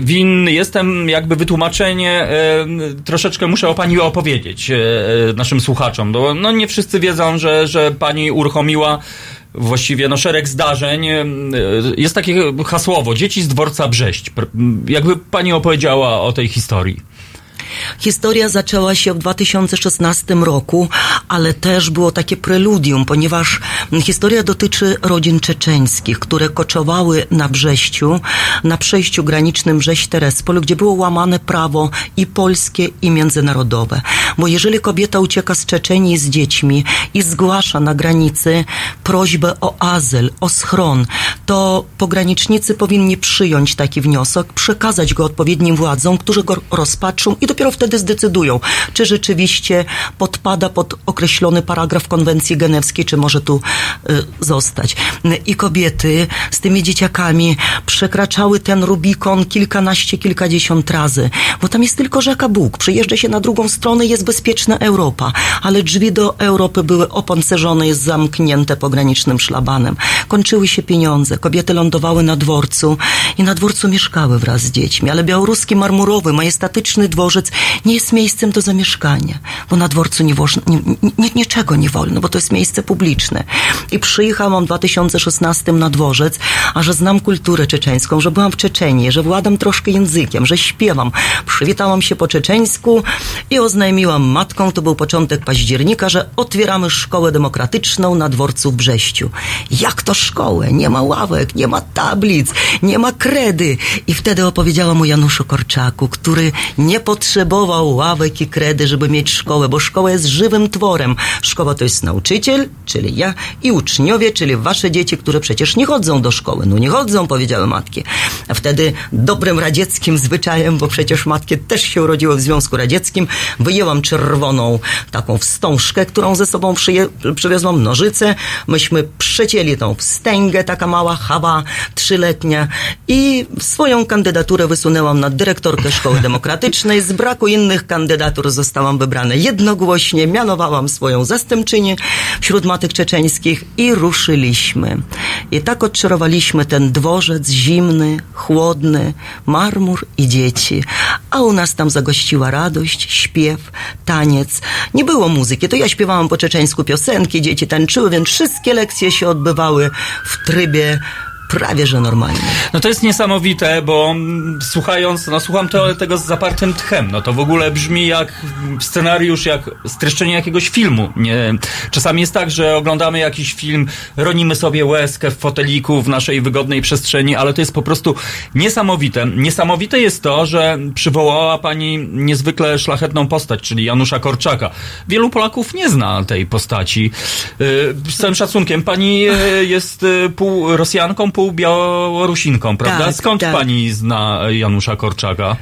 winny jestem jakby wytłumaczenie, e, troszeczkę muszę o pani opowiedzieć e, naszym słuchaczom, bo no nie wszyscy wiedzą, że, że pani uruchomiła właściwie no, szereg zdarzeń. Jest takie hasłowo, dzieci z dworca Brześć. Jakby pani opowiedziała o tej historii.
Historia zaczęła się w 2016 roku, ale też było takie preludium, ponieważ historia dotyczy rodzin czeczeńskich, które koczowały na Brześciu, na przejściu granicznym Brześć-Terespol, gdzie było łamane prawo i polskie, i międzynarodowe. Bo jeżeli kobieta ucieka z Czeczenii z dziećmi i zgłasza na granicy prośbę o azyl, o schron, to pogranicznicy powinni przyjąć taki wniosek, przekazać go odpowiednim władzom, którzy go rozpatrzą i dopiero wtedy zdecydują, czy rzeczywiście podpada pod określony paragraf konwencji genewskiej, czy może tu y, zostać. I kobiety z tymi dzieciakami przekraczały ten Rubikon kilkanaście, kilkadziesiąt razy, bo tam jest tylko rzeka Bóg. Przyjeżdża się na drugą stronę, jest bezpieczna Europa, ale drzwi do Europy były opancerzone, jest zamknięte pogranicznym szlabanem. Kończyły się pieniądze, kobiety lądowały na dworcu i na dworcu mieszkały wraz z dziećmi, ale białoruski marmurowy, majestatyczny dworzec nie jest miejscem do zamieszkania, bo na dworcu nie wolno, nie, nie, niczego nie wolno, bo to jest miejsce publiczne. I przyjechałam w 2016 na dworzec, a że znam kulturę czeczeńską, że byłam w Czeczeniu, że władam troszkę językiem, że śpiewam. Przywitałam się po czeczeńsku i oznajmiłam matką, to był początek października, że otwieramy szkołę demokratyczną na dworcu w Brześciu. Jak to szkołę? Nie ma ławek, nie ma tablic, nie ma kredy. I wtedy opowiedziałam o Januszu Korczaku, który nie potrzebował ławek i kredy, żeby mieć szkołę, bo szkoła jest żywym tworem. Szkoła to jest nauczyciel, czyli ja, i uczniowie, czyli wasze dzieci, które przecież nie chodzą do szkoły. No nie chodzą, powiedziały matki. A wtedy dobrym radzieckim zwyczajem, bo przecież matki też się urodziły w Związku Radzieckim, wyjęłam czerwoną taką wstążkę, którą ze sobą przywiozłam, nożyce. Myśmy przecięli tą wstęgę, taka mała chaba trzyletnia i swoją kandydaturę wysunęłam na dyrektorkę Szkoły Demokratycznej. Z braku innych kandydatur zostałam wybrana jednogłośnie, mianowałam swoją zastępczynię wśród matek czeczeńskich i ruszyliśmy. I tak odczarowaliśmy ten dworzec zimny, chłodny, marmur i dzieci. A u nas tam zagościła radość, śpiew, taniec. Nie było muzyki, to ja śpiewałam po czeczeńsku piosenki, dzieci tańczyły, więc wszystkie lekcje się odbywały w trybie prawie że normalnie.
No to jest niesamowite, bo mm, słuchając, no słucham to, tego z zapartym tchem, no to w ogóle brzmi jak scenariusz, jak streszczenie jakiegoś filmu. Nie, czasami jest tak, że oglądamy jakiś film, ronimy sobie łezkę w foteliku w naszej wygodnej przestrzeni, ale to jest po prostu niesamowite. Niesamowite jest to, że przywołała pani niezwykle szlachetną postać, czyli Janusza Korczaka. Wielu Polaków nie zna tej postaci. Yy, Z całym szacunkiem, pani yy, jest yy, pół Rosjanką, pół Białorusinką, prawda?
Tak,
Skąd
tak.
pani zna Janusza Korczaka?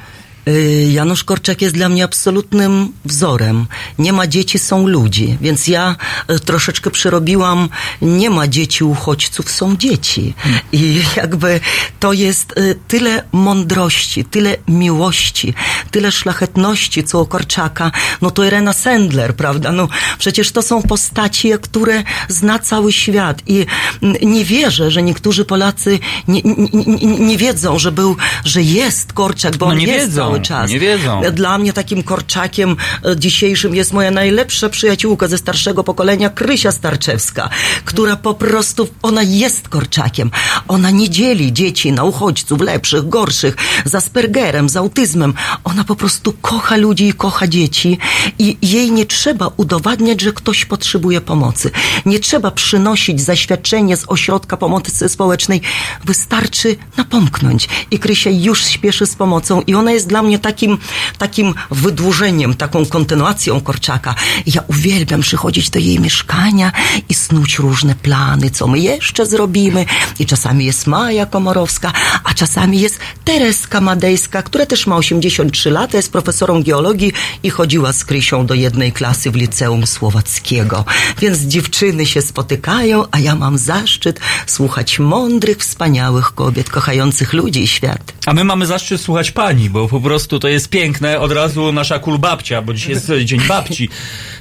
Y, Janusz Korczak jest dla mnie absolutnym wzorem. Nie ma dzieci, są ludzi. Więc ja y, troszeczkę przerobiłam, nie ma dzieci uchodźców, są dzieci. I jakby to jest y, tyle mądrości, tyle miłości, tyle szlachetności, co u Korczaka. No to Irena Sendler, prawda? No przecież to są postaci, które zna cały świat. I mm, nie wierzę, że niektórzy Polacy nie, nie, nie, nie wiedzą, że był, że jest Korczak, bo
No
on
nie
jest
wiedzą,
cały czas.
nie wiedzą.
Dla mnie takim korczakiem e, dzisiejszym jest moja najlepsza przyjaciółka ze starszego pokolenia, Krysia Starczewska, która po prostu, ona jest korczakiem. Ona nie dzieli dzieci na uchodźców, lepszych, gorszych, z Aspergerem, z autyzmem. Ona po prostu kocha ludzi i kocha dzieci i jej nie trzeba udowadniać, że ktoś potrzebuje pomocy. Nie trzeba przynosić zaświadczenie z ośrodka pomocy społecznej. Wystarczy napomknąć. I Krysia już śpieszy z pomocą i ona jest dla mnie takim, takim wydłużeniem, taką kontynuacją Korczaka. Ja uwielbiam przychodzić do jej mieszkania i snuć różne plany, co my jeszcze zrobimy. I czasami jest Maja Komorowska, a czasami jest Tereska Madejska, która też ma 83 lata, jest profesorą geologii i chodziła z Krysią do jednej klasy w liceum słowackiego. Więc dziewczyny się spotykają, a ja mam zaszczyt słuchać mądrych, wspaniałych kobiet, kochających ludzi i świat.
A my mamy zaszczyt słuchać pani, bo po prostu to jest piękne. Od razu nasza kulbabcia, bo dzisiaj jest Dzień Babci.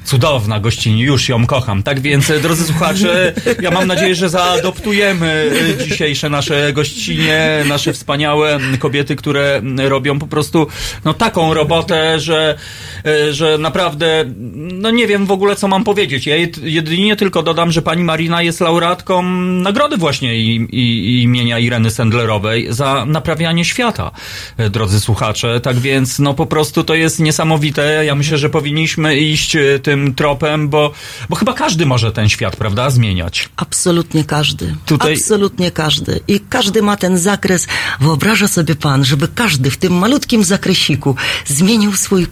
Cudowna gościni, już ją kocham. Tak więc, drodzy słuchacze, ja mam nadzieję, że zaadoptujemy dzisiejsze nasze gościnie, nasze wspaniałe kobiety, które robią po prostu no, taką robotę, że, że naprawdę, no nie wiem w ogóle, co mam powiedzieć. Ja jed- jedynie tylko dodam, że pani Marina jest laureatką nagrody właśnie imienia Ireny Sendlerowej za naprawianie świata, drodzy słuchacze. Tak więc, no po prostu to jest niesamowite. Ja myślę, że powinniśmy iść e, tym tropem, bo, bo chyba każdy może ten świat, prawda, zmieniać.
Absolutnie każdy.
Tutaj-
Absolutnie każdy. I każdy ma ten zakres. Wyobraża sobie pan, żeby każdy w tym malutkim zakresiku zmienił swój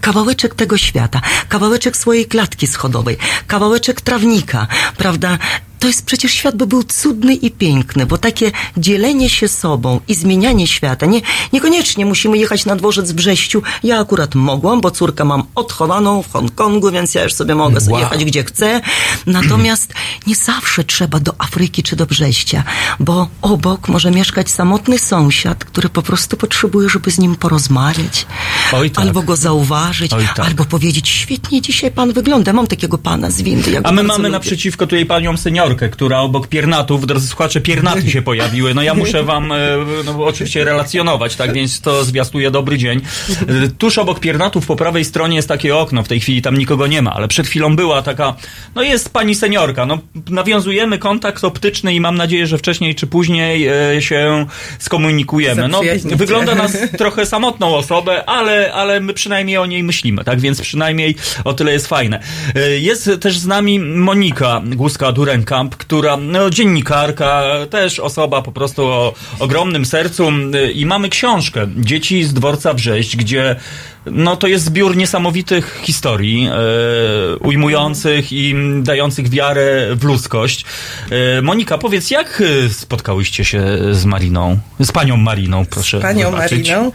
kawałeczek tego świata, kawałeczek swojej klatki schodowej, kawałeczek trawnika, prawda? To jest przecież świat by był cudny i piękny, bo takie dzielenie się sobą i zmienianie świata, nie, niekoniecznie musimy jechać na dworzec w Brześciu. Ja akurat mogłam, bo córkę mam odchowaną w Hongkongu, więc ja już sobie mogę sobie
Wow.
jechać gdzie chcę. Natomiast nie zawsze trzeba do Afryki czy do Brześcia, bo obok może mieszkać samotny sąsiad, który po prostu potrzebuje, żeby z nim porozmawiać,
tak.
albo go zauważyć,
tak.
albo powiedzieć, świetnie dzisiaj pan wygląda, mam takiego pana z windy. Ja
A my mamy
lubię.
naprzeciwko tutaj panią seniorkę, która obok piernatów, drodzy słuchacze, piernaty się pojawiły. No ja muszę wam e, no, oczywiście relacjonować, tak więc to zwiastuje dobry dzień. E, Tuż obok piernatów po prawej stronie jest takie okno, w tej chwili tam nikogo nie ma, ale przed chwilą była taka, no jest pani seniorka, no nawiązujemy kontakt optyczny i mam nadzieję, że wcześniej czy później e, się skomunikujemy. No wygląda nas trochę samotną osobę, ale, ale my przynajmniej o niej myślimy, tak więc przynajmniej o tyle jest fajne. Jest też z nami Monika Która, no, dziennikarka, też osoba po prostu o ogromnym sercu. E, i mamy książkę Dzieci z dworca Brześć, gdzie no to jest zbiór niesamowitych historii, e, ujmujących i dających wiarę w ludzkość. E, Monika, powiedz, jak e, spotkałyście się z Mariną? Z panią Mariną, proszę
panią
wybaczyć.
Mariną.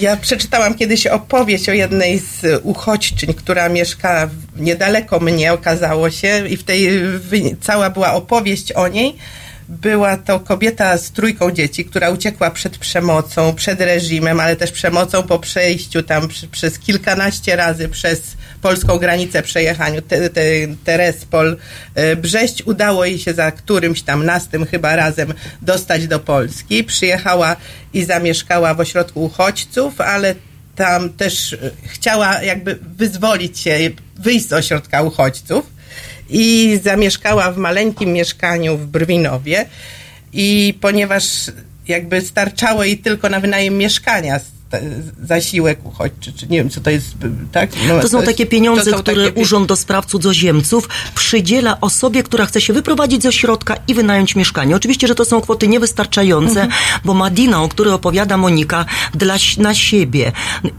Ja przeczytałam kiedyś opowieść o jednej z uchodźczyń, która mieszka niedaleko mnie, okazało się, i w tej cała była opowieść o niej. Była to kobieta z trójką dzieci, która uciekła przed przemocą, przed reżimem, ale też przemocą po przejściu tam przy, przez kilkanaście razy przez polską granicę przejechaniu, te, te, Terespol, e, Brześć. Udało jej się za którymś tam nastym chyba razem dostać do Polski. Przyjechała i zamieszkała w ośrodku uchodźców, ale tam też e, chciała jakby wyzwolić się, wyjść z ośrodka uchodźców i zamieszkała w maleńkim mieszkaniu w Brwinowie. I ponieważ jakby starczało jej tylko na wynajem mieszkania zasiłek uchodźczy, czy nie wiem co to jest, tak? No,
To są
jest-
takie pieniądze,
są
które
takie
Urząd do Spraw Cudzoziemców przydziela osobie, która chce się wyprowadzić ze środka i wynająć mieszkanie. Oczywiście, że to są kwoty niewystarczające,
Mhm.
bo Madina, o której opowiada Monika, dla, na siebie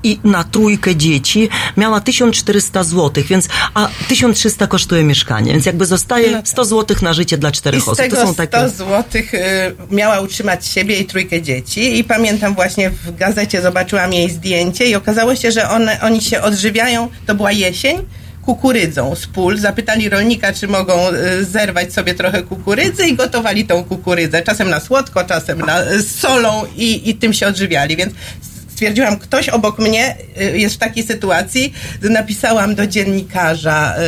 i na trójkę dzieci miała 1400 zł, więc a 1300 kosztuje mieszkanie, więc jakby zostaje 100 zł na życie dla
No I
czterech
z
osób.
tego
To są
100
takie...
złotych y, miała utrzymać siebie i trójkę dzieci i pamiętam właśnie w gazecie zobaczyłam jej zdjęcie i okazało się, że one, oni się odżywiają, to była jesień, kukurydzą z pól. Zapytali rolnika, czy mogą y, zerwać sobie trochę kukurydzy i gotowali tą kukurydzę. Czasem na słodko, czasem na, z solą i, i tym się odżywiali, więc stwierdziłam, ktoś obok mnie y, jest w takiej sytuacji, napisałam do dziennikarza y,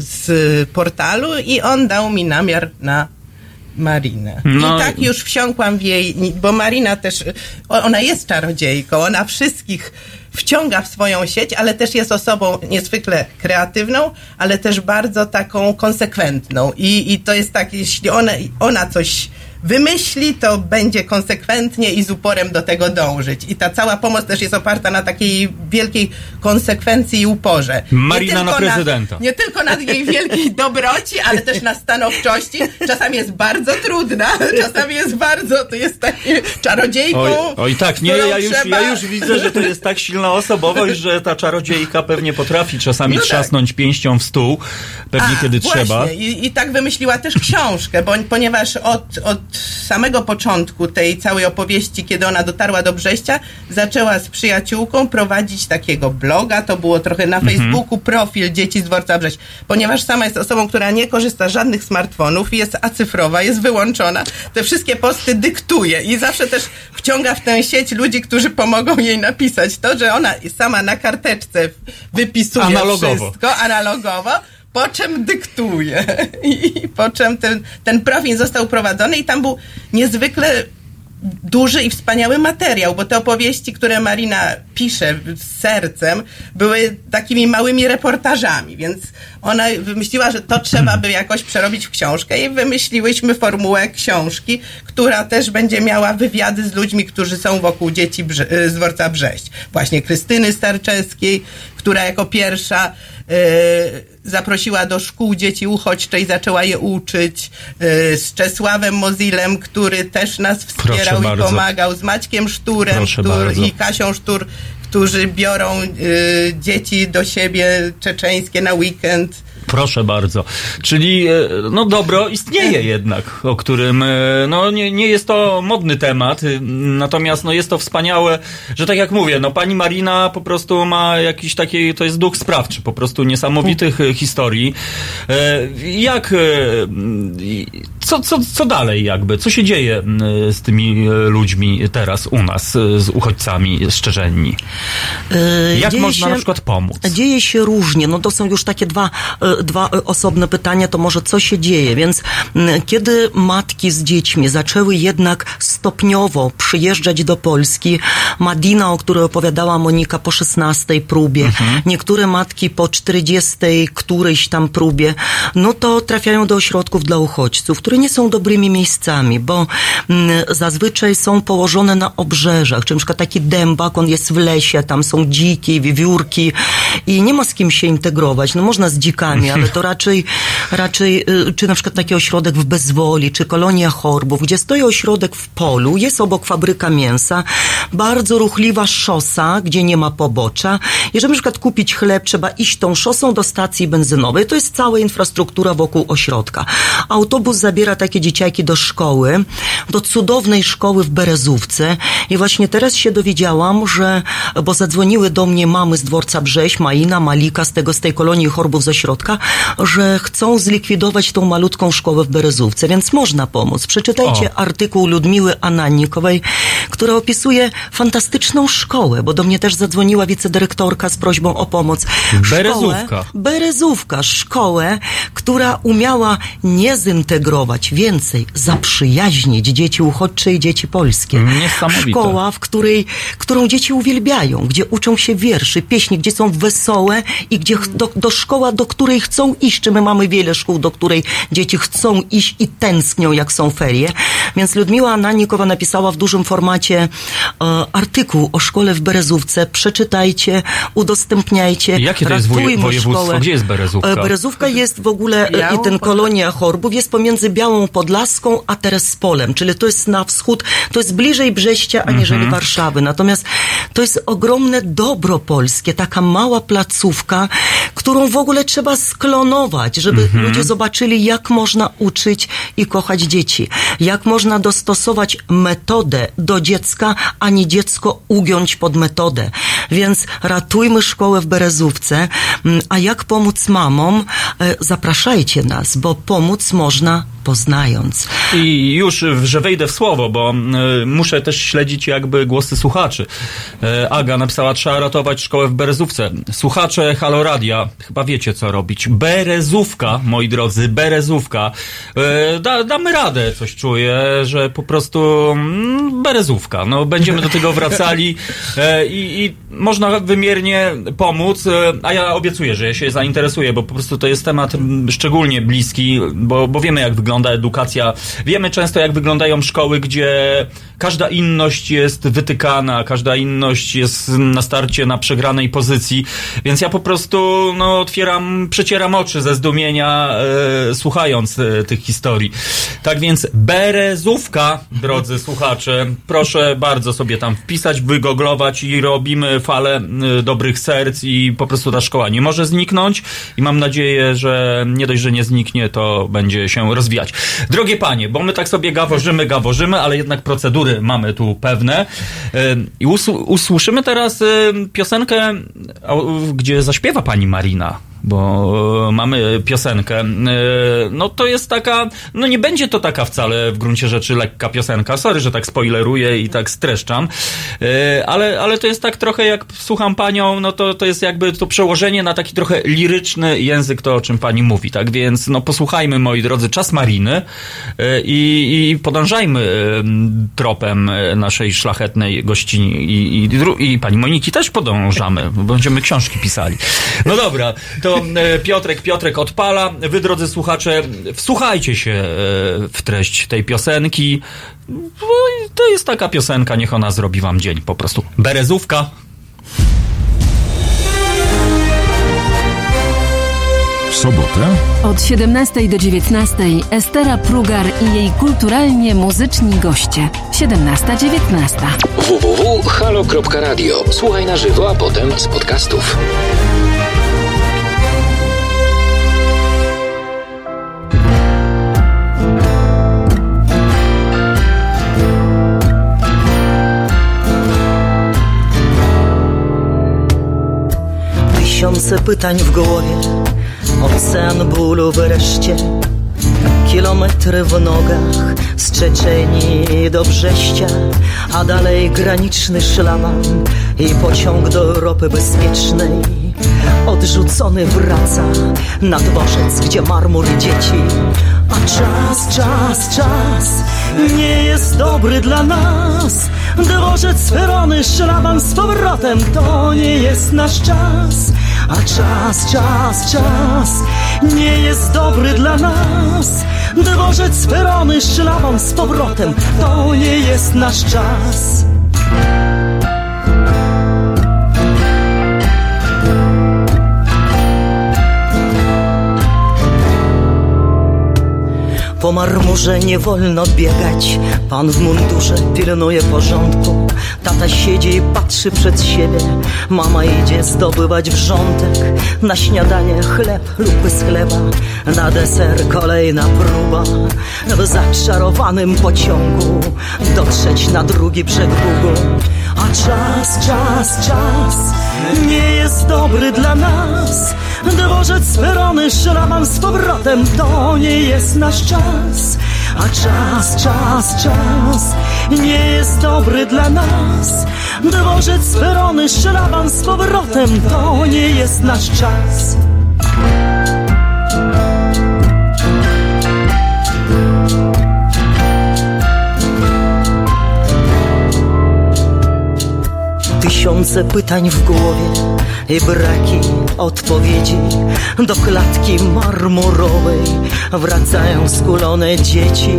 z portalu i on dał mi namiar na Marinę.
No
I tak już wsiąkłam w jej, bo Marina też, ona jest czarodziejką, ona wszystkich wciąga w swoją sieć, ale też jest osobą niezwykle kreatywną, ale też bardzo taką konsekwentną. I, i to jest tak, jeśli ona, ona coś wymyśli, to będzie konsekwentnie i z uporem do tego dążyć. I ta cała pomoc też jest oparta na takiej wielkiej konsekwencji i uporze.
Marina na prezydenta.
nie tylko na jej wielkiej dobroci, ale też na stanowczości. Czasami jest bardzo trudna, czasami jest bardzo, to jest taki czarodziejką.
Oj, oj tak, nie, ja już,
trzeba-
ja już widzę, że to jest tak silna osobowość, że ta czarodziejka pewnie potrafi czasami
No tak.
trzasnąć pięścią w stół, pewnie
A,
kiedy
właśnie.
trzeba.
I, I tak wymyśliła też książkę, bo, ponieważ od, od samego początku tej całej opowieści, kiedy ona dotarła do Brześcia, zaczęła z przyjaciółką prowadzić takiego bloga, to było trochę na
Mhm.
Facebooku, profil Dzieci z Dworca Brześć. Ponieważ sama jest osobą, która nie korzysta z żadnych smartfonów, jest acyfrowa, jest wyłączona, te wszystkie posty dyktuje i zawsze też wciąga w tę sieć ludzi, którzy pomogą jej napisać. To, że ona sama na karteczce wypisuje
Analogowo.
wszystko, analogowo, po czym dyktuje. I po czym ten, ten profil został prowadzony i tam był niezwykle duży i wspaniały materiał, bo te opowieści, które Marina pisze z sercem, były takimi małymi reportażami, więc ona wymyśliła, że to trzeba by jakoś przerobić w książkę i wymyśliłyśmy formułę książki, która też będzie miała wywiady z ludźmi, którzy są wokół dzieci Brze- z dworca Brześć. Właśnie Krystyny Starczewskiej, która jako pierwsza e, zaprosiła do szkół dzieci uchodźcze i zaczęła je uczyć, e, z Czesławem Mozilem, który też nas
Proszę
wspierał i
bardzo.
pomagał, z Maćkiem Szturem
Proszę bardzo.
i Kasią Sztur, którzy biorą e, dzieci do siebie czeczeńskie na weekend.
Proszę bardzo. Czyli e, no dobro istnieje jednak, o którym e, no nie, nie jest to modny temat, y, natomiast no jest to wspaniałe, że tak jak mówię, no pani Marina po prostu ma jakiś taki, to jest duch sprawczy, po prostu niesamowitych e, historii. Jak, co, co, co dalej jakby? Co się dzieje m, z tymi e, ludźmi teraz u nas, e, z uchodźcami szczerzenni?
E,
Jak
dzieje
można
się-
na przykład pomóc?
Dzieje się różnie. No to są już takie dwa, dwa osobne pytania, to może co się dzieje. Więc kiedy matki z dziećmi zaczęły jednak stopniowo przyjeżdżać do Polski, Madina, o której opowiadała Monika po 16 próbie,
Mhm.
niektóre matki po 40 którejś tam próbie, no to trafiają do ośrodków dla uchodźców, które nie są dobrymi miejscami, bo mm, zazwyczaj są położone na obrzeżach, czy na przykład taki dębak, on jest w lesie, tam są dziki, wiewiórki i nie ma z kim się integrować. No można z dzikami, ale to raczej, raczej y, czy na przykład taki ośrodek w Bezwoli, czy kolonia chorbów, gdzie stoi ośrodek w polu, jest obok fabryka mięsa, bardzo ruchliwa szosa, gdzie nie ma pobocza. I żeby na przykład kupić chleb, trzeba iść tą szosą do stacji benzynowej. To jest cała infrastruktura wokół ośrodka. Autobus zabiera takie dzieciaki do szkoły, do cudownej szkoły w Berezówce. I właśnie teraz się dowiedziałam, że, bo zadzwoniły do mnie mamy z dworca Brześ, Maina, Malika, z tego, z tej kolonii chorbów z ośrodka, że chcą zlikwidować tą malutką szkołę w Berezówce, więc można pomóc. Przeczytajcie
O.
artykuł Ludmiły Anannikowej, która opisuje fantastyczną szkołę, bo do mnie też zadzwoniła wicedyrektorka z prośbą o pomoc.
Berezówka.
Szkołę, Berezówka, szkołę, która umiała nie zintegrować, więcej zaprzyjaźnić dzieci uchodźcze i dzieci polskie. Szkoła, w której, którą dzieci uwielbiają, gdzie uczą się wierszy, pieśni, gdzie są wesołe i gdzie do, do szkoła, do której chcą iść. Czy my mamy wiele szkół, do której dzieci chcą iść i tęsknią, jak są ferie. Więc Ludmiła Ananikowa napisała w dużym formacie e, artykuł o szkole w Berezówce. Przeczytajcie, udostępniajcie.
Jakie to jest woje- województwo?
szkołę.
Gdzie jest Berezówka?
E, Berezówka jest w ogóle e,
Białą
i ten kolonia chorbów jest pomiędzy Białą Podlaską a Terespolem, czyli to jest na wschód, to jest bliżej Brześcia aniżeli
Mhm.
Warszawy. Natomiast to jest ogromne dobro polskie, taka mała placówka, którą w ogóle trzeba sklonować, żeby
Mhm.
ludzie zobaczyli, jak można uczyć i kochać dzieci. Jak można dostosować metodę do dziecka, a nie dziecko ugiąć pod metodę. Więc ratujmy szkołę w Berezówce. Mm, A jak pomóc mamom? E, Zapraszajcie nas, bo pomóc można poznając.
I już, że wejdę w słowo, bo y, muszę też śledzić jakby głosy słuchaczy. Y, Aga napisała, trzeba ratować szkołę w Berezówce. Słuchacze Halo Radia, chyba wiecie co robić. Berezówka, moi drodzy, Berezówka. Y, da, damy radę, coś czuję, że po prostu mm, Berezówka. No, będziemy do tego wracali e, i, i można wymiernie pomóc, a ja obiecuję, że ja się zainteresuję, bo po prostu to jest temat szczególnie bliski, bo, bo wiemy jak wygląda edukacja, wiemy często jak wyglądają szkoły, gdzie każda inność jest wytykana, każda inność jest na starcie na przegranej pozycji, więc ja po prostu no, otwieram, przecieram oczy ze zdumienia e, słuchając e, tych historii. Tak więc Berezówka, drodzy słuchacze, proszę bardzo sobie tam wpisać, wygoglować i robimy falę y, dobrych serc i po prostu ta szkoła nie może zniknąć i mam nadzieję, że nie dość, że nie zniknie, to będzie się rozwijać. Drogie panie, bo my tak sobie gaworzymy, gaworzymy, ale jednak procedury mamy tu pewne. I usł- usłyszymy teraz piosenkę, gdzie zaśpiewa pani Marina bo e, mamy piosenkę. E, No to jest taka, no nie będzie to taka wcale w gruncie rzeczy lekka piosenka. Sorry, że tak spoileruję i tak streszczam, E, ale, ale to jest tak trochę jak słucham panią, no to, to jest jakby to przełożenie na taki trochę liryczny język, to o czym pani mówi, tak więc no posłuchajmy moi drodzy Czas Mariny i, i podążajmy tropem naszej szlachetnej gościni i, i, i pani Moniki też podążamy, bo będziemy książki pisali. No dobra, to e, Piotrek, Piotrek odpala. Wy, drodzy słuchacze, wsłuchajcie się e, w treść tej piosenki. No To jest taka piosenka, niech ona zrobi wam dzień po prostu. Berezówka.
W sobotę
Od 17 do 19 Estera Prugar i jej kulturalnie muzyczni goście. 17-19.
www.halo.radio. Słuchaj na żywo, a potem z podcastów.
Tysiące pytań w głowie, ocean bólu wreszcie. Kilometry w nogach z Czeczenii do Brześcia, a dalej graniczny szlaban i pociąg do Europy bezpiecznej. Odrzucony wraca na dworzec, gdzie marmur dzieci. A czas, czas, czas nie jest dobry dla nas. Dworzec, perony, szlaban z powrotem to nie jest nasz czas. A czas, czas, czas nie jest dobry dla nas. Dworzec, perony, szlaban z powrotem to nie jest nasz czas. Po marmurze nie wolno biegać. Pan w mundurze pilnuje porządku. Tata siedzi i patrzy przed siebie. Mama idzie zdobywać wrzątek. Na śniadanie chleb lub z chleba Na deser kolejna próba. W zaczarowanym pociągu. Dotrzeć na drugi brzeg Bugu. A czas, czas, czas Nie jest dobry dla nas Dworzec, perony, szlaban z powrotem To nie jest nasz czas. A czas, czas, czas Nie jest dobry dla nas. Dworzec, perony, szlaban z powrotem To nie jest nasz czas Tysiące pytań w głowie i braki odpowiedzi. Do klatki marmurowej wracają skulone dzieci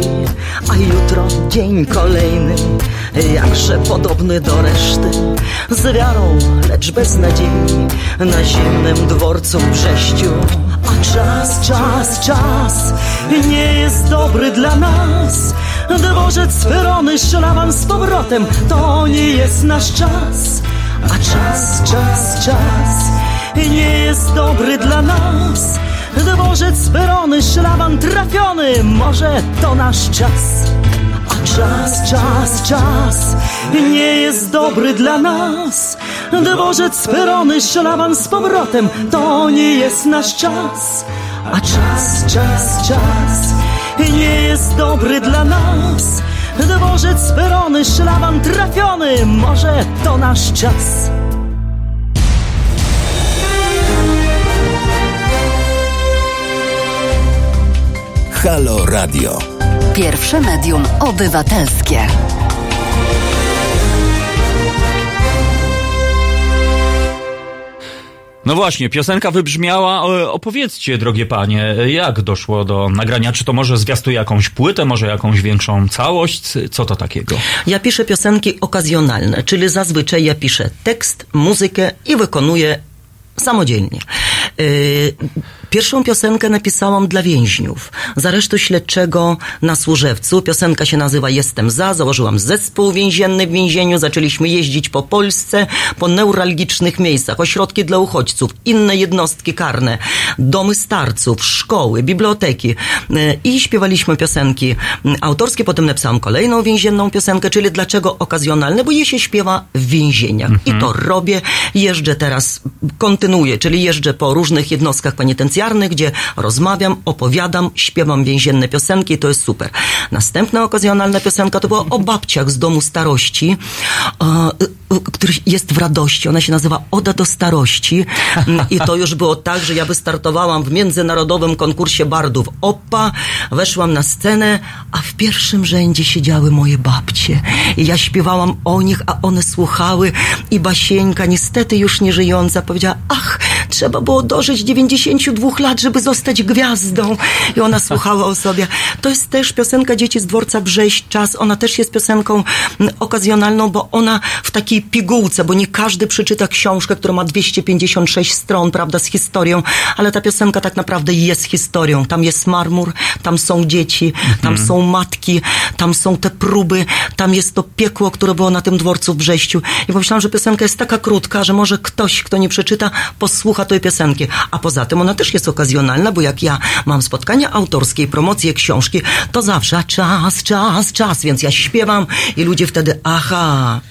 A jutro dzień kolejny, jakże podobny do reszty. Z wiarą, lecz bez nadziei na zimnym dworcu w Brześciu A czas, czas, czas nie jest dobry dla nas. Dworzec, perony, szlaban z powrotem To nie jest nasz czas. A czas, czas, czas Nie jest dobry dla nas. Dworzec, perony, szlaban trafiony Może to nasz czas czas, czas, czas Nie jest dobry dla nas. Dworzec, perony, szlaban z powrotem To nie jest nasz czas. A czas, czas, czas nie jest dobry dla nas. Dworzec, perony, szlaban trafiony Może to nasz czas.
Halo Radio. Pierwsze medium obywatelskie.
No właśnie, piosenka wybrzmiała. E, Opowiedzcie, drogie panie, jak doszło do nagrania? Czy to może zwiastuje jakąś płytę, może jakąś większą całość? Co to takiego?
Ja piszę piosenki okazjonalne, czyli zazwyczaj ja piszę tekst, muzykę i wykonuję samodzielnie. Yy, Pierwszą piosenkę napisałam dla więźniów. Z aresztu śledczego na Służewcu. Piosenka się nazywa Jestem za. Założyłam zespół więzienny w więzieniu. Zaczęliśmy jeździć po Polsce, po neuralgicznych miejscach, ośrodki dla uchodźców, inne jednostki karne, domy starców, szkoły, biblioteki. Yy, I śpiewaliśmy piosenki autorskie. Potem napisałam kolejną więzienną piosenkę, czyli dlaczego okazjonalne, bo je się śpiewa w więzieniach. I to robię. Jeżdżę teraz, kontynuuję, czyli jeżdżę po różnych jednostkach penitencjarnych, gdzie rozmawiam, opowiadam, śpiewam więzienne piosenki, to jest super. Następna okazjonalna piosenka to była o babciach z domu starości, e, e, który jest w radości. Ona się nazywa Oda do starości. I to już było tak, że ja wystartowałam w międzynarodowym konkursie bardów OPA, weszłam na scenę, a w pierwszym rzędzie siedziały moje babcie. I ja śpiewałam o nich, a one słuchały i Basieńka, niestety już nie żyjąca, powiedziała, ach, trzeba było dożyć 92 lat, żeby zostać gwiazdą. I ona słuchała o sobie. To jest też piosenka Dzieci z dworca Brześć Czas. Ona też jest piosenką mm, okazjonalną, bo ona w takiej pigułce, bo nie każdy przeczyta książkę, która ma 256 stron, prawda, z historią, ale ta piosenka tak naprawdę jest historią. Tam jest marmur, tam są dzieci, tam są matki, tam są te próby, tam jest to piekło, które było na tym dworcu w Brześciu. I pomyślałam, że piosenka jest taka krótka, że może ktoś, kto nie przeczyta, posłucha tej piosenki. A poza tym ona też jest okazjonalna, bo jak ja mam spotkania autorskie, promocje książki, to zawsze czas, czas, czas, więc ja śpiewam i ludzie wtedy, aha,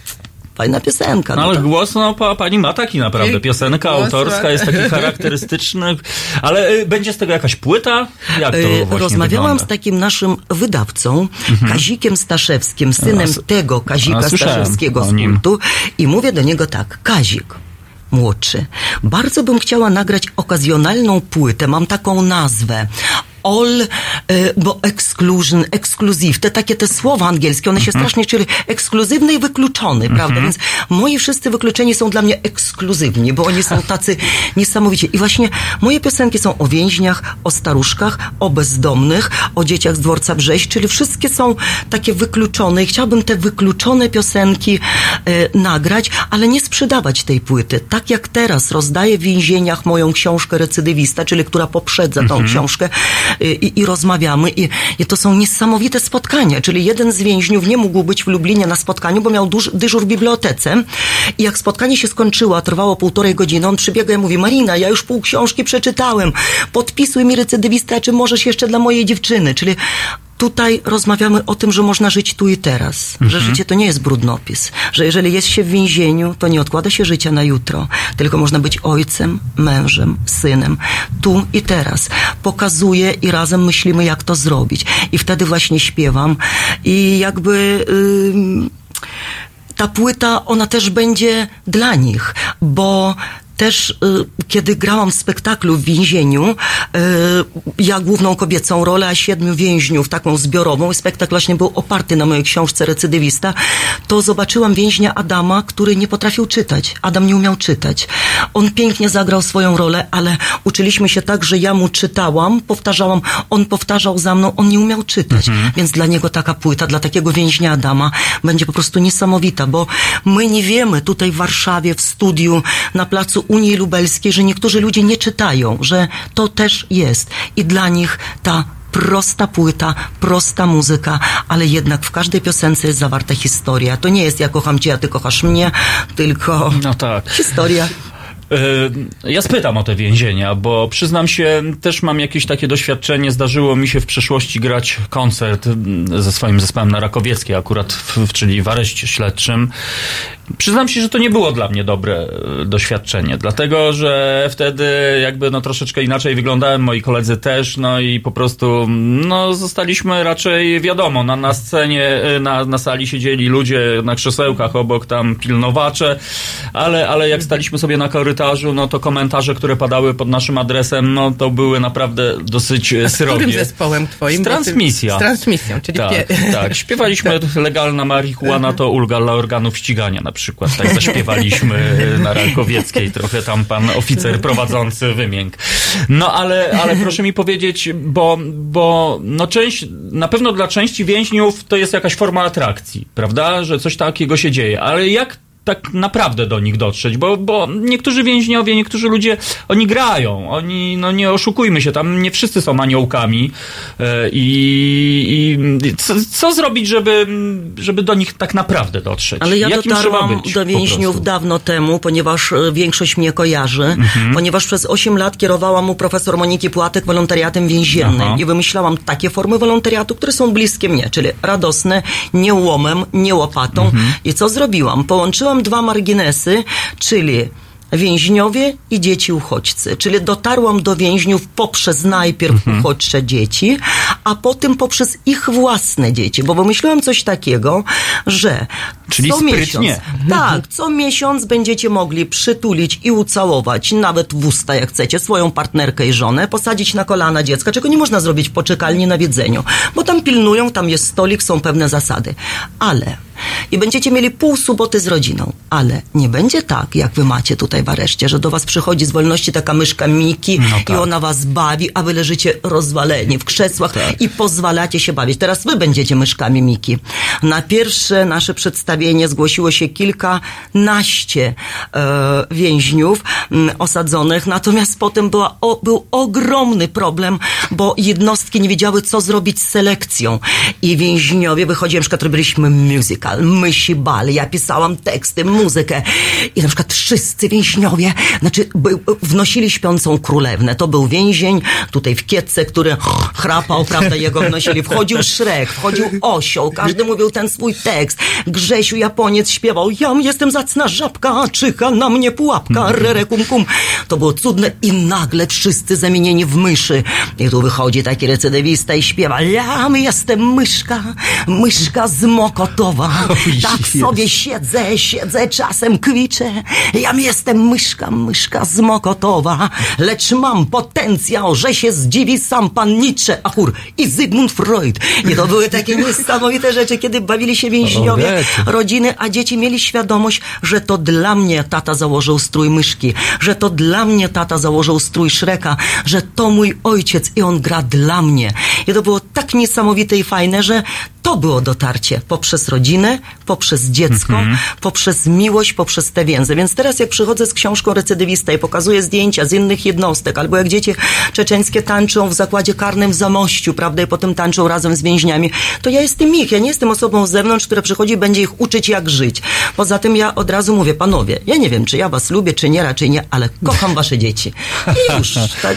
Fajna piosenka.
No,
no
ale
to-
głos, no pa, pani ma taki naprawdę. Piosenka
Głos
autorska
ma-
jest taki charakterystyczny. Ale y, będzie z tego jakaś płyta? Jak to właśnie
Rozmawiałam
wygląda?
z takim naszym wydawcą,
Mhm.
Kazikiem Staszewskim, synem
A,
tego Kazika
a,
Staszewskiego z
nim.
kultu i mówię do niego tak, Kazik, młodszy, bardzo bym chciała nagrać okazjonalną płytę, mam taką nazwę. All, e, bo exclusion, exclusive, te takie te słowa angielskie, one się
Mhm.
strasznie, czyli ekskluzywny i wykluczony, prawda? Więc moi wszyscy wykluczeni są dla mnie ekskluzywni, bo oni są tacy niesamowici. I właśnie moje piosenki są o więźniach, o staruszkach, o bezdomnych, o dzieciach z dworca Brześć, czyli wszystkie są takie wykluczone i chciałabym te wykluczone piosenki e, nagrać, ale nie sprzedawać tej płyty. Tak jak teraz rozdaję w więzieniach moją książkę Recydywista, czyli która poprzedza tą
Mhm.
książkę i, i rozmawiamy. I, i to są niesamowite spotkania, czyli jeden z więźniów nie mógł być w Lublinie na spotkaniu, bo miał duż, dyżur w bibliotece. I jak spotkanie się skończyło, trwało półtorej godziny, on przybiega i mówi, Marina, ja już pół książki przeczytałem, podpisuj mi recydywista, czy możesz jeszcze dla mojej dziewczyny, czyli Tutaj rozmawiamy o tym, że można żyć tu i teraz, że
Mhm.
życie to nie jest brudnopis, że jeżeli jest się w więzieniu, to nie odkłada się życia na jutro, tylko można być ojcem, mężem, synem, tu i teraz. Pokazuję i razem myślimy, jak to zrobić. I wtedy właśnie śpiewam i jakby. ym, ta płyta, ona też będzie dla nich, bo też y, kiedy grałam w spektaklu w więzieniu, y, ja główną kobiecą rolę, a siedmiu więźniów, taką zbiorową, i spektakl właśnie był oparty na mojej książce Recydywista, to zobaczyłam więźnia Adama, który nie potrafił czytać. Adam nie umiał czytać. On pięknie zagrał swoją rolę, ale uczyliśmy się tak, że ja mu czytałam, powtarzałam, on powtarzał za mną, on nie umiał czytać. Więc dla niego taka płyta, dla takiego więźnia Adama będzie po prostu niesamowita, bo my nie wiemy tutaj w Warszawie, w studiu, na placu Unii Lubelskiej, że niektórzy ludzie nie czytają, że to też jest. I dla nich ta prosta płyta, prosta muzyka, ale jednak w każdej piosence jest zawarta historia. To nie jest ja kocham cię, a ty kochasz mnie, tylko
no tak.
historia.
Ja spytam o te więzienia, bo przyznam się, też mam jakieś takie doświadczenie. Zdarzyło mi się w przeszłości grać koncert mm, ze swoim zespołem na Rakowieckiej, akurat, w, w- czyli w areszcie śledczym. Przyznam się, że to nie było dla mnie dobre y, doświadczenie, dlatego że wtedy jakby no troszeczkę inaczej wyglądałem, moi koledzy też, no i po prostu no zostaliśmy raczej wiadomo, na, na scenie, y, na, na sali siedzieli ludzie na krzesełkach obok tam pilnowacze, ale, ale jak staliśmy sobie na korytarzu, no to komentarze, które padały pod naszym adresem, no to były naprawdę dosyć e,
A z którym
srogie.
zespołem twoim?
Z transmisja.
Z transmisją, czyli
Tak,
pie-
tak. Śpiewaliśmy legalna marihuana to ulga dla organów ścigania na przykład. Tak zaśpiewaliśmy na Rakowieckiej. Trochę tam pan oficer prowadzący wymięk. No ale, ale proszę mi powiedzieć, bo, bo no część, na pewno dla części więźniów to jest jakaś forma atrakcji, prawda? Że coś takiego się dzieje. Ale jak tak naprawdę do nich dotrzeć, bo, bo niektórzy więźniowie, niektórzy ludzie, oni grają, oni, no nie oszukujmy się, tam nie wszyscy są aniołkami e, i, i co, co zrobić, żeby, żeby do nich tak naprawdę dotrzeć?
Ale ja
Jakim
dotarłam
być
do więźniów dawno temu, ponieważ e, większość mnie kojarzy,
Mhm.
ponieważ przez 8 lat kierowałam u profesor Moniki Płatek wolontariatem więziennym
Aha.
i wymyślałam takie formy wolontariatu, które są bliskie mnie, czyli radosne, nie łomem, nie łopatą.
Mhm.
I co zrobiłam? Połączyłam dwa marginesy, czyli więźniowie i dzieci uchodźcy. Czyli dotarłam do więźniów poprzez najpierw
Mhm.
uchodźcze dzieci, a potem poprzez ich własne dzieci, bo wymyśliłam coś takiego, że
Czyli
co
sprytnie.
miesiąc, tak, co miesiąc będziecie mogli przytulić i ucałować, nawet w usta jak chcecie, swoją partnerkę i żonę, posadzić na kolana dziecka, czego nie można zrobić w poczekalni na wiedzeniu, bo tam pilnują, tam jest stolik, są pewne zasady. Ale i będziecie mieli pół soboty z rodziną, ale nie będzie tak, jak wy macie tutaj w areszcie, że do was przychodzi z wolności taka myszka Miki
No
i
tak.
ona was bawi, a wy leżycie rozwaleni w krzesłach
Tak.
i pozwalacie się bawić. Teraz wy będziecie myszkami Miki. Na pierwsze nasze przedstawienie zgłosiło się kilkanaście e, więźniów m, osadzonych, natomiast potem była, o, był ogromny problem, bo jednostki nie wiedziały, co zrobić z selekcją. I więźniowie wychodzili, na przykład robiliśmy musical, musical, mysi bal. Ja pisałam teksty, muzykę i na przykład wszyscy więźniowie, znaczy wnosili śpiącą królewnę. To był więzień tutaj w Kietce, który chrapał, prawda, jego wnosili. Wchodził Szrek, wchodził Osioł, każdy mówił ten swój tekst. Grzesiu Japoniec śpiewał, ja jestem zacna żabka, czyha na mnie pułapka, rere kum kum. To było cudne i nagle wszyscy zamienieni w myszy. I tu wychodzi taki recydywista i śpiewa, ja jestem myszka, myszka z Mokotowa. Tak sobie siedzę, siedzę, czasem kwiczę. Ja jestem myszka, myszka z Mokotowa. Lecz mam potencjał, że się zdziwi sam pan Nietzsche, Achur i Zygmunt Freud. I to były takie niesamowite rzeczy, kiedy bawili się więźniowie, rodziny, a dzieci mieli świadomość, że to dla mnie tata założył strój myszki, że to dla mnie tata założył strój Szreka, że to mój ojciec i on gra dla mnie. I to było tak niesamowite i fajne, że to było dotarcie poprzez rodzinę, poprzez dziecko,
Mhm.
poprzez miłość, poprzez te więzy. Więc teraz jak przychodzę z książką recydywista i pokazuję zdjęcia z innych jednostek, albo jak dzieci czeczeńskie tańczą w zakładzie karnym w Zamościu, prawda, i potem tańczą razem z więźniami, to ja jestem ich, ja nie jestem osobą z zewnątrz, która przychodzi i będzie ich uczyć jak żyć. Poza tym ja od razu mówię, panowie, ja nie wiem, czy ja was lubię, czy nie, raczej nie, ale kocham wasze dzieci. I już, tak.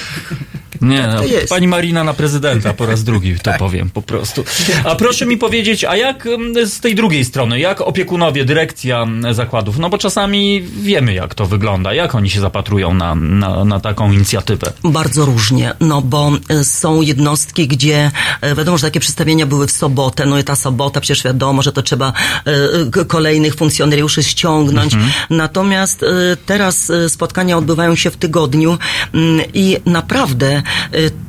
Nie, no,
to jest.
pani Marina na prezydenta po raz drugi to powiem po prostu. A proszę mi powiedzieć, a jak z tej drugiej strony, jak opiekunowie, dyrekcja zakładów? No bo czasami wiemy, jak to wygląda, jak oni się zapatrują na, na, na taką inicjatywę.
Bardzo różnie, no bo y, są jednostki, gdzie y, wiadomo, że takie przedstawienia były w sobotę, no i ta sobota przecież wiadomo, że to trzeba k- kolejnych funkcjonariuszy ściągnąć. Natomiast y, teraz spotkania odbywają się w tygodniu mm, i naprawdę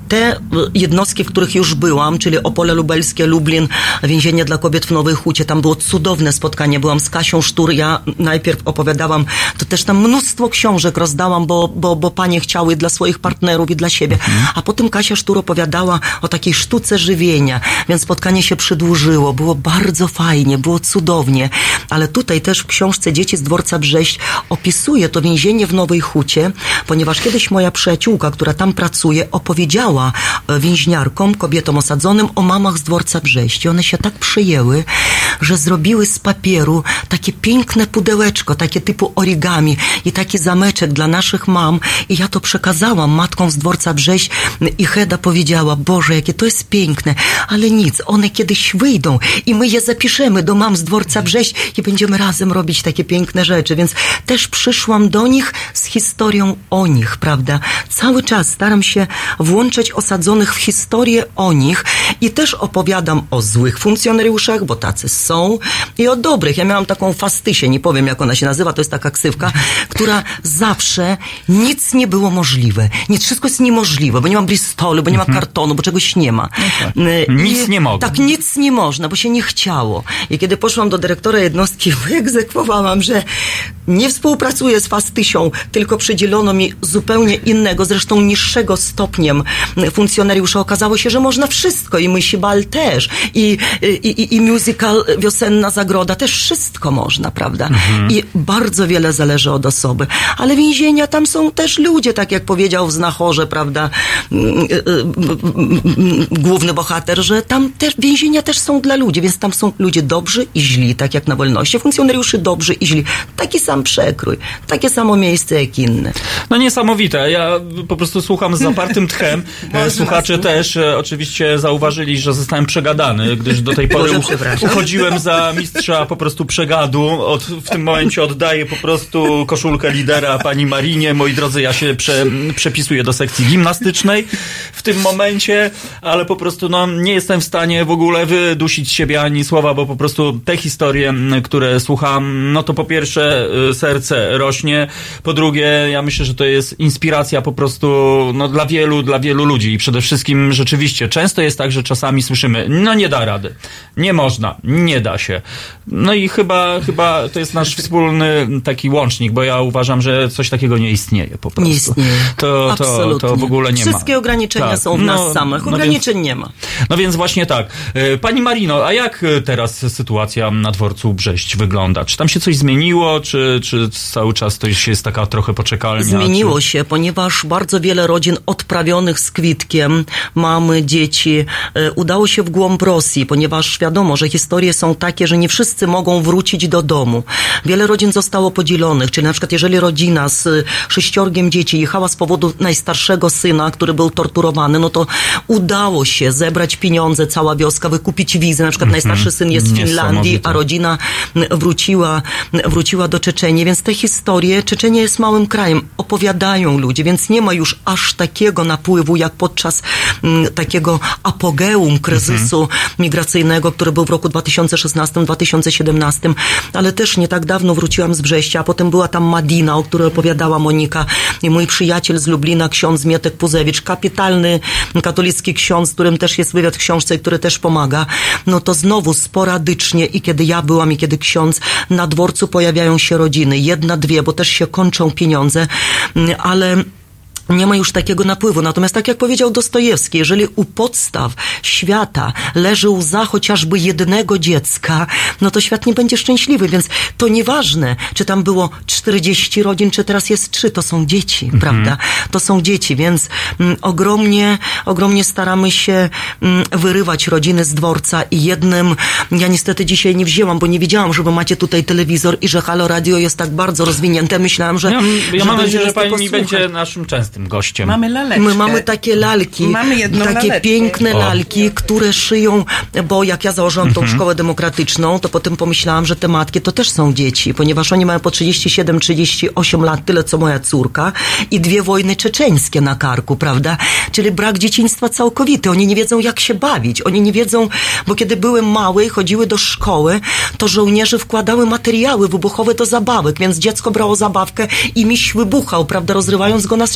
te jednostki, w których już byłam, czyli Opole Lubelskie, Lublin, więzienie dla kobiet w Nowej Hucie, tam było cudowne spotkanie. Byłam z Kasią Sztur, ja najpierw opowiadałam, to też tam mnóstwo książek rozdałam, bo, bo, bo panie chciały dla swoich partnerów i dla siebie. A potem Kasia Sztur opowiadała o takiej sztuce żywienia, więc spotkanie się przedłużyło. Było bardzo fajnie, było cudownie. Ale tutaj też w książce Dzieci z dworca Brześć opisuje to więzienie w Nowej Hucie, ponieważ kiedyś moja przyjaciółka, która tam pracuje, opowiedziała e, więźniarkom, kobietom osadzonym o mamach z dworca Brześć. I one się tak przyjęły, że zrobiły z papieru takie piękne pudełeczko, takie typu origami i taki zameczek dla naszych mam. I ja to przekazałam matkom z dworca Brześć i Heda powiedziała, Boże, jakie to jest piękne, ale nic, one kiedyś wyjdą i my je zapiszemy do mam z dworca Brześć i będziemy razem robić takie piękne rzeczy. Więc też przyszłam do nich z historią o nich, prawda? Cały czas staram się włączać osadzonych w historię o nich i też opowiadam o złych funkcjonariuszach, bo tacy są, i o dobrych. Ja miałam taką fastysię, nie powiem jak ona się nazywa, to jest taka ksywka, która zawsze nic nie było możliwe. Nic, wszystko jest niemożliwe, bo nie ma bristolu, bo nie ma kartonu, bo czegoś nie ma. Y,
Nic
i-
nie mogę.
Tak, nic nie można, bo się nie chciało. I kiedy poszłam do dyrektora jednostki, wyegzekwowałam, że nie współpracuję z Fastysią, tylko przydzielono mi zupełnie innego, zresztą niższego stopniem funkcjonariusza. Okazało się, że można wszystko i myśli bal też. I, i, i, i musical Wiosenna Zagroda też wszystko można, prawda?
Mhm.
I bardzo wiele zależy od osoby. Ale więzienia tam są też ludzie, tak jak powiedział w Znachorze, prawda? mm, y, y, mm, Główny bohater, że tam też więzienia też są dla ludzi, więc tam są ludzie dobrzy i źli, tak jak na wolności. Funkcjonariuszy dobrzy i źli. Taki sam przekrój, takie samo miejsce jak inne.
No niesamowite. Ja po prostu słucham z zapartym tchem. E, Słuchacze też e, oczywiście zauważyli, że zostałem przegadany, gdyż do tej pory uchodziłem za mistrza po prostu przegadu. Od, w tym momencie oddaję po prostu koszulkę lidera pani Marinie. Moi drodzy, ja się prze, przepisuję do sekcji gimnastycznej w tym momencie, ale po prostu no, nie jestem w stanie w ogóle wydusić siebie ani słowa, bo po prostu te historie, które słucham, no to po pierwsze y, serce rośnie, po drugie ja myślę, że to jest inspiracja po prostu no, dla wielu, dla wielu ludzi i przede wszystkim rzeczywiście często jest tak, że czasami słyszymy, no nie da rady, nie można, nie da się. No i chyba, chyba to jest nasz wspólny taki łącznik, bo ja uważam, że coś takiego nie istnieje po prostu.
Nie istnieje.
To, to, to w ogóle nie ma.
Wszystkie ograniczenia
Tak,
są w
no,
nas samych.
no
Ograniczeń
więc-
nie ma.
no więc właśnie tak. E, Pani Marino, a jak teraz sytuacja na dworcu Brześć wygląda? Czy tam się coś zmieniło? Czy czy, cały czas to jest taka trochę poczekalnia?
Zmieniło
czy...
się, ponieważ bardzo wiele rodzin odprawionych z kwitkiem, mamy, dzieci, e, udało się w głąb Rosji, ponieważ wiadomo, że historie są takie, że nie wszyscy mogą wrócić do domu. Wiele rodzin zostało podzielonych, czyli na przykład jeżeli rodzina z sześciorgiem dzieci jechała z powodu najstarszego syna, który był torturowany, no to udało się zebrać pieniądze, cała wioska, wykupić wizy. Na przykład najstarszy syn jest w Finlandii,
Niesamowite.
a rodzina wróciła, wróciła do Czeczeni, więc te historie, Czeczenia jest małym krajem, opowiadają ludzie, więc nie ma już aż takiego napływu, jak podczas mm, takiego apogeum kryzysu migracyjnego, który był w roku 2016-2017, ale też nie tak dawno wróciłam z Brześcia, a potem była tam Madina, o której opowiadała Monika i mój przyjaciel z Lublina, ksiądz Mietek Puzewicz, kapitalny katolicki ksiądz, którym też jest wywiad w książce, który też pomaga, no to znowu sporadycznie i kiedy ja byłam i kiedy ksiądz, na dworcu pojawiają się rodziny, jedna, dwie, bo też się kończą pieniądze, mm, ale nie ma już takiego napływu. Natomiast tak jak powiedział Dostojewski, jeżeli u podstaw świata leży łza chociażby jednego dziecka, no to świat nie będzie szczęśliwy, więc to nieważne, czy tam było 40 rodzin, czy teraz jest 3, to są dzieci, prawda? To są dzieci, więc mm, ogromnie, ogromnie staramy się mm, wyrywać rodziny z dworca i jednym, ja niestety dzisiaj nie wzięłam, bo nie wiedziałam, że wy macie tutaj telewizor i że Halo Radio jest tak bardzo rozwinięte. Myślałam, że...
Ja, ja mam nadzieję, że pani
tego słuchać.
będzie naszym częstym gościem.
Mamy laleczkę.
My mamy takie lalki,
Mamy jedną
takie
laleczkę.
piękne
O.
lalki, które szyją, bo jak ja założyłam tą
Mhm.
szkołę demokratyczną, to potem pomyślałam, że te matki to też są dzieci, ponieważ oni mają po 37-38 lat, tyle co moja córka i dwie wojny czeczeńskie na karku, prawda? Czyli brak dzieciństwa całkowity. Oni nie wiedzą jak się bawić, oni nie wiedzą, bo kiedy były małe i chodziły do szkoły, to żołnierze wkładały materiały wybuchowe do zabawek, więc dziecko brało zabawkę i miś wybuchał, prawda, rozrywając go na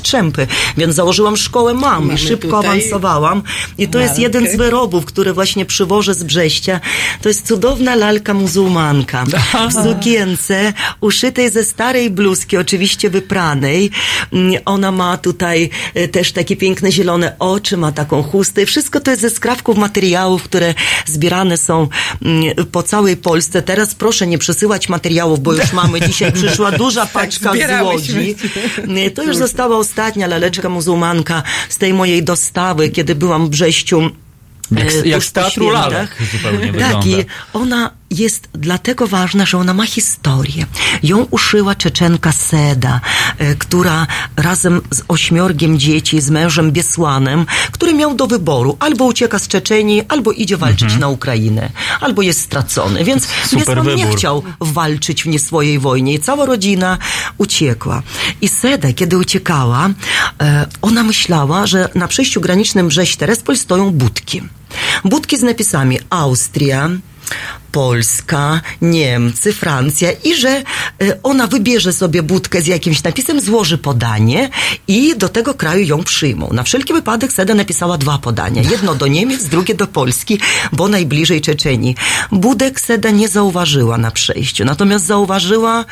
Więc założyłam szkołę mam i szybko
tutaj
awansowałam. I to jest jeden z wyrobów, który właśnie przywożę z Brześcia. To jest cudowna lalka muzułmanka w sukience uszytej ze starej bluzki, oczywiście wypranej. Mm, Ona ma tutaj e, też takie piękne zielone oczy, ma taką chustę. I Wszystko to jest ze skrawków materiałów, które zbierane są mm, po całej Polsce. Teraz proszę nie przesyłać materiałów, bo już mamy dzisiaj przyszła duża paczka z Łodzi. Nie, To już została ostatnia laleczka muzułmanka z tej mojej dostawy, kiedy byłam w Brześciu.
Jak,
e,
jak z teatru lalek zupełnie
Tak,
wygląda.
i ona jest dlatego ważna, że ona ma historię. Ją uszyła Czeczenka Seda, e, która razem z ośmiorgiem dzieci, z mężem Biesłanem, który miał do wyboru albo ucieka z Czeczenii, albo idzie walczyć na Ukrainę, albo jest stracony. Więc Biesłan nie chciał walczyć w nie swojej wojnie i cała rodzina uciekła. I Seda, kiedy uciekała, e, ona myślała, że na przejściu granicznym Brześć-Terespol stoją budki. Budki z napisami Austria, Polska, Niemcy, Francja i że e, ona wybierze sobie budkę z jakimś napisem, złoży podanie i do tego kraju ją przyjmą. Na wszelki wypadek Seda napisała dwa podania. Jedno do Niemiec, drugie do Polski, bo najbliżej Czeczenii. Budek Seda nie zauważyła na przejściu, natomiast zauważyła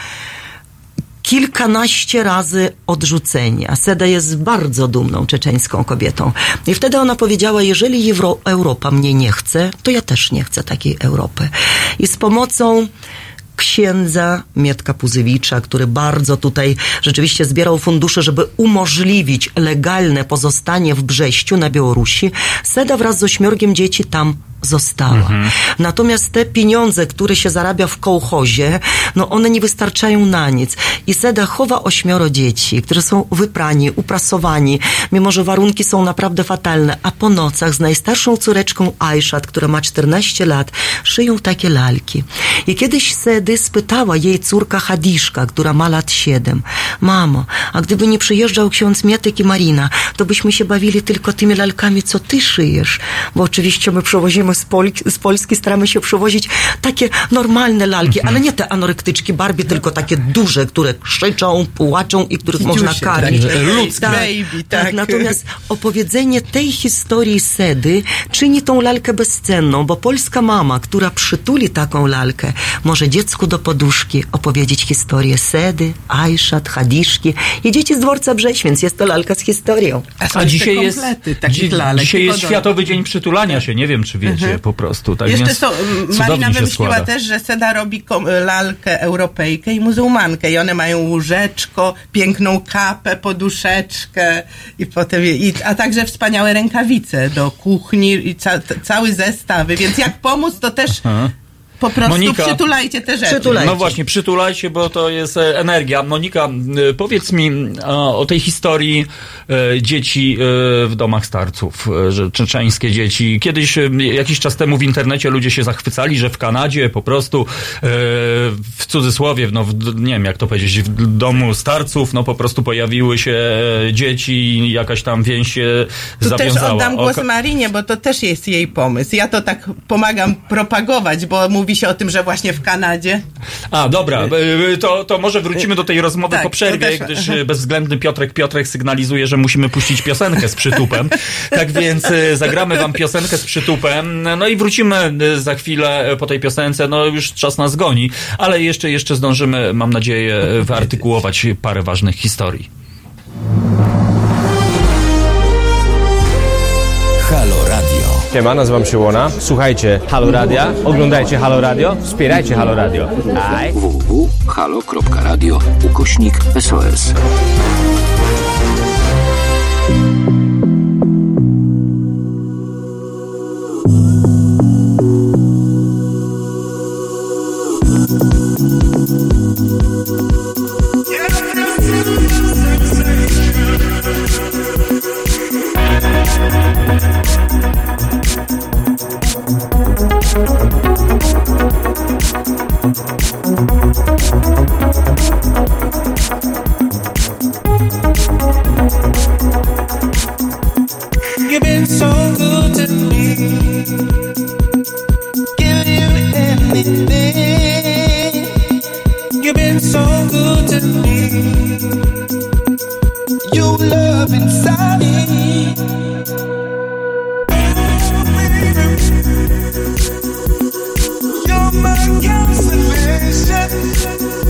kilkanaście razy odrzucenia. Seda jest bardzo dumną czeczeńską kobietą. I wtedy ona powiedziała, jeżeli Euro- Europa mnie nie chce, to ja też nie chcę takiej Europy. I z pomocą księdza Mietka Puzywicza, który bardzo tutaj rzeczywiście zbierał fundusze, żeby umożliwić legalne pozostanie w Brześciu na Białorusi, Seda wraz z ośmiorgiem dzieci tam została. Natomiast te pieniądze, które się zarabia w kołchozie, no one nie wystarczają na nic. I Seda chowa ośmioro dzieci, które są wyprani, uprasowani, mimo że warunki są naprawdę fatalne, a po nocach z najstarszą córeczką Aishat, która ma 14 lat, szyją takie lalki. I kiedyś Sedy spytała jej córka Hadiszka, która ma lat 7, mamo, a gdyby nie przyjeżdżał ksiądz Mietek i Marina, to byśmy się bawili tylko tymi lalkami, co ty szyjesz, bo oczywiście my przewozimy z, Pol z Polski, staramy się przywozić takie normalne lalki, ale nie te anorektyczki Barbie, tylko takie duże, które krzyczą, płaczą i których można
Kiciusie,
karmić.
tak,
Ludzkie.
baby, tak.
Natomiast opowiedzenie tej historii Sedy czyni tą lalkę bezcenną, bo polska mama, która przytuli taką lalkę, może dziecku do poduszki opowiedzieć historię Sedy, Ajszat, Hadiszki i dzieci z dworca Brześ, więc jest to lalka z historią.
A dzisiaj jest, dzi-
lalek
dzisiaj jest. Światowy Dzień Przytulania się, nie wiem czy wiecie. Świecie po prostu. Tak
Jeszcze
więc
są,
cudownie
Marina wymyśliła też, że Seda robi kom, lalkę europejkę i muzułmankę i one mają łóżeczko, piękną kapę, poduszeczkę i potem, i, a także wspaniałe rękawice do kuchni i ca, cały zestawy, więc jak pomóc, to też
Aha.
Po prostu
Monika.
przytulajcie te rzeczy.
No właśnie, przytulajcie, bo to jest e, energia. Monika, e, powiedz mi e, o tej historii dzieci w domach starców, że czeczeńskie dzieci. Kiedyś, jakiś czas temu w internecie ludzie się zachwycali, że w Kanadzie po prostu w cudzysłowie, no w, nie wiem jak to powiedzieć, w domu starców, no po prostu pojawiły się dzieci i jakaś tam więź się
Tu też
zawiązała.
oddam głos Marinie, bo to też jest jej pomysł. Ja to tak pomagam propagować, bo mówi się o tym, że właśnie w Kanadzie.
A, dobra, e, to, to może wrócimy do tej rozmowy
Tak,
po przerwie,
też-
gdyż bezwzględny Piotrek Piotrek sygnalizuje, że musimy puścić piosenkę z przytupem. tak więc zagramy wam piosenkę z przytupem, no i wrócimy za chwilę po tej piosence, no już czas nas goni, ale jeszcze, jeszcze zdążymy, mam nadzieję, wyartykułować parę ważnych historii.
Siema, nazywam się Łona. Słuchajcie Halo Radia, oglądajcie Halo Radio, wspierajcie Halo Radio.
Www.halo.radio ukośnik SOS.
Your love inside me. Nation.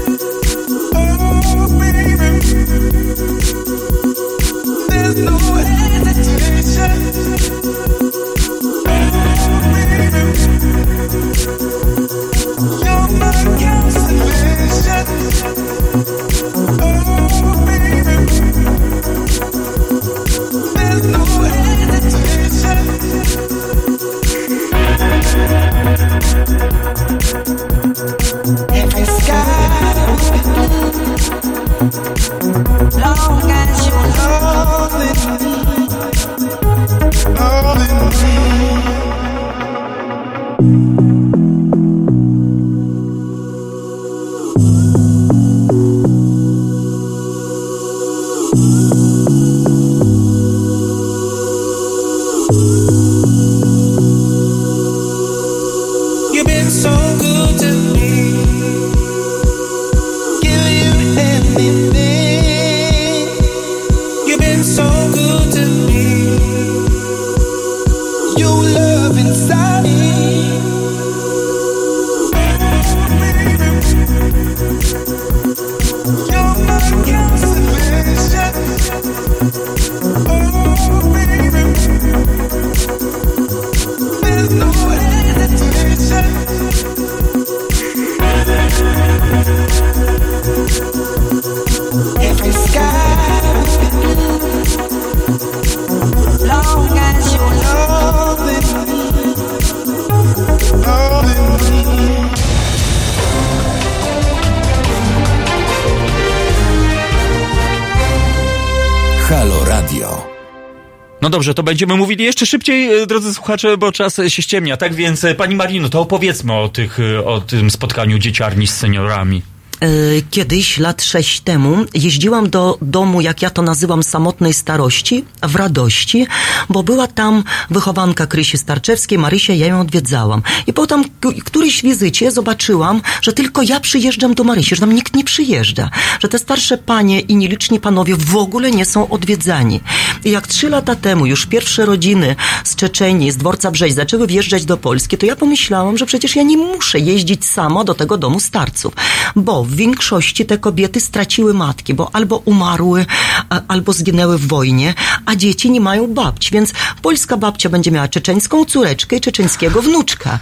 No
dobrze, to będziemy mówili jeszcze szybciej, e, drodzy słuchacze, bo czas się ściemnia. Tak więc, e, pani Marino, to opowiedzmy o, tych, e, o tym spotkaniu dzieciarni z seniorami.
E, Kiedyś, lat sześć temu, jeździłam do domu, jak ja to nazywam, samotnej starości, w radości, bo była tam wychowanka Krysi Starczewskiej, Marysia, ja ją odwiedzałam. I potem k- którejś wizycie zobaczyłam, że tylko ja przyjeżdżam do Marysi, że tam nikt nie przyjeżdża, że te starsze panie i nieliczni panowie w ogóle nie są odwiedzani. I jak trzy lata temu już pierwsze rodziny z Czeczenii, z dworca Brzeź zaczęły wjeżdżać do Polski, to ja pomyślałam, że przecież ja nie muszę jeździć sama do tego domu starców, bo W większości te kobiety straciły matki, bo albo umarły, albo zginęły w wojnie, a dzieci nie mają babci, więc polska babcia będzie miała czeczeńską córeczkę i czeczeńskiego wnuczka.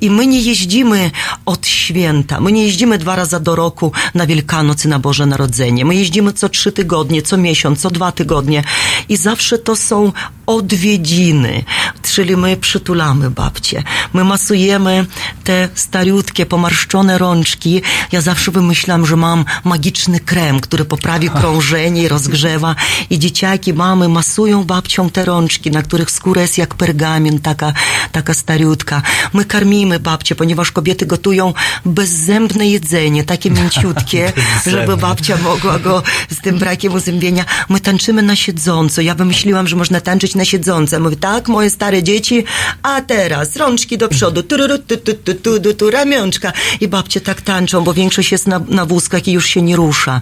I my nie jeździmy od święta, my nie jeździmy dwa razy do roku na Wielkanoc i na Boże Narodzenie. My jeździmy co trzy tygodnie, co miesiąc, co dwa tygodnie i zawsze to są odwiedziny, czyli my przytulamy babcie, my masujemy te stariutkie, pomarszczone rączki. Ja zawsze wymyślam, że mam magiczny krem, który poprawi krążenie i rozgrzewa i dzieciaki, mamy masują babcią te rączki, na których skóra jest jak pergamin, taka, taka stariutka. My karmimy babcie, ponieważ kobiety gotują bezzębne jedzenie, takie mięciutkie, żeby babcia mogła go z tym brakiem uzębienia. My tańczymy na siedząco. Ja wymyśliłam, że można tańczyć na siedząco. Ja Mówię, tak, moje stare dzieci, a teraz rączki do przodu, tururu, tu, tu, tu, tu, tu, tu, ramionczka. I babcie tak tańczą, bo większość jest na, na wózkach i już się nie rusza.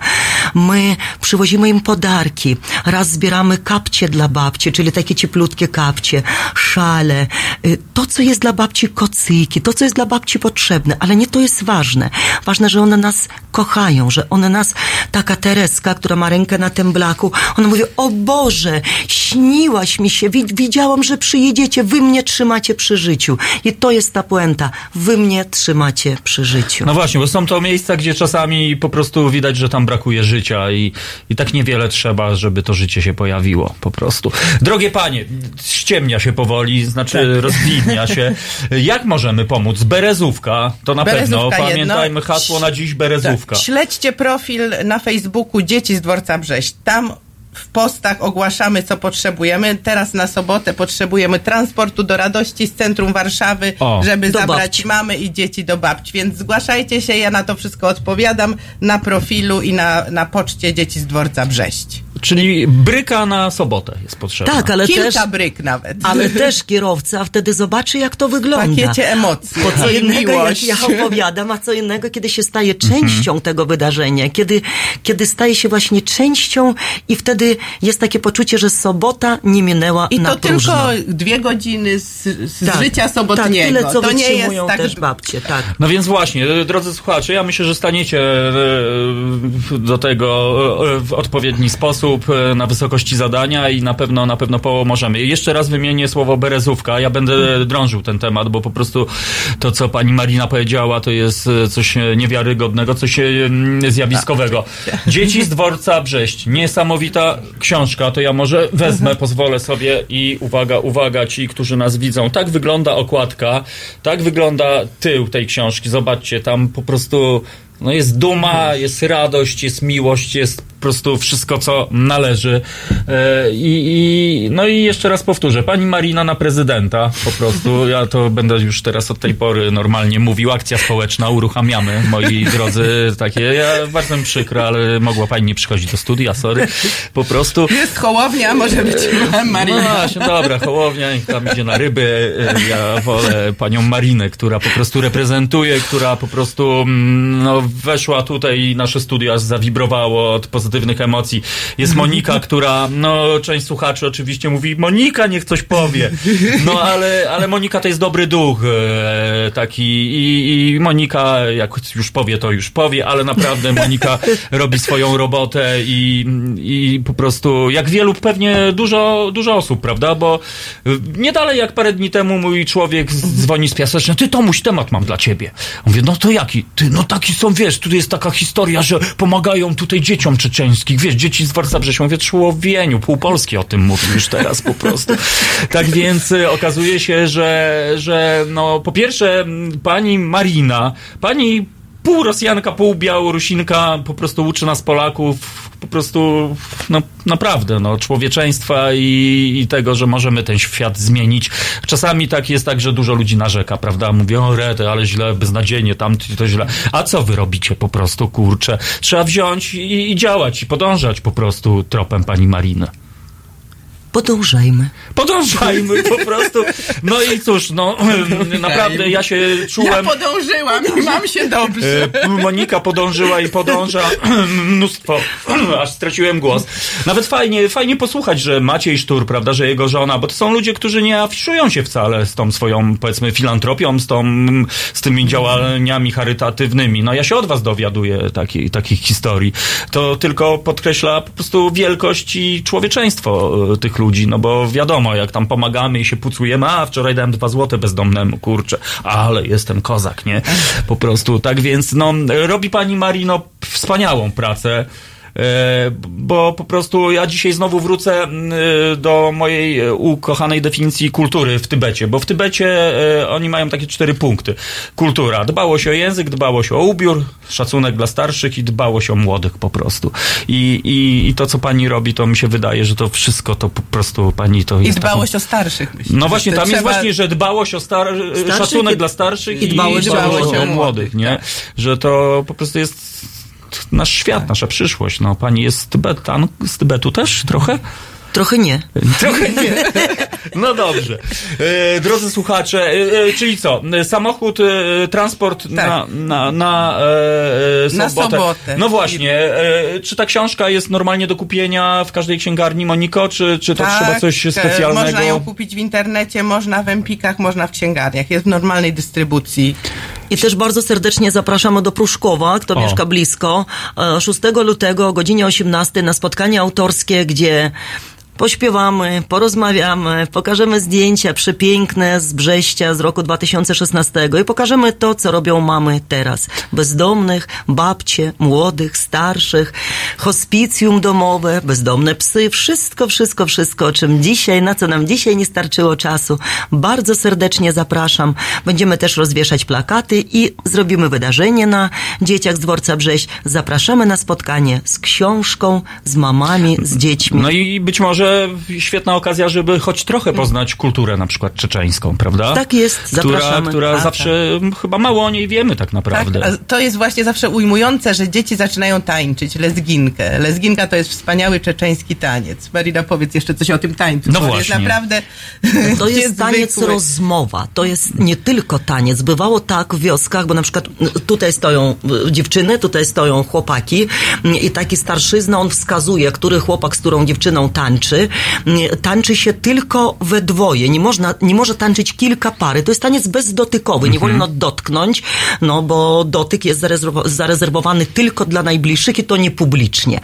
My przywozimy im podarki. Raz zbieramy kapcie dla babci, czyli takie cieplutkie kapcie, szale. Y, To, co jest dla babci kocyki, to, co jest dla babci potrzebne, ale nie to jest ważne. Ważne, że one nas kochają, że one nas, taka Tereska, która ma rękę na tym blaku, ona mówi, o Boże, śniłaś mi się, wi- widziałam, że przyjedziecie, wy mnie trzymacie przy życiu. I to jest ta puenta, wy mnie trzymacie przy życiu.
No właśnie, bo są to miejsca, gdzie czasami po prostu widać, że tam brakuje życia i, i tak niewiele trzeba, żeby to życie się pojawiło po prostu. Drogie panie, ściemnia się powoli, znaczy
Tak.
rozwidnia się. Jak możemy pomóc? Berezówka, to na
Berezówka
pewno.
jedno.
Pamiętajmy hasło na dziś Berezówka.
Tak. Śledźcie profil na Facebooku Dzieci z Dworca Brześć. Tam w postach ogłaszamy, co potrzebujemy. Teraz na sobotę potrzebujemy transportu do radości z centrum Warszawy,
O.
żeby zabrać
babci.
mamy i dzieci do babci. Więc zgłaszajcie się, ja na to wszystko odpowiadam na profilu i na, na poczcie Dzieci z Dworca Brześć.
Czyli bryka na sobotę jest potrzebna.
Tak, ale
Kilka
też,
bryk nawet.
ale też kierowca wtedy zobaczy, jak to wygląda.
pakiecie emocji.
Bo co
i
innego,
miłość.
jak ja opowiadam, a co innego, kiedy się staje
Mhm.
częścią tego wydarzenia, kiedy, kiedy staje się właśnie częścią i wtedy jest takie poczucie, że sobota nie minęła
I
na
to
próżno.
tylko dwie godziny z, z
Tak,
życia sobotniego.
Tak, tyle, co
to nie jest tak,
też babcie, tak.
No więc właśnie, drodzy słuchacze, ja myślę, że staniecie do tego w odpowiedni sposób, e, na wysokości zadania i na pewno, na pewno pomożemy. Jeszcze raz wymienię słowo berezówka. Ja będę drążył ten temat, bo po prostu to, co pani Marina powiedziała, to jest e, coś e, niewiarygodnego, coś zjawiskowego. Dzieci z dworca Brześć. Niesamowita książka, to ja może wezmę, pozwolę sobie i uwaga, uwaga, ci, którzy nas widzą. Tak wygląda okładka, tak wygląda tył tej książki. Zobaczcie, tam po prostu no jest duma, jest radość, jest miłość, jest po prostu wszystko, co należy. E, I, i, no i jeszcze raz powtórzę, pani Marina na prezydenta, po prostu, ja to będę już teraz od tej pory normalnie mówił, akcja społeczna, uruchamiamy, moi drodzy, takie, ja bardzo mi przykro, ale mogła pani nie przychodzić do studia, sorry, po prostu.
Jest Hołownia, może być
No
Marina.
właśnie, dobra, Hołownia, niech tam idzie na ryby. E, Ja wolę panią Marinę, która po prostu reprezentuje, która po prostu mm, no, weszła tutaj i nasze studio aż zawibrowało od pozytywnych emocji. Jest Monika, która, no część słuchaczy oczywiście mówi, Monika niech coś powie. No ale, ale Monika to jest dobry duch e, taki i, i Monika jak już powie, to już powie, ale naprawdę Monika robi swoją robotę i, i po prostu jak wielu pewnie dużo, dużo osób, prawda? Bo y, nie dalej jak parę dni temu mój człowiek dzwoni z piaseczna, ty Tomuś, temat mam dla ciebie. Mówię, no to jaki? Ty, no taki są, wiesz, tu jest taka historia, że pomagają tutaj dzieciom czeczeńskich, wiesz, dzieci z Dworca Brześć. Mówię, człowieniu, pół Polski o tym mówi już teraz po prostu. Tak więc y, okazuje się, że, że no po pierwsze pani Marina, pani pół Rosjanka, pół Białorusinka po prostu uczy nas Polaków po prostu no naprawdę no człowieczeństwa i, i tego, że możemy ten świat zmienić. Czasami tak jest tak, że dużo ludzi narzeka, prawda? Mówią, o rety, ale źle, beznadzieję, tam to źle. A co wy robicie po prostu, kurczę? Trzeba wziąć i, i działać i podążać po prostu tropem pani Mariny.
Podążajmy.
Podążajmy po prostu. No i cóż, no naprawdę ja się czułem...
Ja podążyłam i mam się dobrze.
E, Monika podążyła i podąża mnóstwo, aż straciłem głos. Nawet fajnie, fajnie posłuchać, że Maciej Sztur, prawda, że jego żona, bo to są ludzie, którzy nie afiszują się wcale z tą swoją, powiedzmy, filantropią, z, tą, z tymi działaniami charytatywnymi. No ja się od was dowiaduję taki, takich historii. To tylko podkreśla po prostu wielkość i człowieczeństwo e, tych ludzi, no bo wiadomo, jak tam pomagamy i się pucujemy, a wczoraj dałem dwa złote bezdomnemu, kurczę, ale jestem kozak, nie? Po prostu, tak więc, no, robi pani Marino wspaniałą pracę. E, bo po prostu ja dzisiaj znowu wrócę mm, e, do mojej e, ukochanej definicji kultury w Tybecie, bo w Tybecie oni mają takie cztery punkty. Kultura, dbałość o język, dbałość o ubiór, szacunek dla starszych i dbałość o młodych po prostu. I, i, i to, co pani robi, to mi się wydaje, że to wszystko to po prostu pani to
I dbałość
taką...
o starszych, myślę.
No właśnie, tam jest właśnie, że dbałość o star... szacunek
i-
dla starszych
i dbałość
o,
o
młodych, nie? Że to po prostu jest nasz świat, nasza przyszłość. No, pani jest z Tybetan, z Tybetu też trochę?
Trochę nie.
Trochę nie. No dobrze. E, drodzy słuchacze, e, e, czyli co? Samochód, transport na, na, na, e, e,
Na
sobotę.
sobotę.
No właśnie. E, czy ta książka jest normalnie do kupienia w każdej księgarni, Moniko? Czy, czy to
Tak,
trzeba coś specjalnego?
Można ją kupić w internecie, można w Empikach, można w księgarniach. Jest w normalnej dystrybucji.
I też bardzo serdecznie zapraszamy do Pruszkowa, kto
O.
mieszka blisko. E, 6 lutego o godzinie 18 na spotkanie autorskie, gdzie pośpiewamy, porozmawiamy, pokażemy zdjęcia przepiękne z Brześcia z roku 2016 i pokażemy to, co robią mamy teraz. Bezdomnych, babcie, młodych, starszych, hospicjum domowe, bezdomne psy, wszystko, wszystko, wszystko, o czym dzisiaj, na co nam dzisiaj nie starczyło czasu. Bardzo serdecznie zapraszam. Będziemy też rozwieszać plakaty i zrobimy wydarzenie na Dzieciach z Dworca Brześć. Zapraszamy na spotkanie z książką, z mamami, z dziećmi.
No i być może świetna okazja, żeby choć trochę poznać kulturę na przykład czeczeńską, prawda?
Tak jest,
Która,
zapraszamy.
która
Tak,
zawsze chyba mało o niej wiemy tak naprawdę.
Tak, to jest właśnie zawsze ujmujące, że dzieci zaczynają tańczyć lezginkę. Lezginka to jest wspaniały czeczeński taniec. Marina, powiedz jeszcze coś o tym tańcu.
No właśnie.
Jest naprawdę
To jest taniec
niezwykły.
rozmowa. To jest nie tylko taniec. Bywało tak w wioskach, bo na przykład tutaj stoją dziewczyny, tutaj stoją chłopaki i taki starszyzna, on wskazuje, który chłopak z którą dziewczyną tańczy. Y, Tańczy się tylko we dwoje. Nie można, nie może tańczyć kilka pary. To jest taniec bezdotykowy. Nie
Mhm.
wolno dotknąć, no bo dotyk jest zarezerwo- zarezerwowany tylko dla najbliższych i to nie publicznie.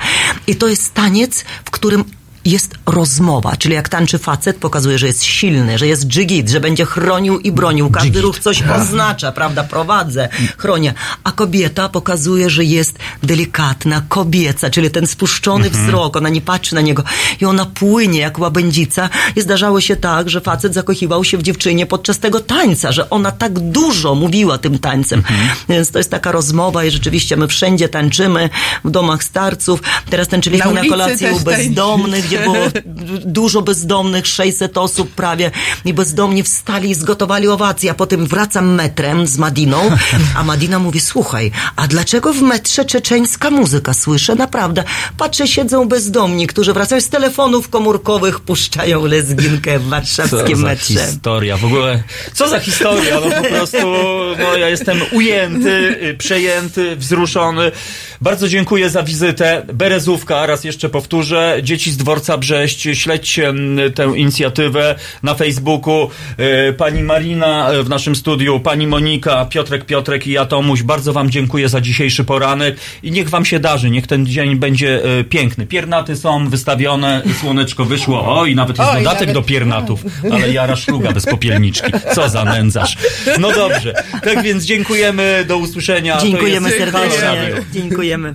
I to jest taniec, w którym jest rozmowa, czyli jak tańczy facet, pokazuje, że jest silny, że jest dżigit, że będzie chronił i bronił. Każdy ruch coś oznacza, prawda? Prowadzę, chronię. A kobieta pokazuje, że jest delikatna, kobieca, czyli ten spuszczony
Mhm.
wzrok, ona nie patrzy na niego i ona płynie jak łabędzica. I zdarzało się tak, że facet zakochiwał się w dziewczynie podczas tego tańca, że ona tak dużo mówiła tym tańcem. Więc to jest taka rozmowa i rzeczywiście my wszędzie tańczymy, w domach starców. Teraz tańczyliśmy
Na
na,
też
u bezdomnych, gdzie było dużo bezdomnych, 600 osób prawie i bezdomni wstali i zgotowali owację, a potem wracam metrem z Madiną, a Madina mówi, słuchaj, a dlaczego w metrze czeczeńska muzyka słyszę? Naprawdę. Patrzę, siedzą bezdomni, którzy wracają z telefonów komórkowych, puszczają lezginkę w
Co
warszawskim
za
metrze.
historia, w ogóle, co za historia, no po prostu, no ja jestem ujęty, y, przejęty, wzruszony. Bardzo dziękuję za wizytę. Berezówka, raz jeszcze powtórzę, dzieci z dworca Brześć, śledźcie tę inicjatywę na Facebooku. Y, Pani Marina y, w naszym studiu, pani Monika, Piotrek Piotrek i ja Tomuś, bardzo wam dziękuję za dzisiejszy poranek i niech wam się darzy, niech ten dzień będzie y, piękny. Piernaty są wystawione, słoneczko wyszło, o i nawet jest
Oj,
dodatek
nawet-
do piernatów, ale jara szluga bez popielniczki. Co za nędzarz. No dobrze. Tak więc dziękujemy, do usłyszenia.
Dziękujemy serdecznie. Dziękujemy.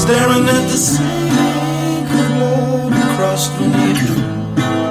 staring at the same globe across the
needle.